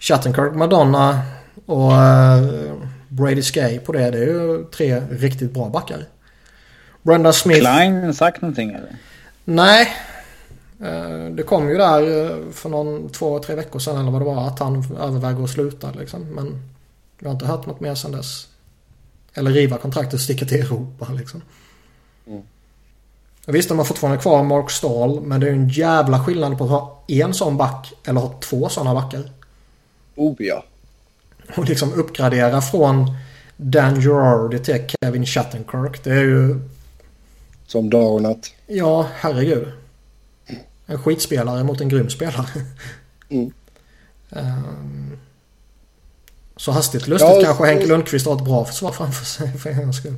Shattenkirk, Madonna och uh, Brady Skay på det. Det är ju tre riktigt bra backar. Brenda Smith. Klein sagt någonting eller? Nej, Eh, det kom ju där eh, för någon två, tre veckor sedan eller vad det var att han överväger att sluta liksom. Men jag har inte hört något mer sedan dess. Eller riva kontraktet och sticka till Europa liksom. Mm. Visst, de har fortfarande kvar Mark Stahl. Men det är ju en jävla skillnad på att ha en sån back eller ha två såna backar. Oh ja. Och liksom uppgradera från Dan Girardi till Kevin Shattenkirk. Det är ju... Som dag och natt. Ja, herregud. En skitspelare mot en grym spelare. Mm. Ehm, så hastigt lustigt Ja, kanske Henke Lundqvist har ett bra försvar framför sig för en skull.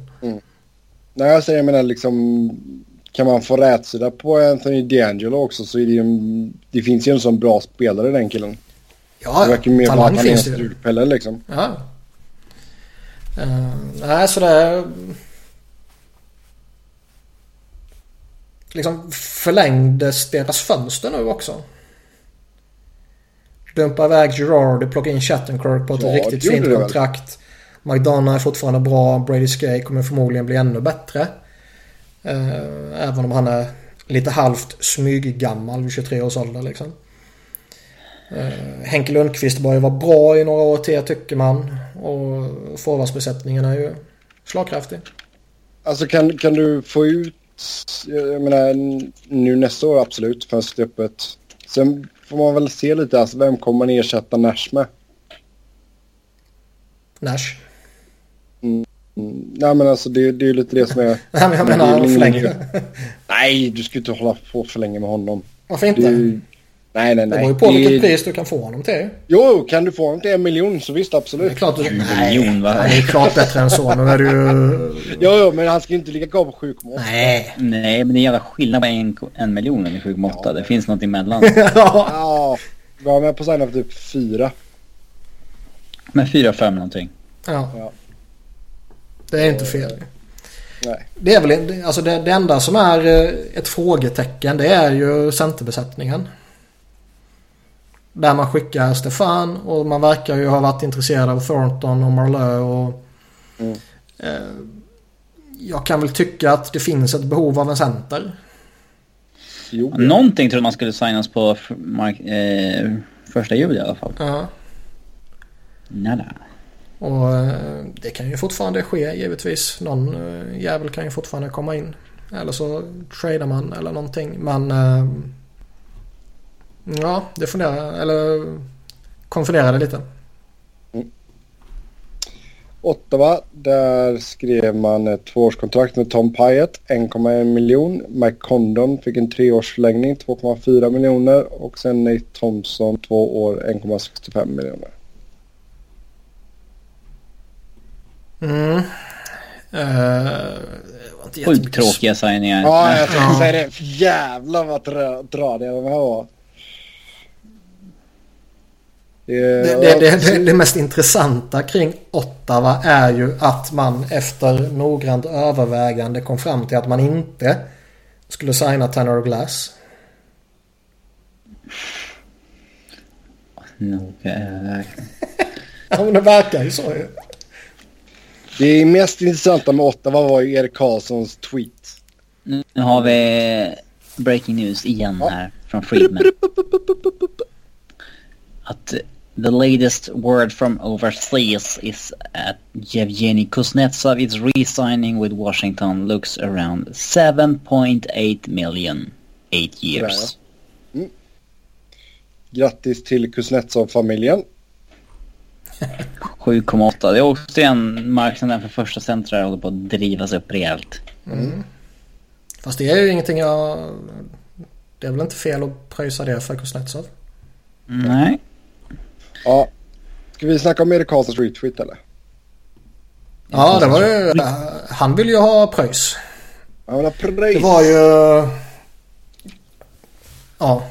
Nej, alltså jag menar liksom... Kan man få rätsida på Anthony D'Angelo också så är det ju Det finns ju en sån bra spelare den killen. Ja, det verkar mer vara att han är en strulpelle liksom. Ja. Uh, nej, så det... är- Liksom förlängdes deras fönster nu också. Dumpa iväg Girardi, plocka in Shattenkirk på ett Ja, riktigt fint kontrakt. McDonough är fortfarande bra. Brady Skay kommer förmodligen bli ännu bättre. Eh, även om han är lite halvt smyggammal vid 23 års ålder liksom. Eh, Henke Lundqvist börjar vara bra i några år till tycker man. Och forwardsbesättningen är ju slagkraftig. Alltså kan, kan du få ut... Jag menar nu nästa år absolut, fönstret öppet. Sen får man väl se lite, alltså vem kommer man ersätta Nash med? Nash. Mm, nej men alltså det, det är ju lite det som är... Nej men jag menar ingen- förlängd. Nej, du ska inte hålla på för länge med honom. Varför inte? ju... Nej, nej, Det nej. beror ju på Det- vilket pris du kan få honom till. Jo, kan du få honom till en miljon så visst Det är absolut. klart du... miljon, va? Han är ju klart bättre än så. Nu är det ju... Jo, jo, men han ska inte ligga kvar på 7,8. Nej. Nej, men det är en jävla skillnad på en, en miljon eller 7,8. Det finns något emellan. ja. Ja, var med på signa för typ fyra. Men 4-5 någonting. ja. Ja. Det är inte fel. Nej. Det är väl alltså det, det enda som är eh, ett frågetecken det är ju centerbesättningen. Där man skickar Stefan och man verkar ju ha varit intresserad av Thornton och Marleau och... Mm. Eh, jag kan väl tycka att det finns ett behov av en center. Jo, Någonting trodde man skulle signas på mark, eh, första juli i alla fall. Ja. Nada. Och eh, det kan ju fortfarande ske givetvis. Någon eh, jävel kan ju fortfarande komma in. Eller så tradar man eller någonting. Men eh, ja, det funderar eller konfunderade lite. Ottawa, där skrev man ett tvåårskontrakt med Tom Pyatt, 1,1 miljon. Mike Condon fick en treårsförlängning, 2,4 miljoner. Och sen Nate Thompson, två år, 1,65 miljoner. Mm. Eh, inte Sjukt tråkiga signingar. Ja, jag tänkte säga det. Jävlar vad dra- dradiga de här var. Det, Det, det, det, det, det mest intressanta kring Ottawa är ju att man efter noggrant övervägande kom fram till att man inte skulle signa Tanner Glass. Nog, eh, Ja men det verkar ju så ju. det mest intressanta med Ottawa var ju Erik Karlssons tweet. nu har vi breaking news igen här från Friedman. Att the latest word from overseas is that Yevgeny Kuznetsov is re-signing with Washington looks around 7.8 million. Eight years. Grattis till Kuznetsov-familjen. 7,8. Det är också en marknaden för första centrar håller på att drivas upp rejält. Fast det är ju ingenting jag... Det är väl inte fel att pröjsa det för Kuznetsov. Nej. Ja. Ska vi snacka om Erik Karlssons retweet eller? Ja det var ju... Han vill ju ha pröjs. Jag vill ha pris. Det var ju... Ja.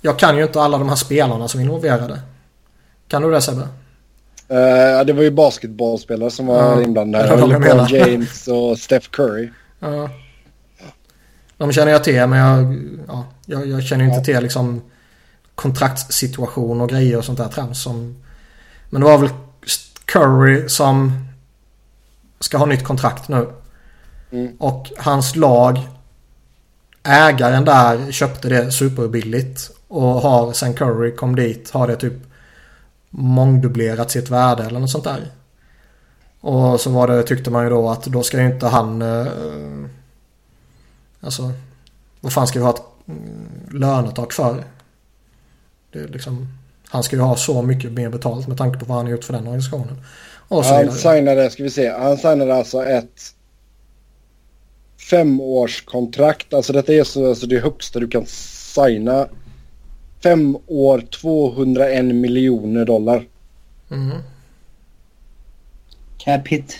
Jag kan ju inte alla de här spelarna som är involverade. Kan du det Sebbe? Ja, det var ju basketbollspelare som var Ja, inblandade. det jag LeBron. James och Steph Curry. Ja. De känner jag till men jag, ja, jag, jag känner inte till liksom kontraktssituation och grejer och sånt där trams som... Men det var väl Curry som ska ha nytt kontrakt nu. Mm. Och hans lag, ägaren där köpte det superbilligt. Och har sen Curry kom dit har det typ mångdubblerat sitt värde eller något sånt där. Och så var det, tyckte man ju då att då ska ju inte han... Eh, alltså Vad fan ska vi ha ett mm, lönetak för? Det är liksom, han ska ju ha så mycket mer betalt med tanke på vad han har gjort för den organisationen. Och så Han vidare. signade, ska vi se, han signade alltså ett femårskontrakt. Alltså detta är så, alltså det högsta du kan signa. Fem år, 201 miljoner dollar. Mm. Cap hit.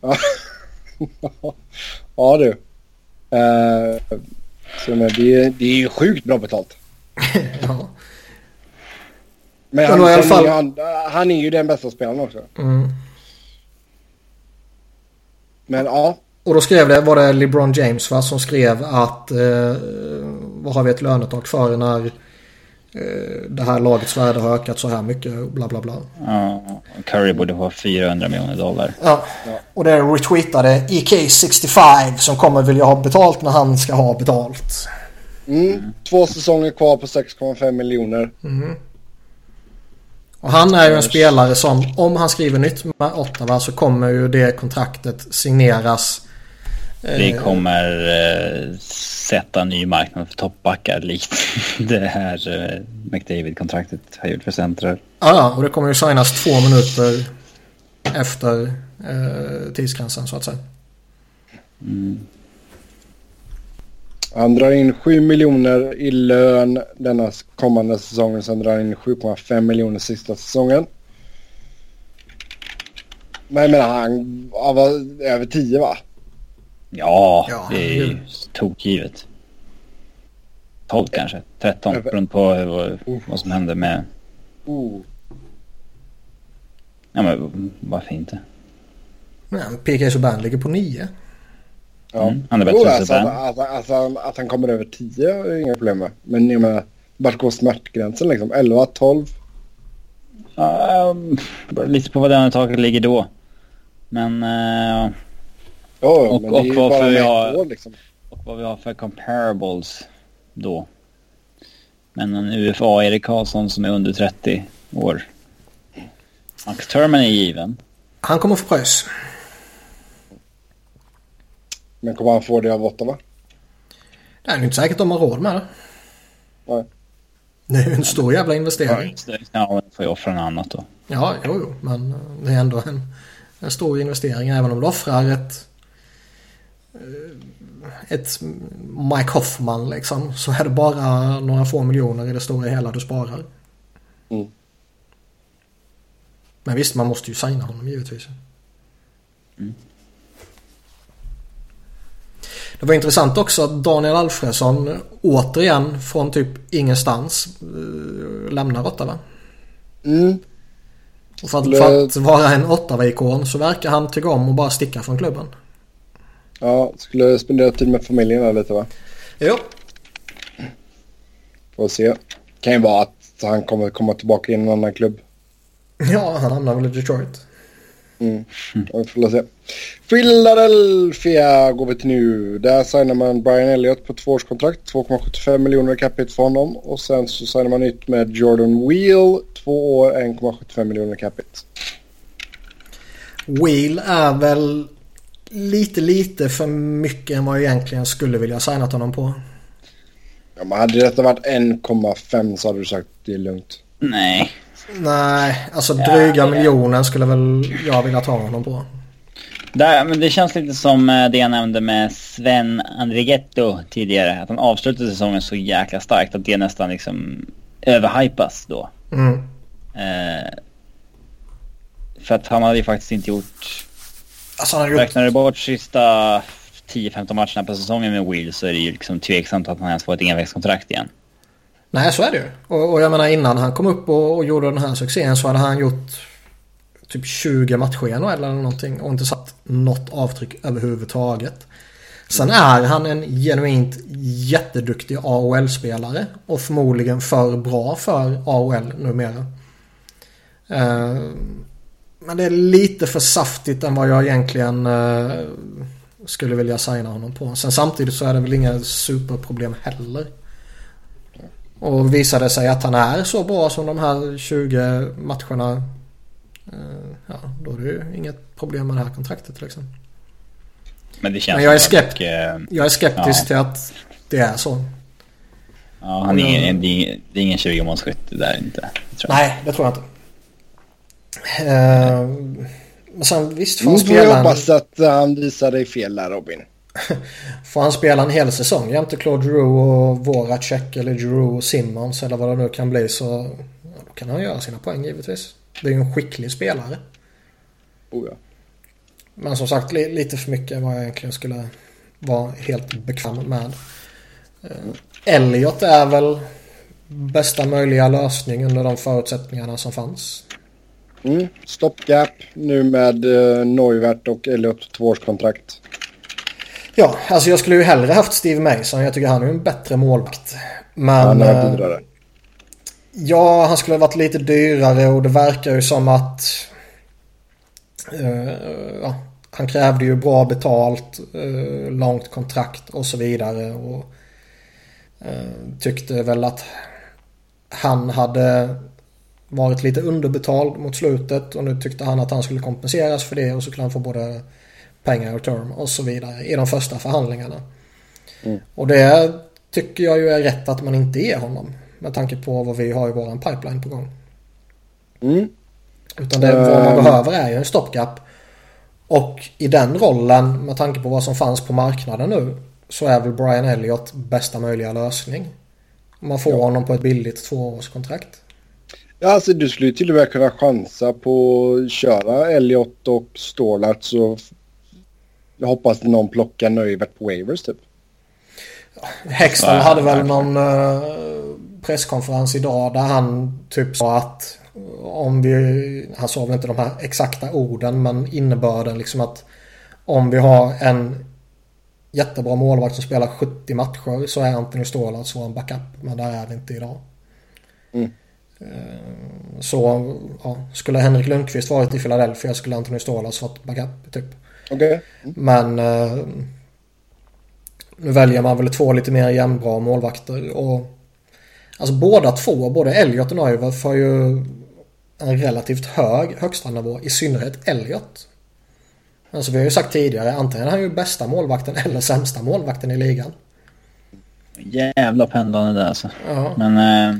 ja du. Uh, så men det, det är ju sjukt bra betalt. Ja. Men han, sen fall- är han, han är ju den bästa spelaren också. Mm. Men ja, Och då skrev det, var det LeBron James va, som skrev att eh, vad har vi ett lönetak för när det här lagets värde har ökat så här mycket bla bla bla. Ja, Curry borde få 400 miljoner dollar. Ja, och det retweetade EK65 som kommer vilja ha betalt när han ska ha betalt. mm, två säsonger kvar på 6,5 miljoner. Och han är ju en spelare som om han skriver nytt med Ottawa så kommer ju det kontraktet signeras. Det eh, kommer eh, sätta ny marknad för toppbackar likt det här eh, McDavid-kontraktet har gjort för centrar. Ja, och det kommer ju signas två minuter efter eh, tidsgränsen så att säga. Han drar in 7 miljoner i lön denna kommande säsongen. Sen drar han in 7,5 miljoner sista säsongen. Men jag menar han han var över 10 va? Ja, Ja, det är ju tokgivet. 12 kanske, 13 Över- beroende på vad, vad som hände med... Oh. Ja men varför inte? Men PK Subban ligger på 9. Ja. Mm, han är bättre Jo, än alltså, Subban. att, att, han kommer över 10 är inga problem med. Men jag menar, vart går smärtgränsen liksom? 11, 12? Ja, um, lite på vad lönetaket ligger då. Men... eh, Ja, Och- men det är och ju bara jag- ett år liksom. och vad vi har för comparables då. Men en UFA Erik Karlsson som är under 30 år. Max Turman är given. Han kommer få pröjs. Men kommer han få det av Ottawa? Det är ju inte säkert de har råd med det. Nej. Det är ju en stor jävla investering. Ja, men får jag offra något annat då. Ja, jo, jo. Men det är ändå en, en stor investering. Även om du offrar ett... eh, Ett Mike Hoffman liksom. Så är det bara några få miljoner i det stora hela du sparar. Mm. Men visst, man måste ju signa honom givetvis. Det var intressant också att Daniel Alfredsson återigen från typ ingenstans eh, lämnar Ottawa. Mm. Och för att, för att vara en Ottawa-ikon så verkar han tycka om att bara sticka från klubben. Ja, skulle spendera tid med familjen där lite va? Jo. Får se. Kan ju vara att han kommer komma tillbaka i en annan klubb. Ja, han hamnar väl i Detroit. Mm. Vi får se. Philadelphia går vi till nu. Där signar man Brian Elliott på tvåårskontrakt. 2,75 miljoner capita för honom. Och sen så signar man nytt med Jordan Wheel. Två år, 1,75 miljoner capita. Wheel är väl lite, lite för mycket än vad jag egentligen skulle vilja signat honom på. Ja, men hade detta varit 1,5 så hade du sagt det är lugnt. Nej. Nej, alltså dryga miljonen skulle väl jag vilja ta honom på. Där, men det känns lite som eh, det jag nämnde med Sven Andrighetto tidigare. Att han avslutade säsongen så jäkla starkt att det nästan liksom överhypas då. Mm. Eh, för att han hade ju faktiskt inte gjort... Alltså han har gjort... Räknar du bort sista 10-15 matcherna på säsongen med Will så är det ju liksom tveksamt att han ens får ett envägskontrakt igen. Nej, så är det ju. Och, och jag menar innan han kom upp och, och gjorde den här succén så hade han gjort typ 20 matcher i NHL eller någonting och inte satt något avtryck överhuvudtaget. Sen är han en genuint jätteduktig AHL-spelare och förmodligen för bra för AHL numera. Eh, men det är lite för saftigt än vad jag egentligen eh, skulle vilja signa honom på. Sen samtidigt så är det väl inga superproblem heller. Och visar det sig att han är så bra som de här 20 matcherna. eh, Ja, då är det ju inget problem med det här kontraktet liksom. Men det känns Men jag är, skept eh, jag är skeptisk Ja. till att det är så. Ja, han är, ingen- det är ingen- det är ingen 20-målsskytt det där inte. Nej, det tror jag inte. Eh, men sen visst får han, vi spela en, hoppas att han visar dig fel där Robin. får han spela en hel säsong jämte Claude Giroux och Voracek eller Giroux och Simmons eller vad det nu kan bli så då kan han göra sina poäng givetvis. Det är ju en skicklig spelare. Oh, ja. Men som sagt li- lite för mycket vad jag egentligen skulle vara helt bekväm med. Eh, Elliot är väl bästa möjliga lösning under de förutsättningarna som fanns. Mm. Stopgap nu med uh, Neuvert och Elliot tvåårskontrakt. Ja, alltså jag skulle ju hellre haft Steve Mason. Jag tycker han är en bättre målvakt. Men... Han är eh, dyrare. Ja, han skulle ha varit lite dyrare och det verkar ju som att... eh, ja, han krävde ju bra betalt, eh, långt kontrakt och så vidare. Och eh, tyckte väl att han hade varit lite underbetald mot slutet och nu tyckte han att han skulle kompenseras för det och så skulle han få både pengar och term och så vidare i de första förhandlingarna. Mm. Och det tycker jag ju är rätt att man inte ger honom. Med tanke på vad vi har i våran pipeline på gång. Mm. Utan det vad man Ehm. behöver är ju en stopgap. Och i den rollen, med tanke på vad som fanns på marknaden nu, så är väl Brian Elliott bästa möjliga lösning. Man får Ja. honom på ett billigt tvåårskontrakt. Ja, alltså du skulle ju till och med kunna chansa på att köra Elliot och Stålart så jag hoppas att någon plockar Neuvert på waivers typ. Ja, hade väl någon eh, presskonferens idag där han typ sa att om vi, han sa väl inte de här exakta orden men innebörden liksom att om vi har en jättebra målvakt som spelar 70 matcher så är Anthony Stålars vår backup men där är det inte idag. Mm. Så ja, skulle Henrik Lundqvist varit i Philadelphia skulle Anthony Stålars varit backup typ. Okej. Men eh, nu väljer man väl två lite mer jämnbra målvakter. Och, alltså båda två, både Elliot och Neuver har ju en relativt hög högsta nivå. I synnerhet Elliot. Alltså vi har ju sagt tidigare, antingen är han ju bästa målvakten eller sämsta målvakten i ligan. Jävla pendlande där alltså. Ja, Men eh,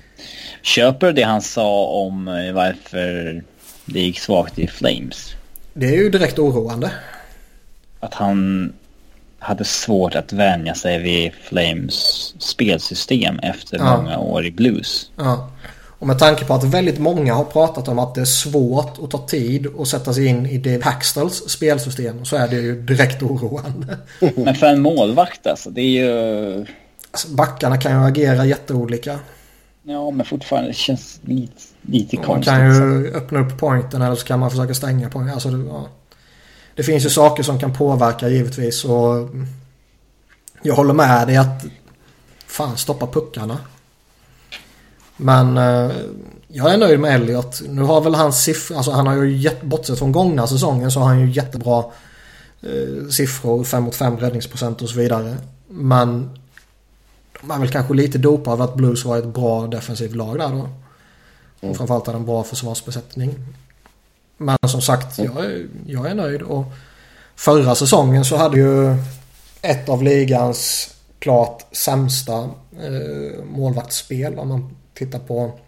köper du det han sa om eh, varför det gick svagt i Flames? det är ju direkt oroande. Att han hade svårt att vänja sig vid Flames spelsystem efter Ja. många år i Blues. Ja. Och med tanke på att väldigt många har pratat om att det är svårt och ta tid att sätta sig in i Dave Hackstalls spelsystem så är det ju direkt oroande. Men för en målvakt alltså, det är ju... Alltså, backarna kan ju agera jätteolika. Ja, men fortfarande det känns lite, lite Man konstigt. kan så. ju öppna upp pointen eller så kan man försöka stänga pointen. Alltså, det, ja. det finns ju saker som kan påverka givetvis och jag håller med dig att fan stoppa puckarna. Men eh, jag är nöjd med Elliot. Nu har väl hans siffror, alltså han har ju jätt, bortsett från gångna säsongen så har han ju jättebra eh, siffror, 5 mot 5 räddningsprocent och så vidare. Men man är väl kanske lite dopad av att Blues var ett bra defensivt lag där då. Och framförallt hade en bra försvarsbesättning. Men som sagt, jag är, jag är nöjd. Och förra säsongen så hade ju ett av ligans klart sämsta eh, målvaktsspel om man tittar på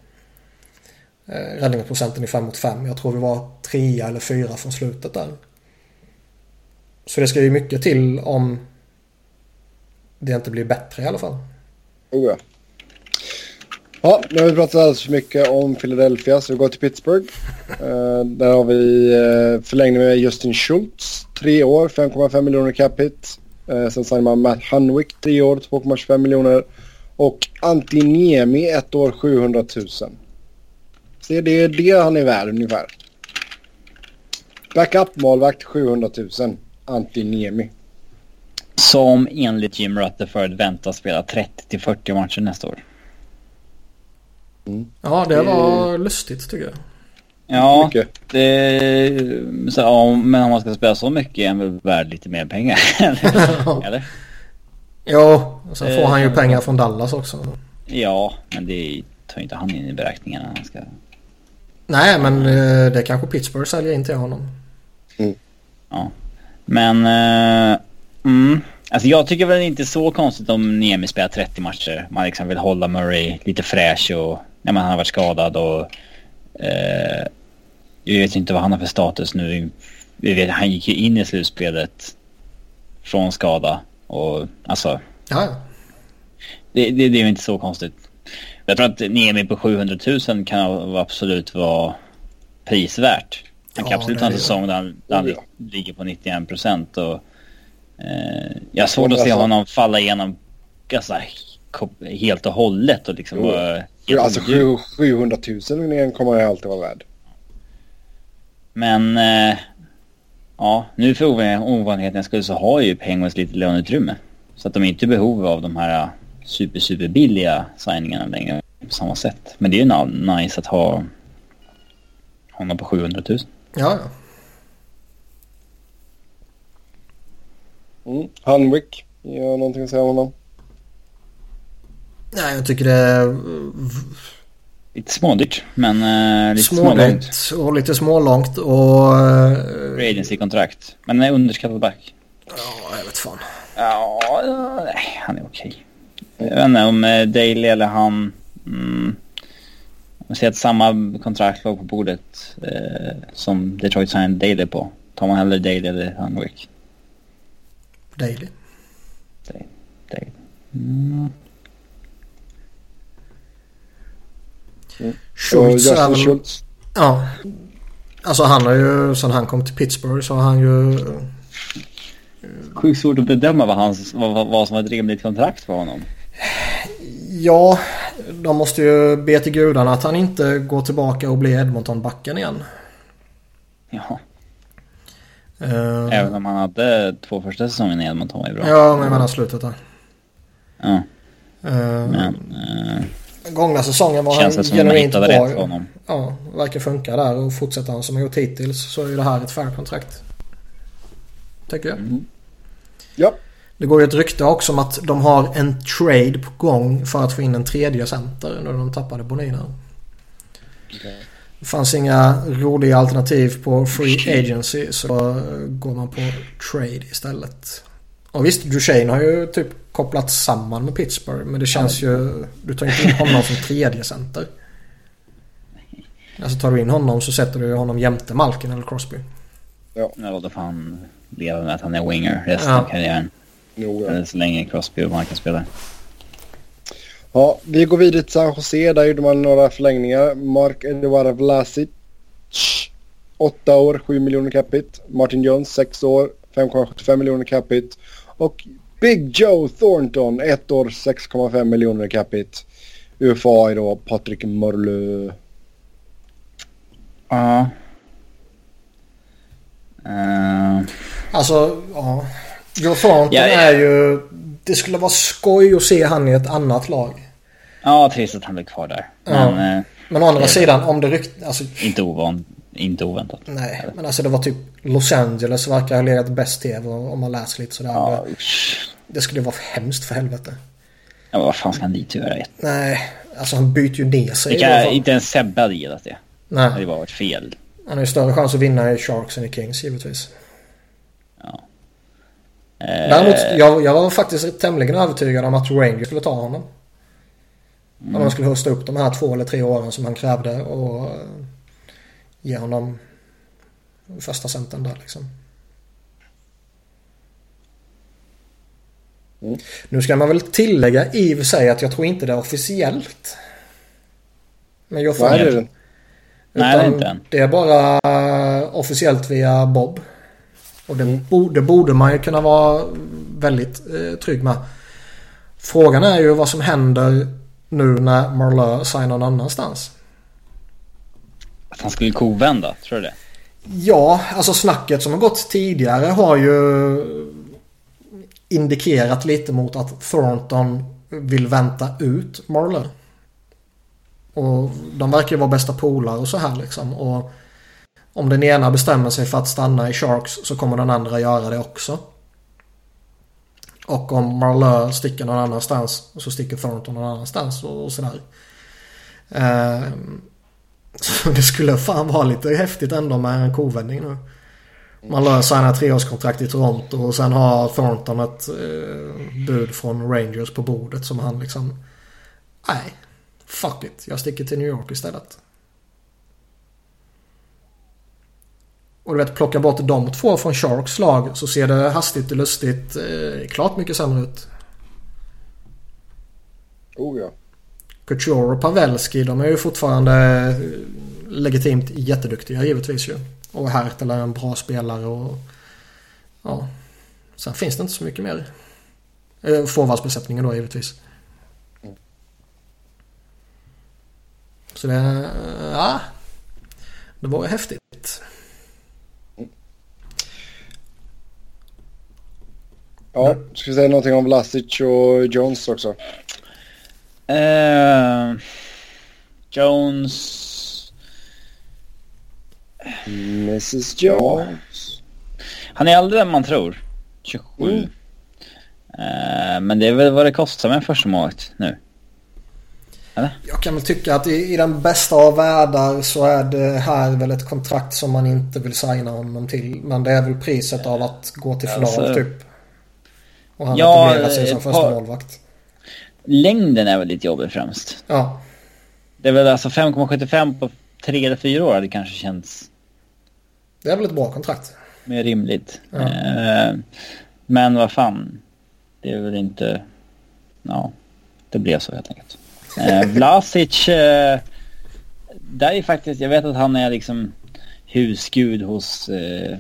eh, räddningsprocenten i 5 mot 5. Jag tror vi var trea eller fyra från slutet där. Så det ska ju mycket till om det inte blir bättre i alla fall. Oh, ja. Ja, nu har vi pratat alldeles för mycket om Philadelphia så vi går till Pittsburgh. Eh, där har vi uh, förlängning med Justin Schultz. Tre år, 5,5 miljoner cap hit. Uh, sen signar man Matt Hunwick, tre år, 2,25 miljoner. Och Antti Niemi, ett år, 700 000. Så det är det han är värd ungefär. Backup-målvakt, 700 000. Antti Niemi. Som enligt Jim Rutherford väntas spela 30-40 matcher nästa år. Ja, det var lustigt tycker jag. Ja, det, så, ja, men om man ska spela så mycket är han väl värd lite mer pengar. Eller? Jo, och sen får Eh, han ju kan- pengar från Dallas också. Ja, men det tar inte han in i beräkningarna. Han ska... Nej, men eh, det kanske Pittsburgh säljer in till honom. Ja. Men eh, Mm. Alltså jag tycker väl inte så konstigt om Niemi spelar 30 matcher. Man liksom vill hålla Murray lite fräsch och när man har varit skadad och... Eh, jag vet inte vad han har för status nu. Vi vet, han gick ju in i slutspelet från skada och alltså... Ja, Det, det, det är ju inte så konstigt. Jag tror att Niemi på 700 000 kan absolut vara prisvärt. Han Ja, kan absolut det ha en säsong där han, där han ja. ligger på 91 procent. och eh, Jag har svårt att se Alltså- honom falla igenom alltså, kop- helt och hållet och liksom vara helt Alltså oduglig. sju- 700 000 igen kommer jag alltid vara värd. Men eh, ja, nu för ovanlig- ovanlighetens skull så har ju Penguins lite löneutrymme. Så att de är inte i behov av de här super, super billiga signingarna längre på samma sätt. Men det är ju nice att ha honom på 700 000. ja, ja. Mm. Hanwick, jag har någonting att säga om honom. Nej, jag tycker det är Lite smådyrt, men eh, lite smålångt. smådyrt och lite smålångt och... eh, Free agency-kontrakt. Men är underskattad back. Ja, jag vet fan. Ja, eh, nej, han är okej. Jag vet inte om eh, Daley eller han... Mm, om ser att samma kontrakt låg på bordet eh, som Detroit signed Daley på. Tar man hellre Daley eller Hunwick? Daily. Daley. Daley. Mm. Och Schultz är väl... Schultz. Ja. Alltså han har ju, sen han kom till Pittsburgh så har han ju... Sjukt svårt att bedöma vad, hans, vad, vad, vad som var ett rimligt kontrakt för honom. Ja, de måste ju be till gudarna att han inte går tillbaka och blir Edmonton-backen igen. Ja, Eh, även om han hade två första säsongen i Edmonton var ju bra. Ja, men jag menar slutet där. Ja, Eh, men... Eh, Gångna säsongen var känns han som genuint bra. rätt för honom. Ja, verkar funka där och fortsätter han som han gjort hittills så är ju det här ett fair kontrakt. Tycker jag. Ja, Det går ju ett rykte också om att de har en trade på gång för att få in en tredje center när de tappade Bonina. Det fanns inga roliga alternativ på free agency så går man på trade istället. Och visst, Duchene har ju typ kopplats samman med Pittsburgh men det känns ju... Du tar inte in honom som tredje center. Alltså tar du in honom så sätter du honom jämte Malkin eller Crosby. Ja, då får han leva med att han är winger resten Ja. av karriären. nog ja. Så länge Crosby och Malkin spelar. Ja, vi går vidare till San Jose. Där gjorde man några förlängningar. Mark Edouard Vlasic. 8 år, 7 miljoner capita. Martin Jones, 6 år, 5,75 miljoner capita. Och Big Joe Thornton, 1 år, 6,5 miljoner capita. UFA är då Patrik Morlö. Ja. Uh, Alltså, ja. Joe Thornton Ja, ja. är ju... Det skulle vara skoj att se han i ett annat lag. ja, trist att han blir kvar där. Ja. Men eh, Men å andra Det sidan, om det rykt... Alltså, inte, ovan, inte oväntat. nej. Men alltså det var typ Los Angeles verkar ha legat bäst till om man läser lite sådär. Ja, Det, skulle vara hemskt för helvete. ja, vad fan ska han dit göra? Nej, alltså han byter ju ner sig. Fall. inte ens Sebbe hade gillat det. Det hade Nej, bara varit fel. han har ju större chans att vinna i Sharks än i Kings givetvis. Eh, Däremot, jag, jag var faktiskt tämligen övertygad om att Rangers skulle ta honom. Om de skulle hosta upp de här två eller tre åren som han krävde och eh, ge honom första centern där liksom. Mm. Nu ska man väl tillägga i och för sig att jag tror inte det är officiellt. Men jag får det? Nej, det är inte än. det är bara eh, officiellt via Bob. Och det, borde, borde man ju kunna vara väldigt eh, trygg med. Frågan är ju vad som händer nu när Marlö signar någon annanstans. Att han skulle kovända, tror du det? Ja, alltså snacket som har gått tidigare har ju indikerat lite mot att Thornton vill vänta ut Marlö. Och de verkar ju vara bästa polare och så här liksom. Och om den ena bestämmer sig för att stanna i Sharks så kommer den andra göra det också. Och om Marlö sticker någon annanstans så sticker Thornton någon annanstans och, och sådär. Eh, så det skulle fan vara lite häftigt ändå med en kovändning nu. Man lär signa treårskontrakt i Toronto och sen har Thornton ett eh, bud från Rangers på bordet som han liksom... Nej, fuck it. Jag sticker till New York istället. Och du vet, plocka bort de två från Sharks lag så ser det hastigt och lustigt eh, klart mycket sämre ut. Oh ja. Couture och Pavelski de är ju fortfarande eh, legitimt jätteduktiga givetvis ju. Och Hertel är en bra spelare och... Ja. Sen finns det inte så mycket mer. Eh, Forwardsbesättningen då givetvis. Så det... eh, Ja. Det var ju häftigt. Ja, ska vi säga någonting om Vlasic och Jones också? Eh, Jones... Mrs Jones. Han är äldre än man tror. 27. Mm. Eh, men det är väl vad det kostar med en första målvakt nu. Jag kan väl tycka att i, i den bästa av världar så är det här väl ett kontrakt som man inte vill signa honom till. Men det är väl priset av att gå till final Alltså, typ. Och han ja, etablerar sig som första par- målvakt. Längden är väl lite jobbig främst. Ja. Det är väl alltså 5,75 på tre eller fyra år. Det kanske känns Det är väl ett bra kontrakt. mer rimligt. Ja. Eh, men vad fan. Det är väl inte... Ja, det blev så helt enkelt. Eh, Vlasic. Eh, där är faktiskt... Jag vet att han är liksom husgud hos eh,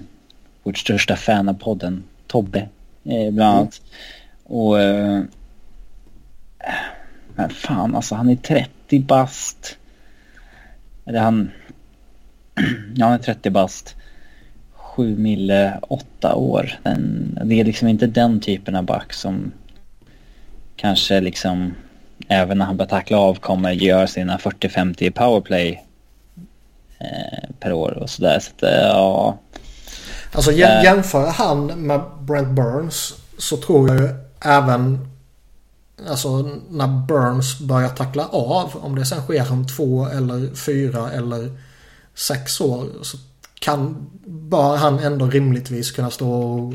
vårt största fan av podden. Tobbe. Eh, bland annat. Och... Eh, men fan alltså han är 30 bast. Eller han... ja han är 30 bast. 7 mille, 8 år. Den, det är liksom inte den typen av back som kanske liksom även när han börjar tackla av kommer göra sina 40-50 powerplay eh, per år och sådär. Så att, eh, ja, Alltså Eh. jämför han med Brent Burns så tror jag ju även Alltså när Burns börjar tackla av om det sen sker om två eller fyra eller sex år så kan bör han ändå rimligtvis kunna stå och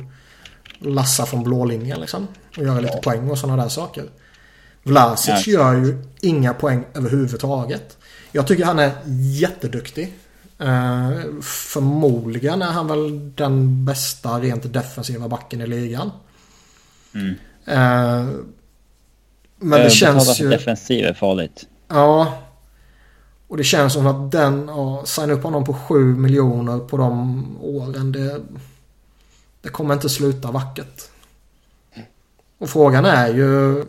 lassa från blå linjen liksom. Och göra lite poäng och sådana där saker. Vlasic Ja. gör ju inga poäng överhuvudtaget. Jag tycker han är jätteduktig. Eh, förmodligen är han väl den bästa rent defensiva backen i ligan. Mm. Eh, men det känns ju... defensiv är farligt. Ja. Och det känns som att den, ja, signa upp honom på 7 miljoner på de åren. Det, det kommer inte sluta vackert. Och frågan är ju,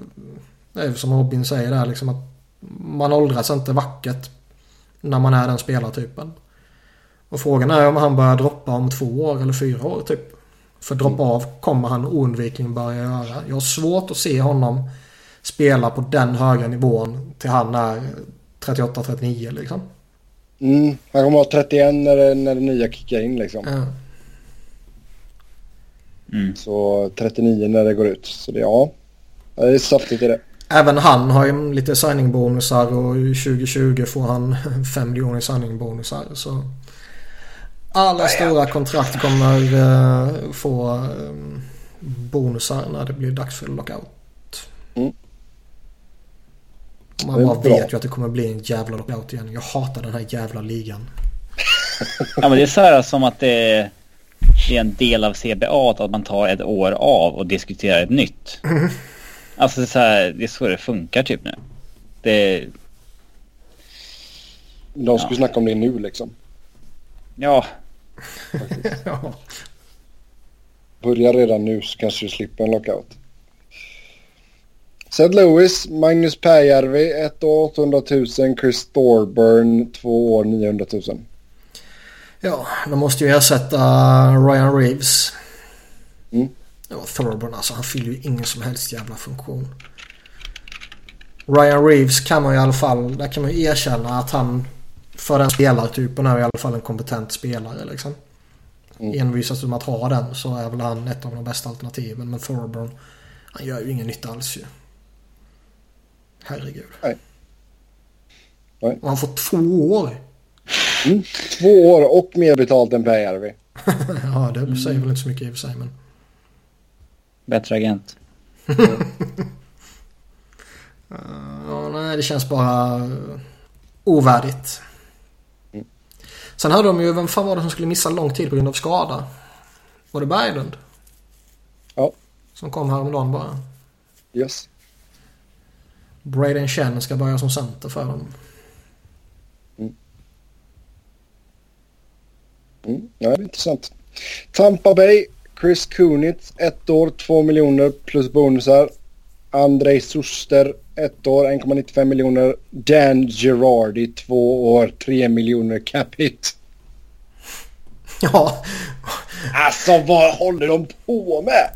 det är ju som Robin säger där liksom att man åldras inte vackert när man är den spelartypen. Och frågan är om han börjar droppa om två år eller fyra år typ. För droppa av kommer han oundvikligen börja göra. Jag har svårt att se honom spela på den höga nivån till han är 38-39 liksom. Mm, han kommer att ha 31 när det, när det nya kickar in liksom. Ja. Mm. Så 39 när det går ut. Så det, ja. ja det är saftigt i det. Även han har ju lite signingbonusar och 2020 får han 5 miljoner i signingbonusar. Så alla stora kontrakt kommer eh, få eh, bonusar när det blir dags för lockout. Mm. Man bara bra. vet ju att det kommer bli en jävla lockout igen. Jag hatar den här jävla ligan. Ja men det är så här som att det är, det är en del av CBA att man tar ett år av och diskuterar ett nytt. Alltså det är, så här, det är så det funkar typ nu. Det, De skulle Ja. snacka om det nu liksom. ja, ja. Börja redan nu så kanske du slipper en lockout. St. Louis, Magnus Pääjärvi 1 år 800 000. Chris Thorburn 2 år 900 000. Ja, de måste ju ersätta Ryan Reeves. Mm. Ja, Thorburn alltså. Han fyller ju ingen som helst jävla funktion. Ryan Reeves kan man ju i alla fall, där kan man ju erkänna att han för den spelartypen är i alla fall en kompetent spelare liksom. Mm. Envisas du med att ha den så är väl han ett av de bästa alternativen. Men Thorburn, han gör ju ingen nytta alls ju. Herregud. Nej. Nej. Och han får två år. Två år och mer betalt än Pääjärvi. ja, det säger väl inte så mycket i och för sig men... Bättre agent. Ja, nej, det känns bara ovärdigt. Sen hade de ju, vem fan var det som skulle missa lång tid på grund av skada? Var det Berglund? Ja. Som kom häromdagen bara. Yes. Braden Chen ska börja som center för dem. Mm. Ja, det är intressant. Tampa Bay, Chris Kunitz, ett år, 2 miljoner plus bonusar. Andrei Suster, ett år, 1,95 miljoner. Dan Girardi, två år, 3 miljoner cap hit. Ja, Alltså vad håller de på med?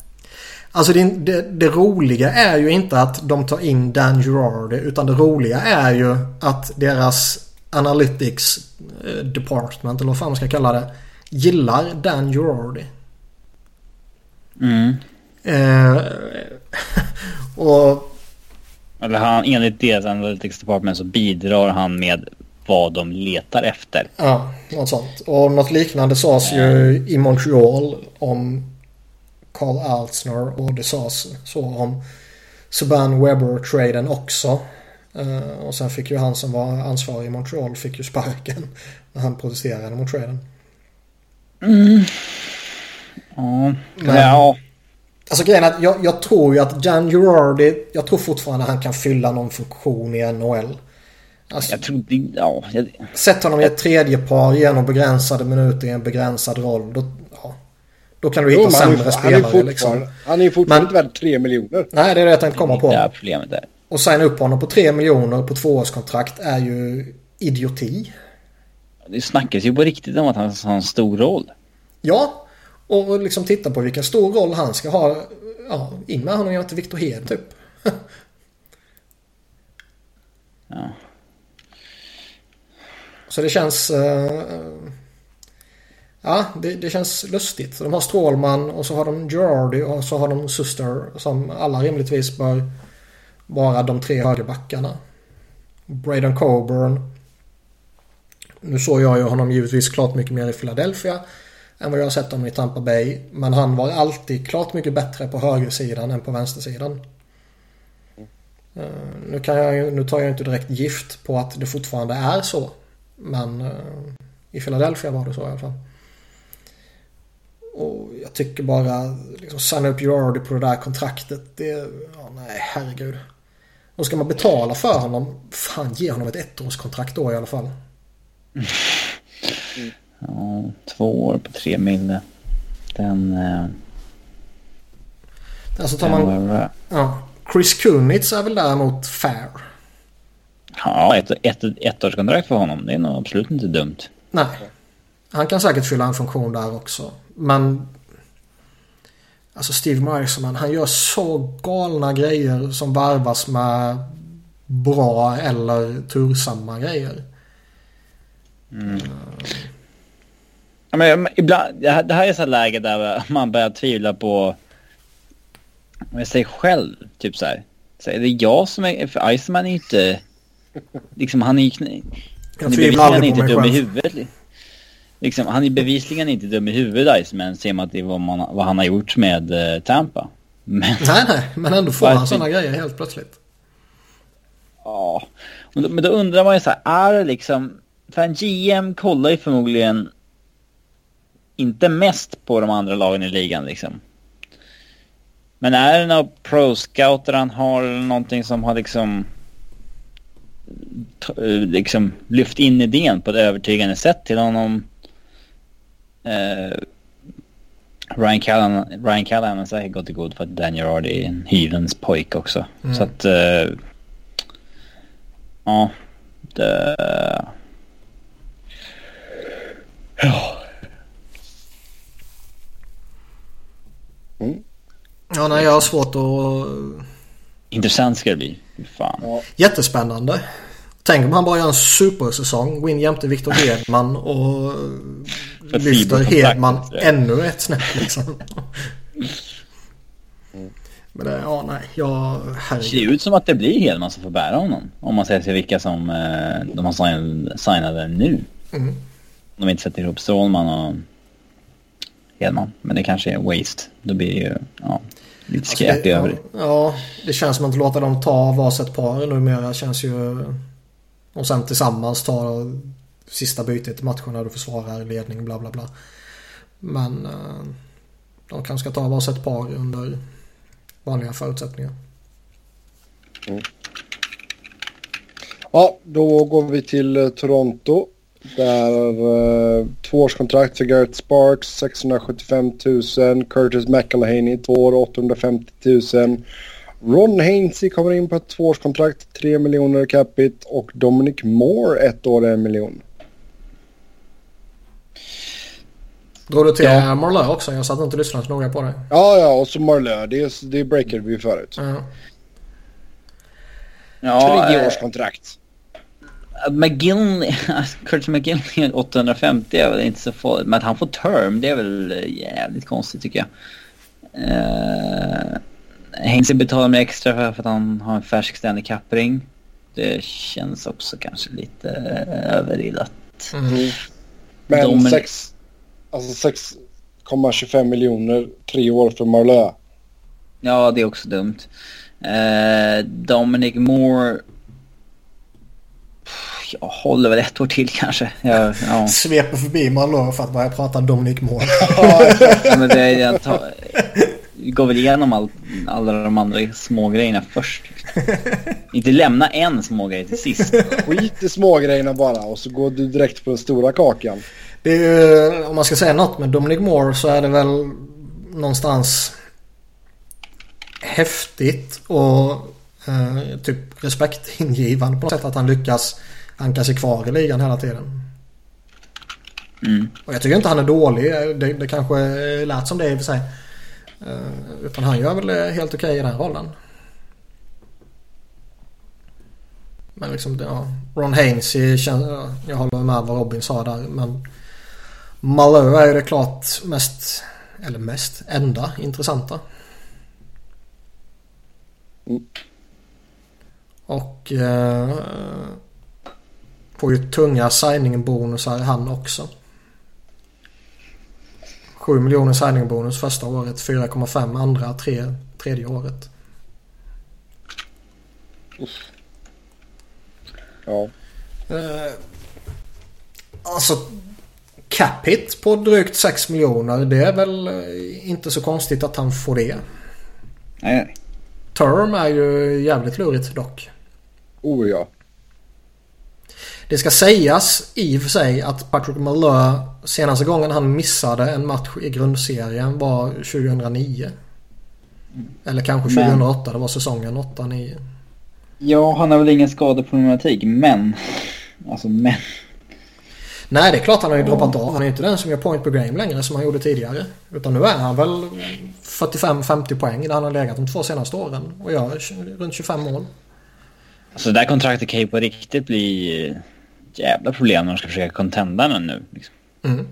alltså det, det, det roliga är ju inte att de tar in Dan Girardi utan det roliga är ju att deras Analytics eh, Department eller vad fan man ska kalla det gillar Dan Girardi. Mm. Eh, och Eller han, enligt deras Analytics Department så bidrar han med vad de letar efter. Ja, något sånt. Och något liknande sades ju i Montreal om Carl Altsner och det sades så om Saban Webber-traden också. Eh, och sen fick ju han som var ansvarig i Montreal fick ju sparken när han protesterade mot traden. Ja. Men- ja. Alltså grejen är att jag, jag tror ju att Dan Girardi, jag tror fortfarande han kan fylla någon funktion i NHL. Alltså, Jag tror det, ja. Jag, Sätt honom i ett tredje par genom begränsade minuter i en begränsad roll. Då, ja, då kan du hitta Jo, men han, sämre han är spelare liksom. fortfarande, han är ju fortfarande Men- inte värd 3 miljoner. Nej, det är det jag tänkte komma det är på. problemet där. Och signa upp honom på 3 miljoner på tvåårskontrakt är ju idioti. Det snackas ju på riktigt om att han har en stor roll. Ja, och liksom titta på vilken stor roll han ska ha. Ja, in med honom till Victor Hed typ. Ja. Så det känns... eh, ja, det, det känns lustigt. De har Strålman och så har de Girardi och så har de Suster som alla rimligtvis bör vara de tre högerbackarna. Braden Coburn. Nu såg jag ju honom givetvis klart mycket mer i Philadelphia än vad jag har sett honom i Tampa Bay. Men han var alltid klart mycket bättre på högersidan än på vänstersidan. Eh, Nu, kan jag, ju- nu tar jag inte direkt gift på att det fortfarande är så. Men eh, i Philadelphia var det så i alla fall. Och jag tycker bara, liksom signa upp Girardi på det där kontraktet. Det, ja, nej herregud. Och ska man betala för honom, fan ge honom ett ettårskontrakt då i alla fall. Ja, två år på tre mille. Den... Eh, Alltså tar den man, var, ja. Chris Kunitz är väl däremot fair. ja, ett, ett, ett årskontrakt för honom. Det är nog absolut inte dumt. Nej. Han kan säkert fylla en funktion där också. Men... Alltså Steve Meisman, han gör så galna grejer som varvas med bra eller tursamma grejer. Ja, men, ibland, det, här, det här är så här läge där man börjar tvivla på sig själv. Typ så här. Så är det jag som är... För Iceman är ju inte... Liksom han är ju... Jag tvivlar aldrig på inte mig dum i själv. huvudet. Liksom, han är bevisligen inte dum i huvudet Iceman. Ser man till vad, man, vad han har gjort med eh, Tampa. Men Nej, nej, men ändå får han sådana grejer helt plötsligt. ja. Men då, men då undrar man ju så här. Är det liksom... För en GM kollar ju förmodligen inte mest på de andra lagen i ligan liksom. Men är det några pro-scouter han har eller någonting som har liksom eh, liksom lyft in idén på ett övertygande sätt till honom? Eh, Ryan Callahan, Ryan Callahan har säkert gått i god för att Dan Gerard är en hyvens pojk också. Mm. Så att... Eh, ja. Det... Ja. Ja, nej, jag har svårt att... Intressant ska det bli. Fan. Ja. Jättespännande. Tänk om han bara gör en supersäsong. Win jämte Victor Hedman och lyfter Hedman så. ännu ett snäpp liksom. Men det, ja nej, jag... Det ser Herregud. ut som att det blir Hedman som får bära honom. Om man ser till vilka som eh, de har sign- signade nu. Mm. Om de inte sätter ihop Strålman och Hedman. Men det kanske är waste. Då blir det ju ja, lite Alltså skräp det, i ja, övrigt. ja, det känns som att låta dem ta varsitt par numera känns ju... Och sen tillsammans ta sista bytet i matchen när du försvarar ledning bla bla bla. Men eh, de kanske ska ta varsitt par under vanliga förutsättningar. Ja, då går vi till eh, Toronto. Där uh, tvåårskontrakt för Garrett Sparks 675 000. Curtis McElhaney två år 850 000. Ron Hainsey kommer in på ett tvåårskontrakt 3 miljoner capita och Dominic Moore ett år en miljon. Drog du till Ja. Marlö också? Jag satt inte och lyssnade så noga på det. Ja, ja, och så Marlö. Det, det breakade vi förut. Ja. Ja, eh, Treårskontrakt. McGill, Curtis McGill 850 är väl inte så farligt. Men att han får term det är väl eh, jävligt konstigt tycker jag. Uh, Hainsey betalar med extra för att han har en färsk Stanley Cup-ring. Det känns också kanske lite uh, överilat. Mm. Men Dominic- sex, alltså 6,25 miljoner tre år för Marlö. Ja, det är också dumt. Uh, Dominic Moore... Jag håller väl ett år till kanske. Jag, ja. Sveper förbi Marlö för att börja prata Dominic Moore. Ja, men det, jag tar, går väl igenom all, alla de andra små grejerna först. Inte lämna en små grej till sist. Skit i smågrejerna bara och så går du direkt på den stora kakan. Det är ju, om man ska säga något med Dominic Moore så är det väl någonstans häftigt och eh, typ respektingivande på något sätt att han lyckas anka sig kvar i ligan hela tiden. Mm. Och jag tycker inte han är dålig. Det, det kanske lät som det i och för sig. Eh, utan han gör väl helt okej i den rollen. Men liksom, ja, Ron ja, jag håller med vad Robin sa där. Men Malou är ju det klart mest, eller mest, enda intressanta. Mm. Och eh, får ju tunga signing-bonusar han också. 7 miljoner signing-bonus första året, 4,5 andra, tre, tredje året. Ja. Eh, alltså cap hit på drygt 6 miljoner. Det är väl eh, inte så konstigt att han får det. Nej. Term är ju jävligt lurigt dock. Oh ja. Det ska sägas i och för sig att Patrick Malö senaste gången han missade en match i grundserien var 2009. Eller kanske Men- 2008. Det var säsongen 8-9. Ja, han har väl ingen skadeproblematik, men... Alltså men... Nej det är klart han har ju droppat av. Han är ju inte den som gör point per game längre som han gjorde tidigare. Utan nu är han väl 45-50 poäng där han har legat de två senaste åren. Och gör runt 25 mål. Alltså det där kontraktet kan ju på riktigt bli jävla problem när de ska försöka contenda den nu. Liksom. Mm.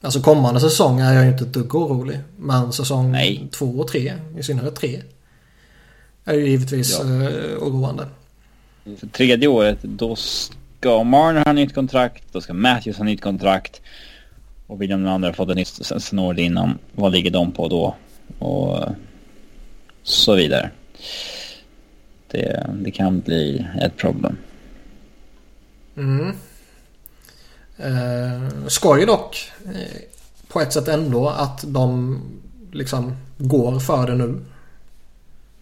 Alltså kommande säsong är jag ju inte ett dugg orolig. Men säsong Nej. två och tre, i synnerhet tre. Är ju givetvis Ja. eh, oroande. För tredje året, då ska Marner ha nytt kontrakt, då ska Matthews ha nytt kontrakt. Och William Nylander har fått ett nytt året innan. Vad ligger de på då? Och så vidare. Det, det kan bli ett problem. Mm. Eh, skoj dock. Eh, på ett sätt ändå att de liksom går för det nu.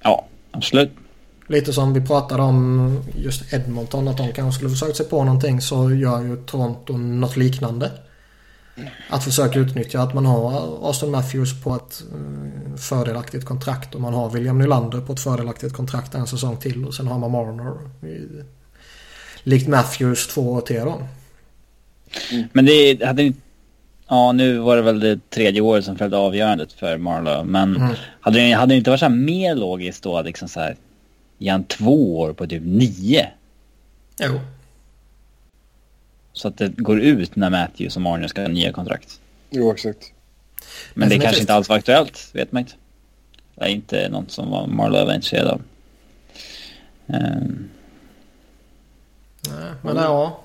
Ja, absolut. Lite som vi pratade om just Edmonton. Att de kanske skulle försökt sig på någonting så gör ju Toronto något liknande. Att försöka utnyttja att man har Austin Matthews på ett eh, fördelaktigt kontrakt och man har William Nylander på ett fördelaktigt kontrakt en säsong till och sen har man Marner. Likt Matthews två år till då. Men det hade inte... Ja, nu var det väl det tredje året som följde avgörandet för Marlowe. Men Mm. hade, det, hade det inte varit så här mer logiskt då att liksom så här... Ge han två år på typ nio? Jo. Så att det går ut när Matthews och Marner ska ha nya kontrakt. Jo, exakt. Men det Definitivt. kanske inte alls var aktuellt, vet man inte. Det är inte något som Marlowe var intresserad av. Ehm, Nej, men ja.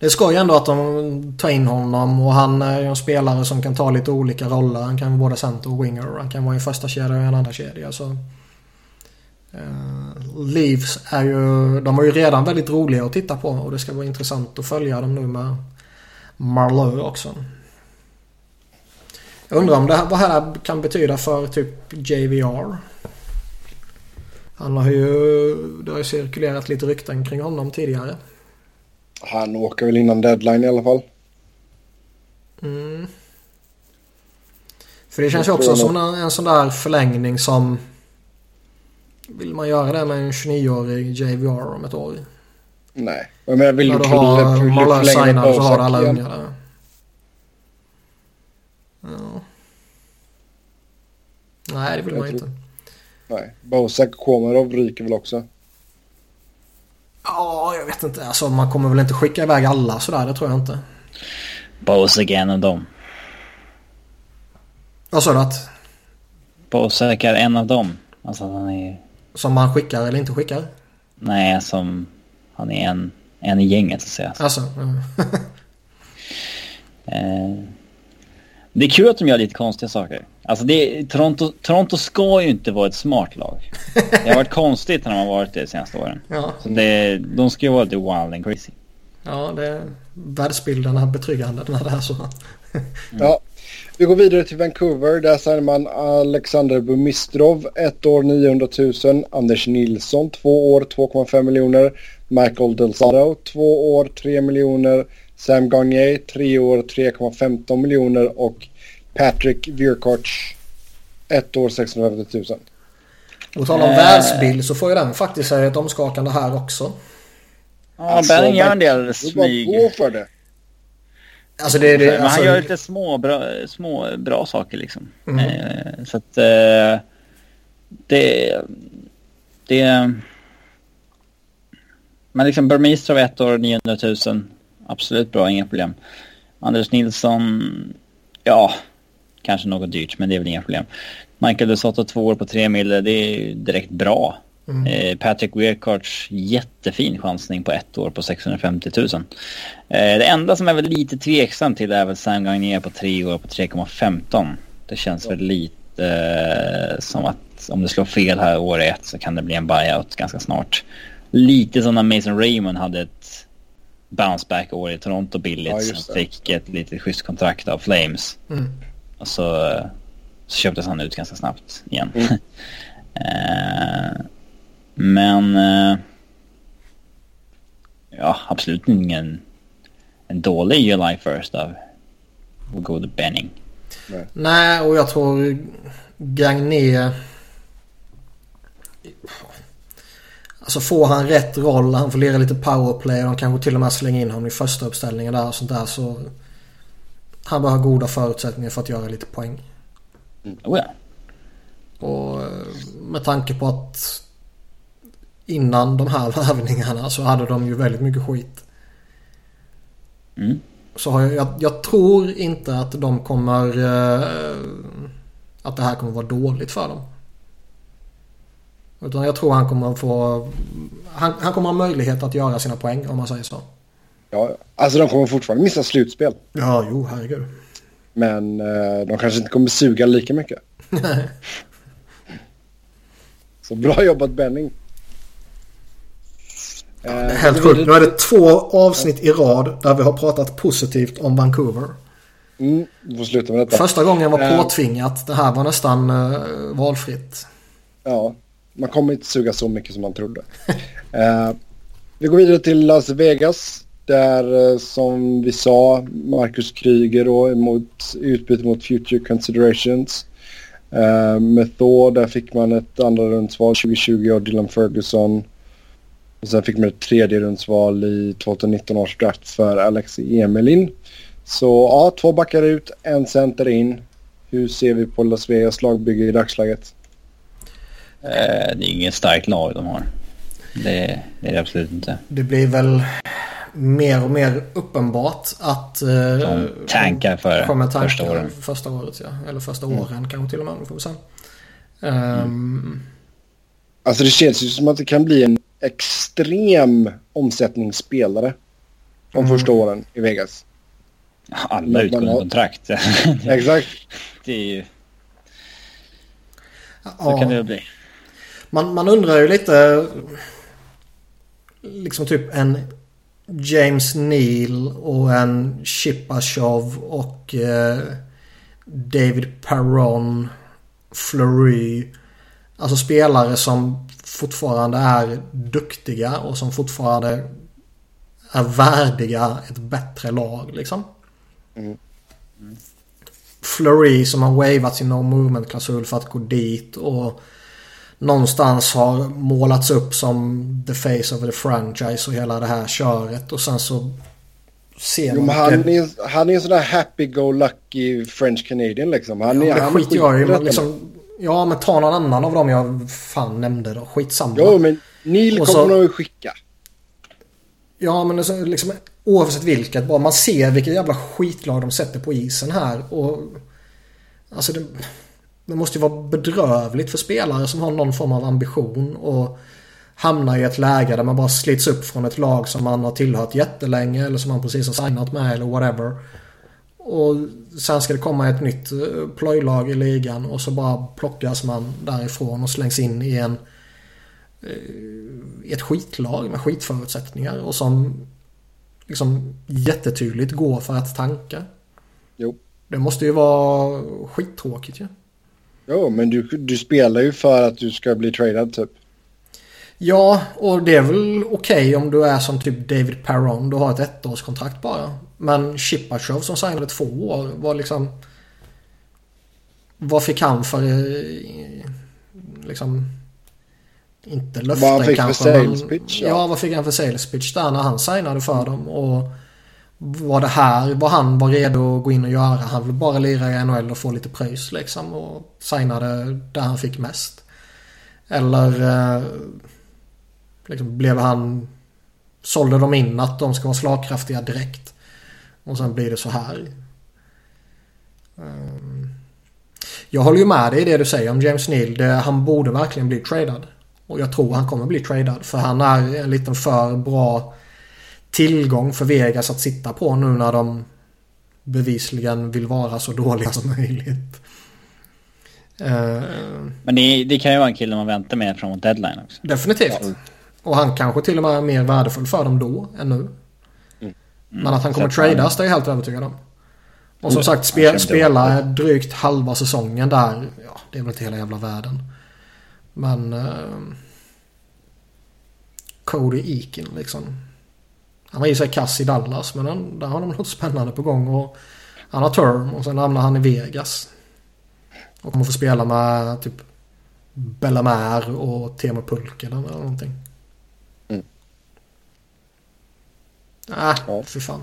Det ska ju ändå att de tar in honom och han är ju en spelare som kan ta lite olika roller. Han kan vara både center och winger. Han kan vara i första kedja och en andra kedja. Så. Uh, Leafs är ju, de var ju redan väldigt roliga att titta på och det ska vara intressant att följa dem nu med Marlowe också. Jag undrar om det här, vad här kan betyda för typ JVR. Han har ju, det har ju cirkulerat lite rykten kring honom tidigare. Han åker väl innan deadline i alla fall. Mm. För det känns ju också som en, en sån där förlängning som... Vill man göra det med en 29-årig JVR om ett år? Nej. Men jag vill När du har signad så har du alla unga där. Ja. Nej, det vill jag man tror... inte. Nej. Bosak Komarov ryker väl också? Ja, jag vet inte. Alltså man kommer väl inte skicka iväg alla sådär. Det tror jag inte. Bosak är en av dem. Vad sa du att? Bosak är en av dem. Alltså han är... Som man skickar eller inte skickar? Nej, som... Han är en, en i gänget så att säga. Alltså? Mm. eh, det är kul att de gör lite konstiga saker. Alltså det, Toronto, Toronto ska ju inte vara ett smart lag. Det har varit konstigt när de har varit det de senaste åren. Ja. Så det, de ska ju vara lite wild and crazy. Ja, det är världsbilderna betryggande när det är så. Mm. Ja, vi går vidare till Vancouver. Där signar man Alexander Bumistrov, ett år 900 000. Anders Nilsson, två år 2,5 miljoner. Michael Delzado, två år 3 miljoner. Sam Gagner, tre år 3,15 miljoner. Och Patrick Virkoch, ett år 650 000. Och tala om äh... världsbild så får ju den faktiskt säga ett omskakande här också. Ja, alltså, Benning gör en del smyg. gå för det. Alltså det, det, Men alltså... han gör lite små bra, små bra saker liksom. Mm. Eh, så att eh, det... Det... Men liksom Burmistrov ett år 900 000. Absolut bra, inga problem. Anders Nilsson, ja, kanske något dyrt, men det är väl inga problem. Michael DeSoto två år på tre mil, det är direkt bra. Mm. Eh, Patrick Weirkarts jättefin chansning på ett år på 650 000. Eh, det enda som är väl lite tveksam till är väl Sam Gagner på tre år på 3,15. Det känns ja. väl lite eh, som att om det slår fel här år ett så kan det bli en buyout ganska snart. Lite som när Mason Raymond hade ett bounce back år i Toronto billigt ja, som fick ett lite schysst kontrakt av Flames. Mm. Och så, så köptes han ut ganska snabbt igen. Mm. uh, men uh, ja, absolut ingen en dålig July first av gode Benning. Nej. Nej, och jag tror Gagné... Alltså får han rätt roll, han får lira lite powerplay och de kanske till och med slänger in honom i första uppställningen där och sånt där så... Han bör ha goda förutsättningar för att göra lite poäng. Mm. Oh ja. Och eh, med tanke på att innan de här värvningarna så hade de ju väldigt mycket skit. Mm. Så har jag, jag, jag, tror inte att de kommer... Eh, att det här kommer vara dåligt för dem. Utan jag tror han kommer få... Han, han kommer ha möjlighet att göra sina poäng om man säger så. Ja, alltså de kommer fortfarande missa slutspel. Ja, jo, herregud. Men eh, de kanske inte kommer suga lika mycket. så bra jobbat Benning. Ja, det är helt sjukt. Nu är det två avsnitt i rad där vi har pratat positivt om Vancouver. Mm, får sluta med detta. Första gången var eh. påtvingat. Det här var nästan uh, valfritt. Ja, man kommer inte suga så mycket som man trodde. eh, vi går vidare till Las Vegas. Där eh, som vi sa, Marcus Kryger då mot utbyte mot Future Considerations. Eh, med Thor, där fick man ett andra rundsval 2020 av Dylan Ferguson. Och sen fick man ett tredje rundsval i 2019 års draft för Alex Emelin. Så ja, två backar ut, en center in. Hur ser vi på Las Vegas lagbygge i dagsläget? Eh, det är inget starkt lag de har. Det, det är det absolut inte. Det blir väl mer och mer uppenbart att... Eh, de tankar för tankar första året. Första året, ja. Eller första mm. åren kanske till och med, får vi se. Um, mm. Alltså det känns ju som att det kan bli en extrem omsättningsspelare. De Mm. första åren i Vegas. Alla utgående har- kontrakt. Exakt. det är ju... Så Ja. kan det bli. Man, man undrar ju lite... Liksom typ en James Neal och en Chipachov och eh, David Perron, Fleury. Alltså spelare som fortfarande är duktiga och som fortfarande är värdiga ett bättre lag liksom. Mm. Fleury som har wavat sin no movement-klausul för att gå dit och någonstans har målats upp som the face of the franchise och hela det här köret och sen så ser Jo, man han, är, han är en sån där happy-go-lucky French Canadian liksom. Han, Ja, är, han skiter Men i liksom, ja men ta någon annan av dem jag fan nämnde då. Skitsamma. Jo, men Neil Och kommer så- nog skicka. Ja men alltså, liksom, oavsett vilket. Bara man ser vilket jävla skitlag de sätter på isen här. Och, alltså det, det måste ju vara bedrövligt för spelare som har någon form av ambition. Och hamna i ett läge där man bara slits upp från ett lag som man har tillhört jättelänge. Eller som man precis har signat med eller whatever. Och sen ska det komma ett nytt eh, plojlag i ligan och så bara plockas man därifrån och slängs in i en i ett skitlag med skitförutsättningar och som liksom jättetydligt går för att tanka. Jo. Det måste ju vara skittråkigt ju. Jo, men du, du spelar ju för att du ska bli tradad typ. Ja, och det är väl okej om du är som typ David Perron. Du har ett ettårskontrakt bara. Men Chipachov som signade två år var liksom... Vad fick han för... eh, Liksom... Inte löften Vad han fick för kanske. sales men- pitch, ja. ja. vad fick han för sales pitch där när han signade för dem? Och var det här vad han var redo att gå in och göra? Han ville bara lira i NHL och få lite pröjs liksom. Och signade där han fick mest. Eller... Eh, liksom blev han... Sålde de in att de ska vara slagkraftiga direkt. Och sen blir det så här. Eh, jag håller ju med dig i det du säger om James Neal. Det, han borde verkligen bli tradad. Och jag tror han kommer bli tradad. För han är en liten för bra tillgång för Vegas att sitta på nu när de bevisligen vill vara så dåliga som möjligt. Ehm, Men det, det kan ju vara en kille man väntar med framåt deadline också. Definitivt. Och han kanske till och med är mer värdefull för dem då än nu. Men att han kommer tradas det är jag helt övertygad om. Och som Mm. sagt spe, spela drygt halva säsongen där. Ja, det är väl inte hela jävla världen. Men... Eh, Cody Eakin liksom. Han var i sig kass i Dallas men han, där har de något spännande på gång. Och han har term och sen hamnar han i Vegas. Och kommer få spela med typ Bellamare och Teemu Pulkkinen eller någonting. Mm. Äh, Ja. fy fan.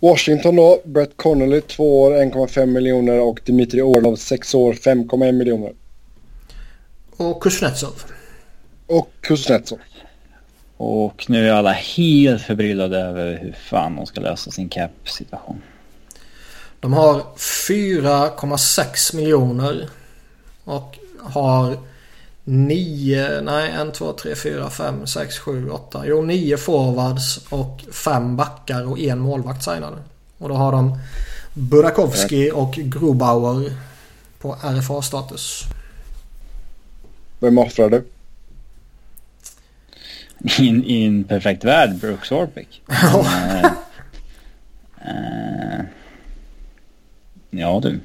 Washington då. Brett Connolly 2 år 1,5 miljoner och Dmitri Orlov 6 år 5,1 miljoner. Och Kuznetsov. Och Kuznetsov. Och nu är alla helt förbryllade över hur fan de ska lösa sin cap-situation. De har 4,6 miljoner. Och har 9, nej 1, 2, 3, 4, 5, 6, 7, 8. Jo 9 forwards och 5 backar och en målvakt signade. Och då har de Burakovsky och Grubauer på RFA-status. Vem offrar du? I, en- perfekt värld, Brooks Orpik. Ja. Men, eh, eh, ja du.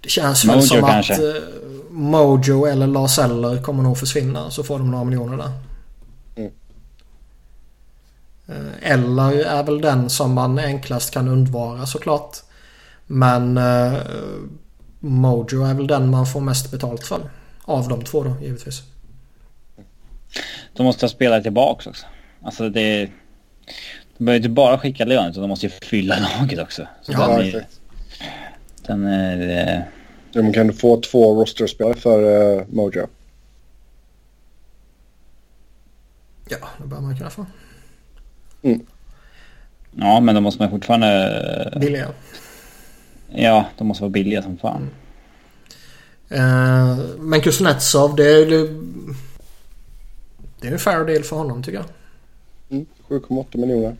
Det känns Mojo väl som kanske. att eh, Mojo eller Lars Eller kommer nog försvinna. Så får de några miljoner där. Mm. Eller är väl den som man enklast kan undvara såklart. Men eh, Mojo är väl den man får mest betalt för. Av de två då givetvis. De måste ha spelat tillbaks också. Alltså det... De behöver inte bara skicka lön utan de måste ju fylla laget också. Så Ja, den, är, exakt. den är... eh, De kan få två rosterspelare för uh, Mojo. Ja, det bör man kunna få. Ja men de måste man fortfarande... eh, Billiga. Ja, de måste vara billiga som fan. Eh, men Kuznetsov det är ju... Det är en fair deal för honom tycker jag. Mm, 7,8 miljoner.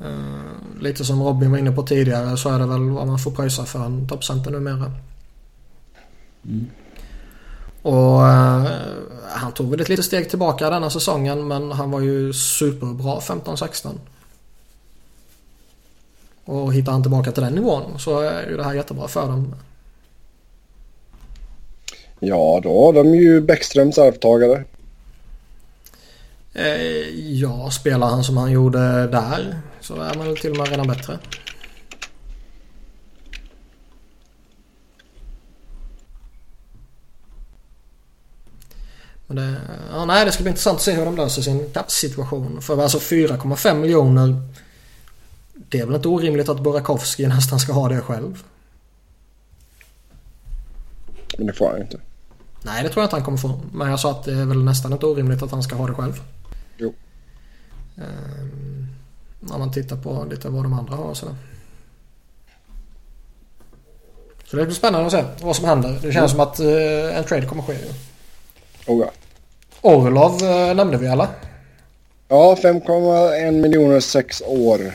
Uh, lite som Robin var inne på tidigare så är det väl vad man får pröjsa för en toppcenter numera. Mm. Och uh, han tog väl ett litet steg tillbaka denna säsongen men han var ju superbra 15-16. Och hittar han tillbaka till den nivån så är ju det här jättebra för dem. Ja, då har de ju Bäckströms arvtagare. Eh, ja, spelar han som han gjorde där så är man till och med redan bättre. Men det, ja, nej, det ska bli intressant att se hur de löser sin situation. För alltså 4,5 miljoner. Det är väl inte orimligt att Burakovsky nästan ska ha det själv. Men det får han inte. Nej, det tror jag inte han kommer få. Men jag sa att det är väl nästan inte orimligt att han ska ha det själv. När man tittar på lite vad de andra har sådär. Så det blir spännande att se vad som händer. Det känns mm. som att uh, en trade kommer ske. Oh ja. Orlov uh, nämnde vi alla. Ja, 5,1 miljoner sex år.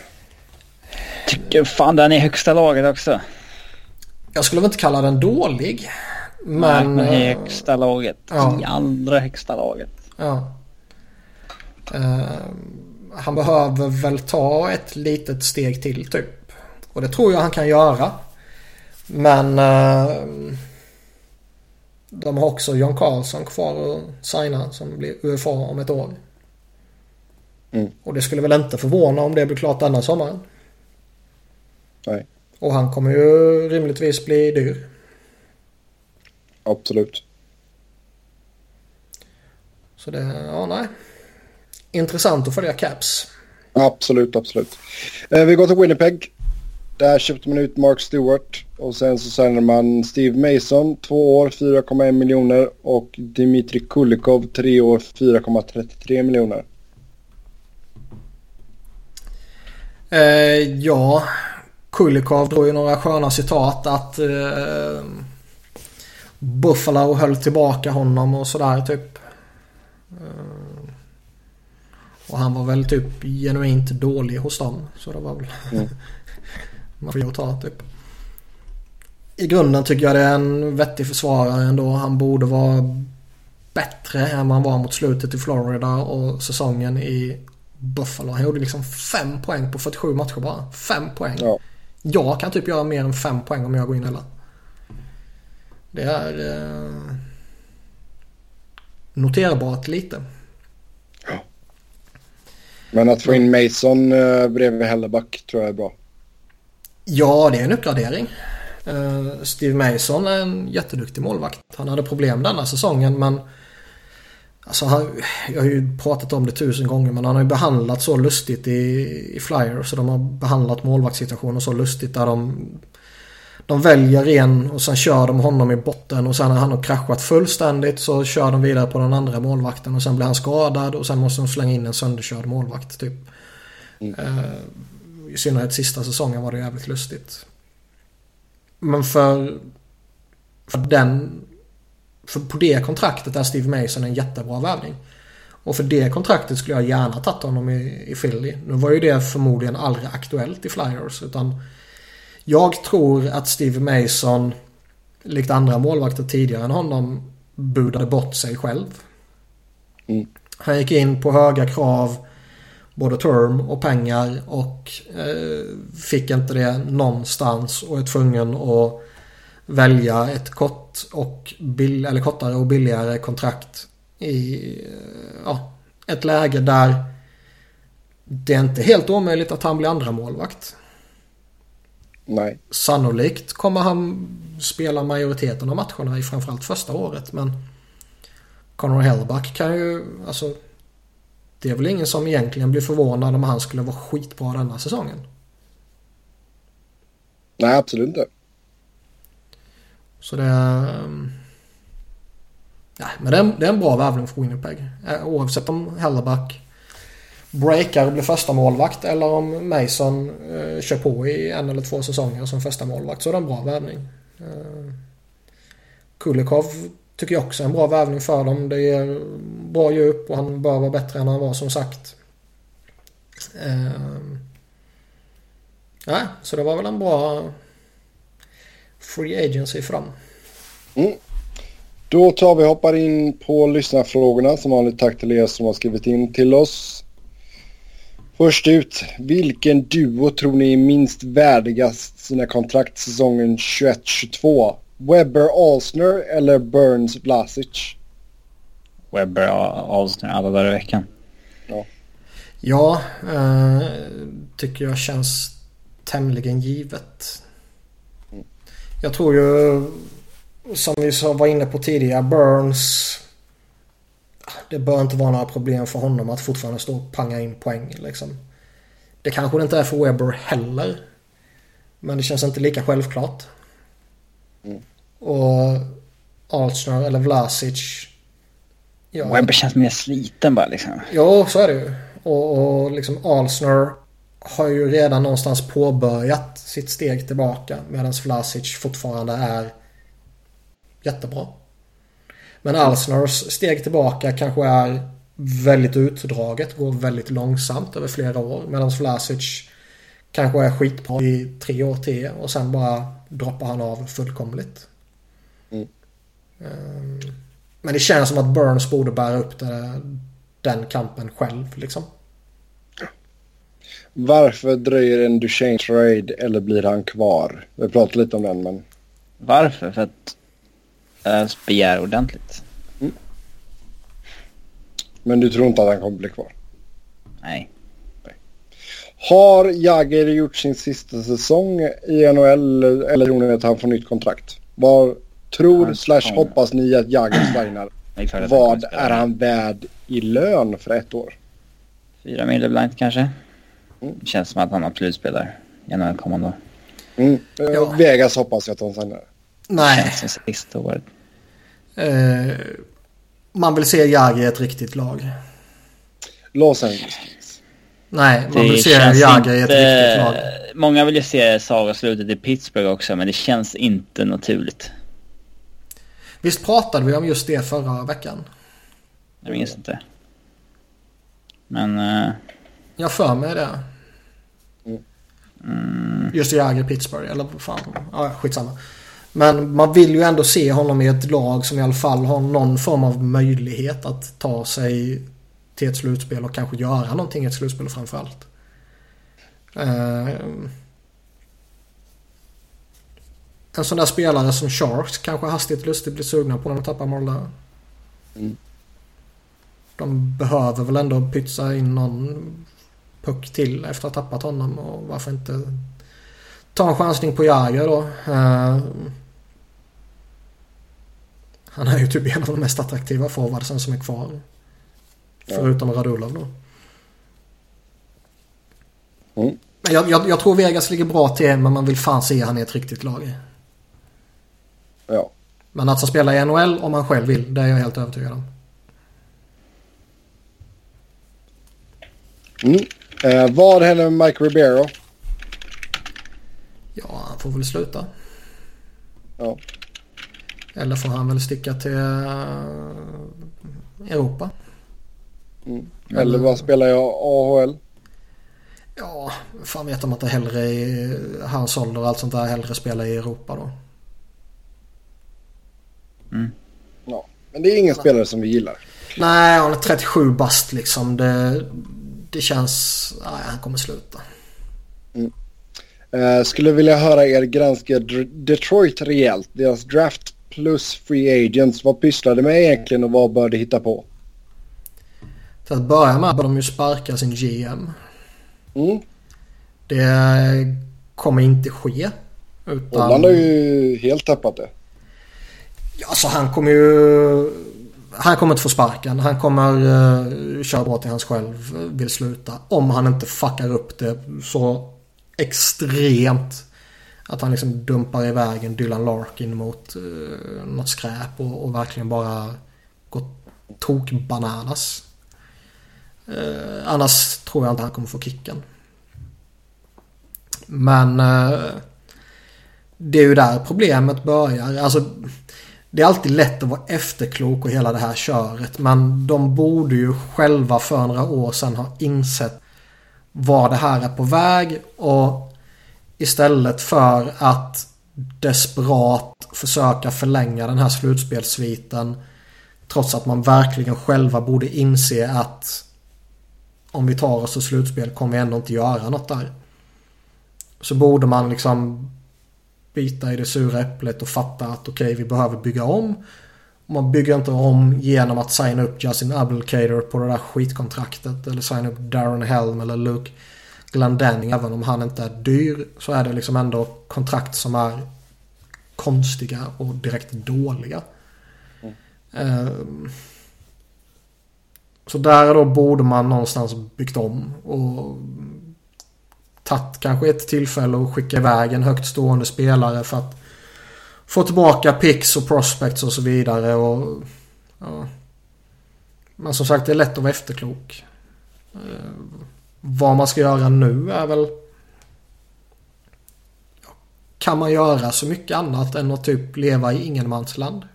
Tycker fan den är högsta laget också. Jag skulle väl inte kalla den dålig. Men... Nej, men eh, högsta laget. Ja. I allra högsta laget. Ja. Uh, han behöver väl ta ett litet steg till typ. Och det tror jag han kan göra. Men uh, de har också John Carlson kvar att signa som blir UFA om ett år. Mm. Och det skulle väl inte förvåna om det blir klart denna sommaren. Nej. Och han kommer ju rimligtvis bli dyr. Absolut. Så det, ja nej. Intressant att följa Caps. Absolut, absolut. Eh, vi går till Winnipeg. Där köpte man ut Mark Stewart och sen så signade man Steve Mason, två år, 4,1 miljoner och Dmitri Kulikov, tre år, 4,33 miljoner. Eh, ja, Kulikov drog ju några sköna citat att eh, Buffalo höll tillbaka honom och sådär typ. Eh, och han var väl typ genuint dålig hos dem. Så det var väl... Mm. man får ju ta typ. I grunden tycker jag det är en vettig försvarare ändå. Han borde vara bättre än vad han var mot slutet i Florida och säsongen i Buffalo. Han gjorde liksom fem poäng på 47 matcher bara. Fem poäng. Ja. Jag kan typ göra mer än fem poäng om jag går in hela. Det är eh, noterbart lite. Men att få in Mason eh, bredvid Helleback tror jag är bra. Ja, det är en uppgradering. Uh, Steve Mason är en jätteduktig målvakt. Han hade problem denna säsongen men Alltså han, jag har ju pratat om det tusen gånger men han har ju behandlat så lustigt i, i Flyers. Så de har behandlat målvaktssituationer så lustigt där de de väljer en och sen kör de honom i botten och sen när han har kraschat fullständigt så kör de vidare på den andra målvakten och sen blir han skadad och sen måste de slänga in en sönderkörd målvakt typ. Mm. Uh, I synnerhet sista säsongen var det jävligt lustigt. Men för, för den... För på det kontraktet är Steve Mason en jättebra värvning. Och för det kontraktet skulle jag gärna tagit honom i, i Philly. Nu var ju det förmodligen aldrig aktuellt i Flyers utan jag tror att Steve Mason, likt andra målvakter tidigare än honom, budade bort sig själv. Mm. Han gick in på höga krav, både term och pengar och eh, fick inte det någonstans och är tvungen att välja ett kort och bill eller kortare och billigare kontrakt i eh, ja, ett läge där det är inte helt omöjligt att han blir andra målvakt. Nej. Sannolikt kommer han spela majoriteten av matcherna i framförallt första året men Conor Hellback kan ju, alltså det är väl ingen som egentligen blir förvånad om han skulle vara skitbra denna säsongen. Nej, absolut inte. Så det. Um, nej, men det är, det är en bra värvning för Winnipeg. Eh, oavsett om Helleback breakar och blir första målvakt eller om Mason eh, kör på i en eller två säsonger som första målvakt så är det en bra värvning. Eh, Kulikov tycker jag också är en bra värvning för dem. Det ger bra djup och han bör vara bättre än han var som sagt. Eh, så det var väl en bra free agency för dem. Mm. Då tar vi och hoppar in på lyssnarfrågorna. Som vanligt tack till er som har skrivit in till oss. Först ut. Vilken duo tror ni är minst värdigast sina kontrakt säsongen 21-22? Webber Alsner eller Burns Vlasic? Webber Alsner alla dagar i veckan. Ja, eh, tycker jag känns tämligen givet. Jag tror ju som vi var inne på tidigare, Burns. Det bör inte vara några problem för honom att fortfarande stå och panga in poäng liksom. Det kanske det inte är för Webber heller. Men det känns inte lika självklart. Mm. Och Alsner eller Vlasic. Ja. Webber känns mer sliten bara liksom. Ja, så är det ju. Och, och liksom Alsner har ju redan någonstans påbörjat sitt steg tillbaka. Medan Vlasic fortfarande är jättebra. Men Alsners steg tillbaka kanske är väldigt utdraget, går väldigt långsamt över flera år. Medan Vlasic kanske är skitbra i tre år till och sen bara droppar han av fullkomligt. Mm. Ehm, men det känns som att Burns borde bära upp det, den kampen själv liksom. Varför dröjer en Duchene trade eller blir han kvar? Vi pratade lite om den men... Varför? För att äh, begär ordentligt. Mm. Men du tror inte att han kommer bli kvar? Nej. Nej. Har Jagger gjort sin sista säsong i NHL eller tror ni att han får nytt kontrakt? Vad tror slash hoppas ni att Jagger signar? Vad är han värd i lön för ett år? Fyra miljoner blankt kanske. Mm. Känns som att han absolut spelar i NHL kommande år. Mm. Ja. Vegas hoppas jag att han signar. Nej. Känns som sista året. Eh, man vill se Jagr i ett riktigt lag. Los Angeles. Nej, man det vill se Jagr i ett riktigt lag. Många vill ju se Saga-slutet i Pittsburgh också, men det känns inte naturligt. Visst pratade vi om just det förra veckan? Jag minns inte. Men... Uh... Jag för mig det. Mm. Just Jagr Pittsburgh, eller vad fan. Ja, skitsamma. Men man vill ju ändå se honom i ett lag som i alla fall har någon form av möjlighet att ta sig till ett slutspel och kanske göra någonting i ett slutspel framförallt. Uh, en sån där spelare som Sharks kanske hastigt lustigt blir sugna på när de tappar där. Mm. De behöver väl ändå pytsa in någon puck till efter att ha tappat honom och varför inte ta en chansning på Jagr då. Uh, han är ju typ en av de mest attraktiva forwardsen som är kvar. Ja. Förutom Radulov då. Mm. Jag, jag, jag, tror Vegas ligger bra till men man vill fan se han i ett riktigt lag. Ja. Men att han spelar i NHL om han själv vill, det är jag helt övertygad om. Mm. Eh, vad händer med Mike Ribeiro? Ja, han får väl sluta. Ja. Eller får han väl sticka till uh, Europa. Mm. Eller vad spelar jag AHL? Ja, fan vet de att det hellre i hans ålder och allt sånt där hellre spelar i Europa då. Mm. Ja, men det är ingen spelare som vi gillar. Nej, han är 37 bast liksom. Det, det känns... Nej, han kommer sluta. Mm. Uh, skulle vilja höra er granska Detroit rejält. Deras draft plus free agents. Vad pysslar de med egentligen och vad bör de hitta på? Till att börja med bör de ju sparka sin GM. Mm. Det kommer inte ske. Utan... Holland har ju helt tappat det. Ja, så han kommer ju... Han kommer inte få sparken. Han kommer uh, köra bra till hans själv vill sluta. Om han inte fuckar upp det så extremt att han liksom dumpar iväg en Dylan Larkin mot uh, något skräp och, och verkligen bara går tok-bananas. Uh, annars tror jag inte han kommer få kicken. Men uh, det är ju där problemet börjar. Alltså det är alltid lätt att vara efterklok och hela det här köret. Men de borde ju själva för några år sedan ha insett var det här är på väg. Och istället för att desperat försöka förlänga den här slutspelssviten. Trots att man verkligen själva borde inse att om vi tar oss till slutspel kommer vi ändå inte göra något där. Så borde man liksom bita i det sura äpplet och fatta att okej, okay, vi behöver bygga om. Man bygger inte om genom att signa upp Justin Abdelkader på det där skitkontraktet. Eller signa upp Darren Helm eller Luke Glendening. Även om han inte är dyr så är det liksom ändå kontrakt som är konstiga och direkt dåliga. Mm. Så där då borde man någonstans byggt om. Och tagit kanske ett tillfälle och skicka iväg en högt stående spelare för att få tillbaka picks och prospects och så vidare. Och, ja. Men som sagt det är lätt att vara efterklok. Eh, vad man ska göra nu är väl... Kan man göra så mycket annat än att typ leva i ingenmansland?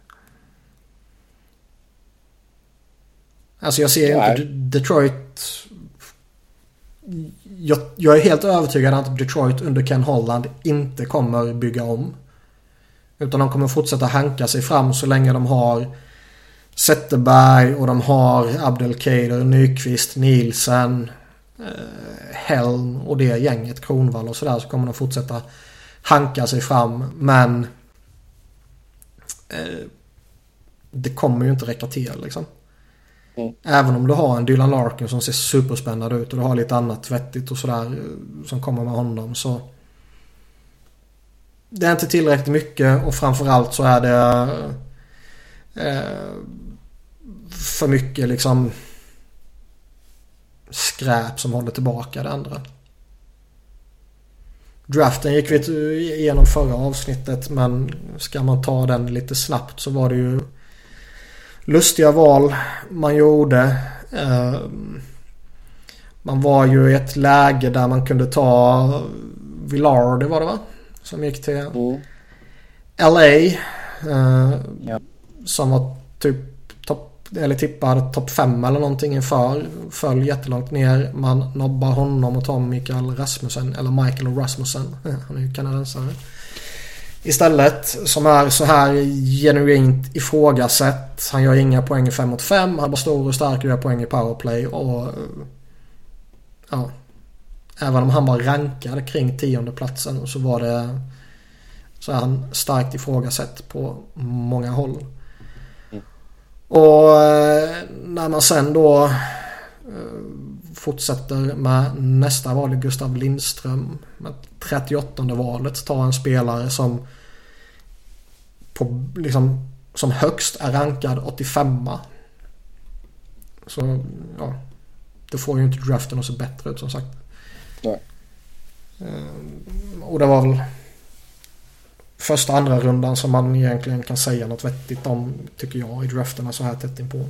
Alltså jag ser Nej. inte Detroit jag, jag, är helt övertygad att Detroit under Ken Holland inte kommer bygga om. Utan de kommer fortsätta hanka sig fram så länge de har Zetterberg och de har Abdelkader, Nyqvist, Nielsen, eh, Helm och det gänget, Kronvall och sådär så kommer de fortsätta hanka sig fram. Men eh, det kommer ju inte räcka till liksom. Mm. Även om du har en Dylan Larkin som ser superspännande ut och du har lite annat vettigt och sådär eh, som kommer med honom så. Det är inte tillräckligt mycket och framförallt så är det eh, för mycket liksom skräp som håller tillbaka det andra. Draften gick vi igenom förra avsnittet men ska man ta den lite snabbt så var det ju lustiga val man gjorde. Eh, man var ju i ett läge där man kunde ta Villard var det va? Som gick till mm. LA. Eh, ja. Som var typ topp, eller tippad topp 5 eller någonting inför. Föll jättelångt ner. Man nobbar honom och tar Mikael Rasmussen. Eller Michael Rasmussen. Han är ju kanadensare. Istället som är så här genuint ifrågasatt. Han gör inga poäng i 5 mot 5. Han bara stor och stark och gör poäng i powerplay. Och ja. Även om han var rankad kring tionde platsen så var det så är han starkt ifrågasatt på många håll. Mm. Och eh, när man sen då eh, fortsätter med nästa val, Gustav Lindström. Med 38 valet tar en spelare som på, liksom, som högst är rankad 85 Så ja, det får ju inte draften att se bättre ut som sagt. Nej. Ehm, och det var väl första andra rundan som man egentligen kan säga något vettigt om tycker jag i drafterna så här tätt inpå.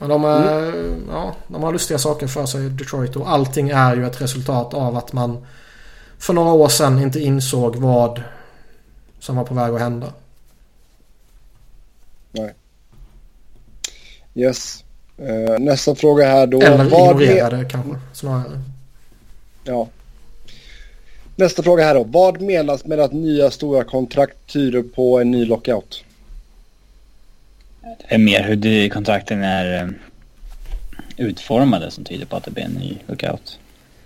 Men de, är, mm. ja, de har lustiga saker för sig Detroit och allting är ju ett resultat av att man för några år sedan inte insåg vad som var på väg att hända. Nej. Yes. Uh, nästa fråga här då. Eller ignorerade med... kanske snarare. Ja. Nästa fråga här då. Vad menas med att nya stora kontrakt tyder på en ny lockout? Det är mer hur kontrakten är eh, utformade som tyder på att det blir en ny lockout.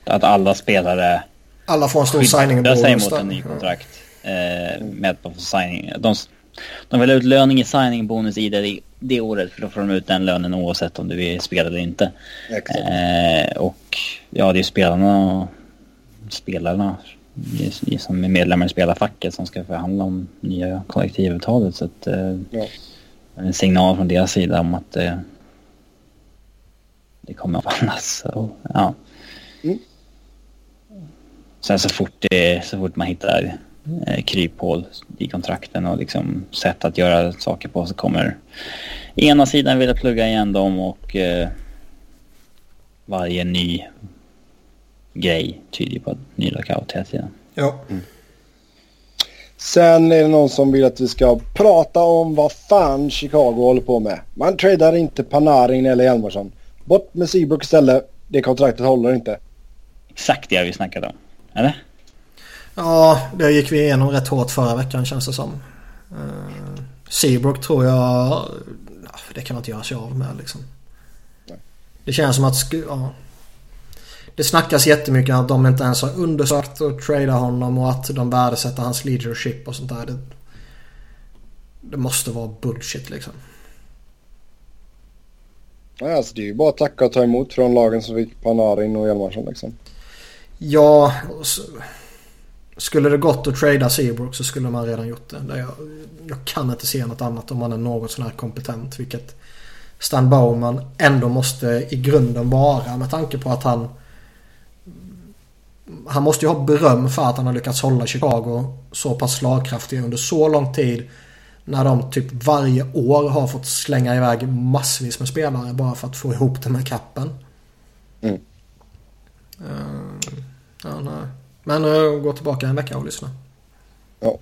Att alla spelare alla får en stor signing sig mot en ny kontrakt. Eh, med att får signing. De, de vill ha ut löning i signing bonus i det, det året för då får de ut den lönen oavsett om du är spelare eller inte. Eh, och ja, det är spelarna och spelarna som är medlemmar i spelarfacket som ska förhandla om nya kollektivavtalet. Så att, eh, ja en signal från deras sida om att det, det kommer att förvandlas. Ja. Mm. Sen så fort, det, så fort man hittar eh, kryphål i kontrakten och liksom sätt att göra saker på så kommer ena sidan vilja plugga igen dem och eh, varje ny grej tyder på att ny lockout hela tiden. Ja. Mm. Sen är det någon som vill att vi ska prata om vad fan Chicago håller på med. Man tradar inte Panarin eller Hjalmarsson. Bort med Seabrook istället. Det kontraktet håller inte. Exakt det vi snackat om. Eller? Ja, det gick vi igenom rätt hårt förra veckan känns det som. Uh, Seabrook tror jag... Det kan man inte göra sig av med liksom. Det känns som att... Ja, det snackas jättemycket att de inte ens har undersökt och trada honom och att de värdesätter hans leadership och sånt där. Det, det måste vara bullshit liksom. Ja, alltså det är ju bara att tacka och ta emot från lagen som fick Panarin och Hjalmarsson liksom. Ja, så, skulle det gått att trada Seabrook så skulle man redan gjort det. Jag, jag kan inte se något annat om man är något sån här kompetent. Vilket Stan Bowman ändå måste i grunden vara med tanke på att han han måste ju ha beröm för att han har lyckats hålla Chicago så pass slagkraftiga under så lång tid. När de typ varje år har fått slänga iväg massvis med spelare bara för att få ihop den här kappen. Mm. Uh, ja, nej. Men uh, gå tillbaka en vecka och lyssna. Ja.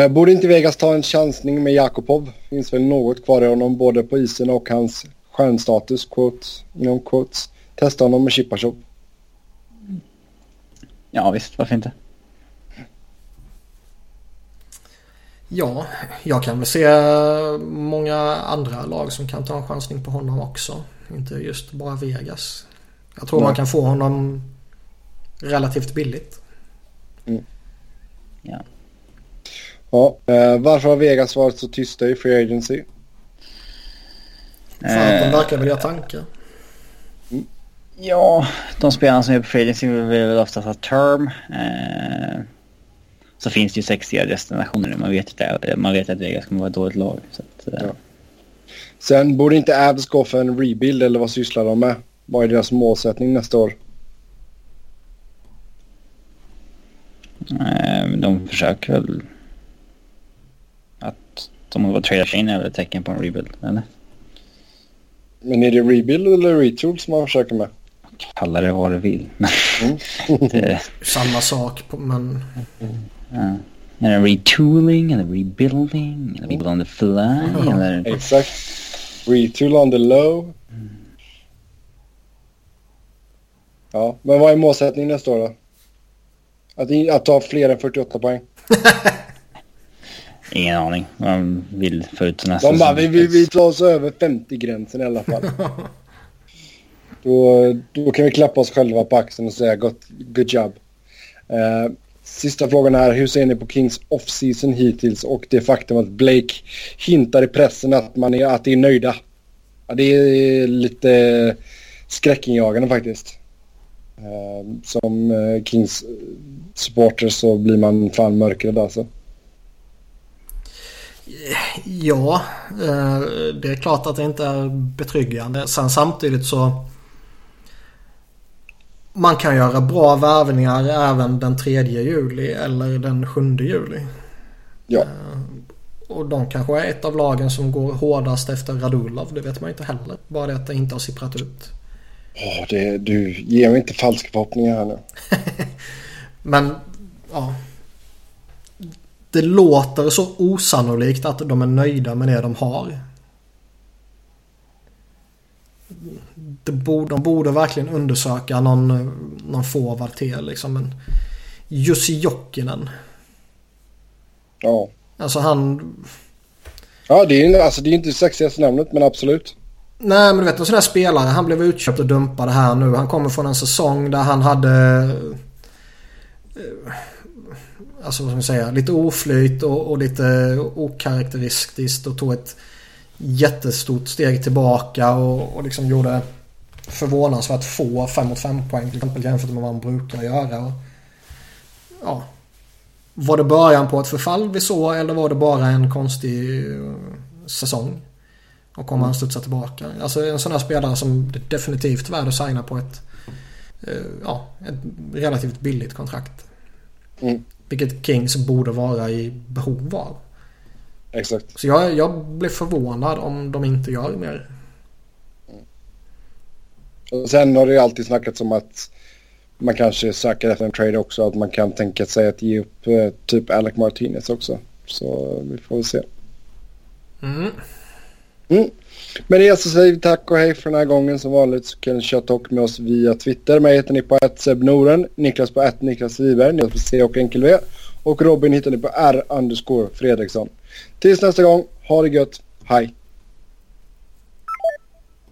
Uh, borde inte Vegas ta en chansning med Jakobov? Finns väl något kvar i honom både på isen och hans stjärnstatus, quotes, inom quotes. Testa honom med Chipachov. Ja visst, varför inte? Ja, jag kan väl se många andra lag som kan ta en chansning på honom också. Inte just bara Vegas. Jag tror Nej. man kan få honom relativt billigt. Mm. Ja. Ja, eh, varför har Vegas varit så tysta i Free Agency? För att de verkar vilja tanka. Ja, de spelarna som är på free vill väl oftast ha term. Eh, så finns det ju sexiga destinationer Man vet, att, man vet att Vegas kommer vara ett dåligt lag. Så att, eh. ja. Sen borde inte Abs gå för en rebuild eller vad sysslar de med? Vad är deras målsättning nästa år? De försöker väl att de har tradar in är ett tecken på en rebuild, eller? Men är det rebuild eller retool som man försöker med? Kalla det vad du vill. Mm. det... Samma sak men... Ja. Är det retooling eller rebuilding? Eller rebuild on the fly? Mm. Eller... Exakt. Retool on the low. Mm. Ja, men vad är målsättningen nästa år då? Att, att ta fler än 48 poäng? Ingen aning. Man vill få ut nästa De bara, vi, vi, vi tar oss över 50-gränsen i alla fall. Då, då kan vi klappa oss själva på axeln och säga good, good job. Uh, sista frågan är, hur ser ni på Kings off-season hittills och det faktum att Blake hintar i pressen att, man är, att de är nöjda? Ja, det är lite skräckinjagande faktiskt. Uh, som uh, Kings supporter så blir man fan mörkrädd alltså. Ja, det är klart att det inte är betryggande. Sen samtidigt så man kan göra bra värvningar även den 3 juli eller den 7 juli. Ja. Eh, och de kanske är ett av lagen som går hårdast efter Radulov. Det vet man inte heller. Bara det att det inte har sipprat ut. Oh, det, du ger mig inte falska förhoppningar här nu. Men ja. Det låter så osannolikt att de är nöjda med det de har det borde, de borde verkligen undersöka någon, någon forward till liksom. Men Jussi Jokinen. Ja. Alltså han... Ja, det är, alltså, det är inte det sexigaste namnet, men absolut. Nej, men du vet en sån här spelare. Han blev utköpt och dumpad här nu. Han kommer från en säsong där han hade... Eh, alltså vad ska man säga? Lite oflyt och, och lite okaraktäristiskt och tog ett jättestort steg tillbaka och, och liksom gjorde förvånansvärt få 5 mot 5 poäng till exempel jämfört med vad han brukar göra. Och, ja. Var det början på ett förfall vi såg eller var det bara en konstig eh, säsong? Och kommer han studsa tillbaka? Alltså en sån här spelare som definitivt värd att signa på ett, ja, ett relativt billigt kontrakt. Mm. Vilket Kings borde vara i behov av. Exakt. Så jag, jag blir förvånad om de inte gör mer. Och sen har det ju alltid snackats om att man kanske söker efter en trade också. Att man kan tänka sig att ge upp eh, typ Alec Martinez också. Så vi får väl se. Mm. Mm. Men det så säger vi tack och hej för den här gången. Som vanligt så kan ni köra talk med oss via Twitter. Mig heter ni på Noren, Niklas på att Niklas Wiberg, Niklas på C och enkel V. Och Robin hittar ni på R underscore Fredriksson. Tills nästa gång, ha det gött, hej!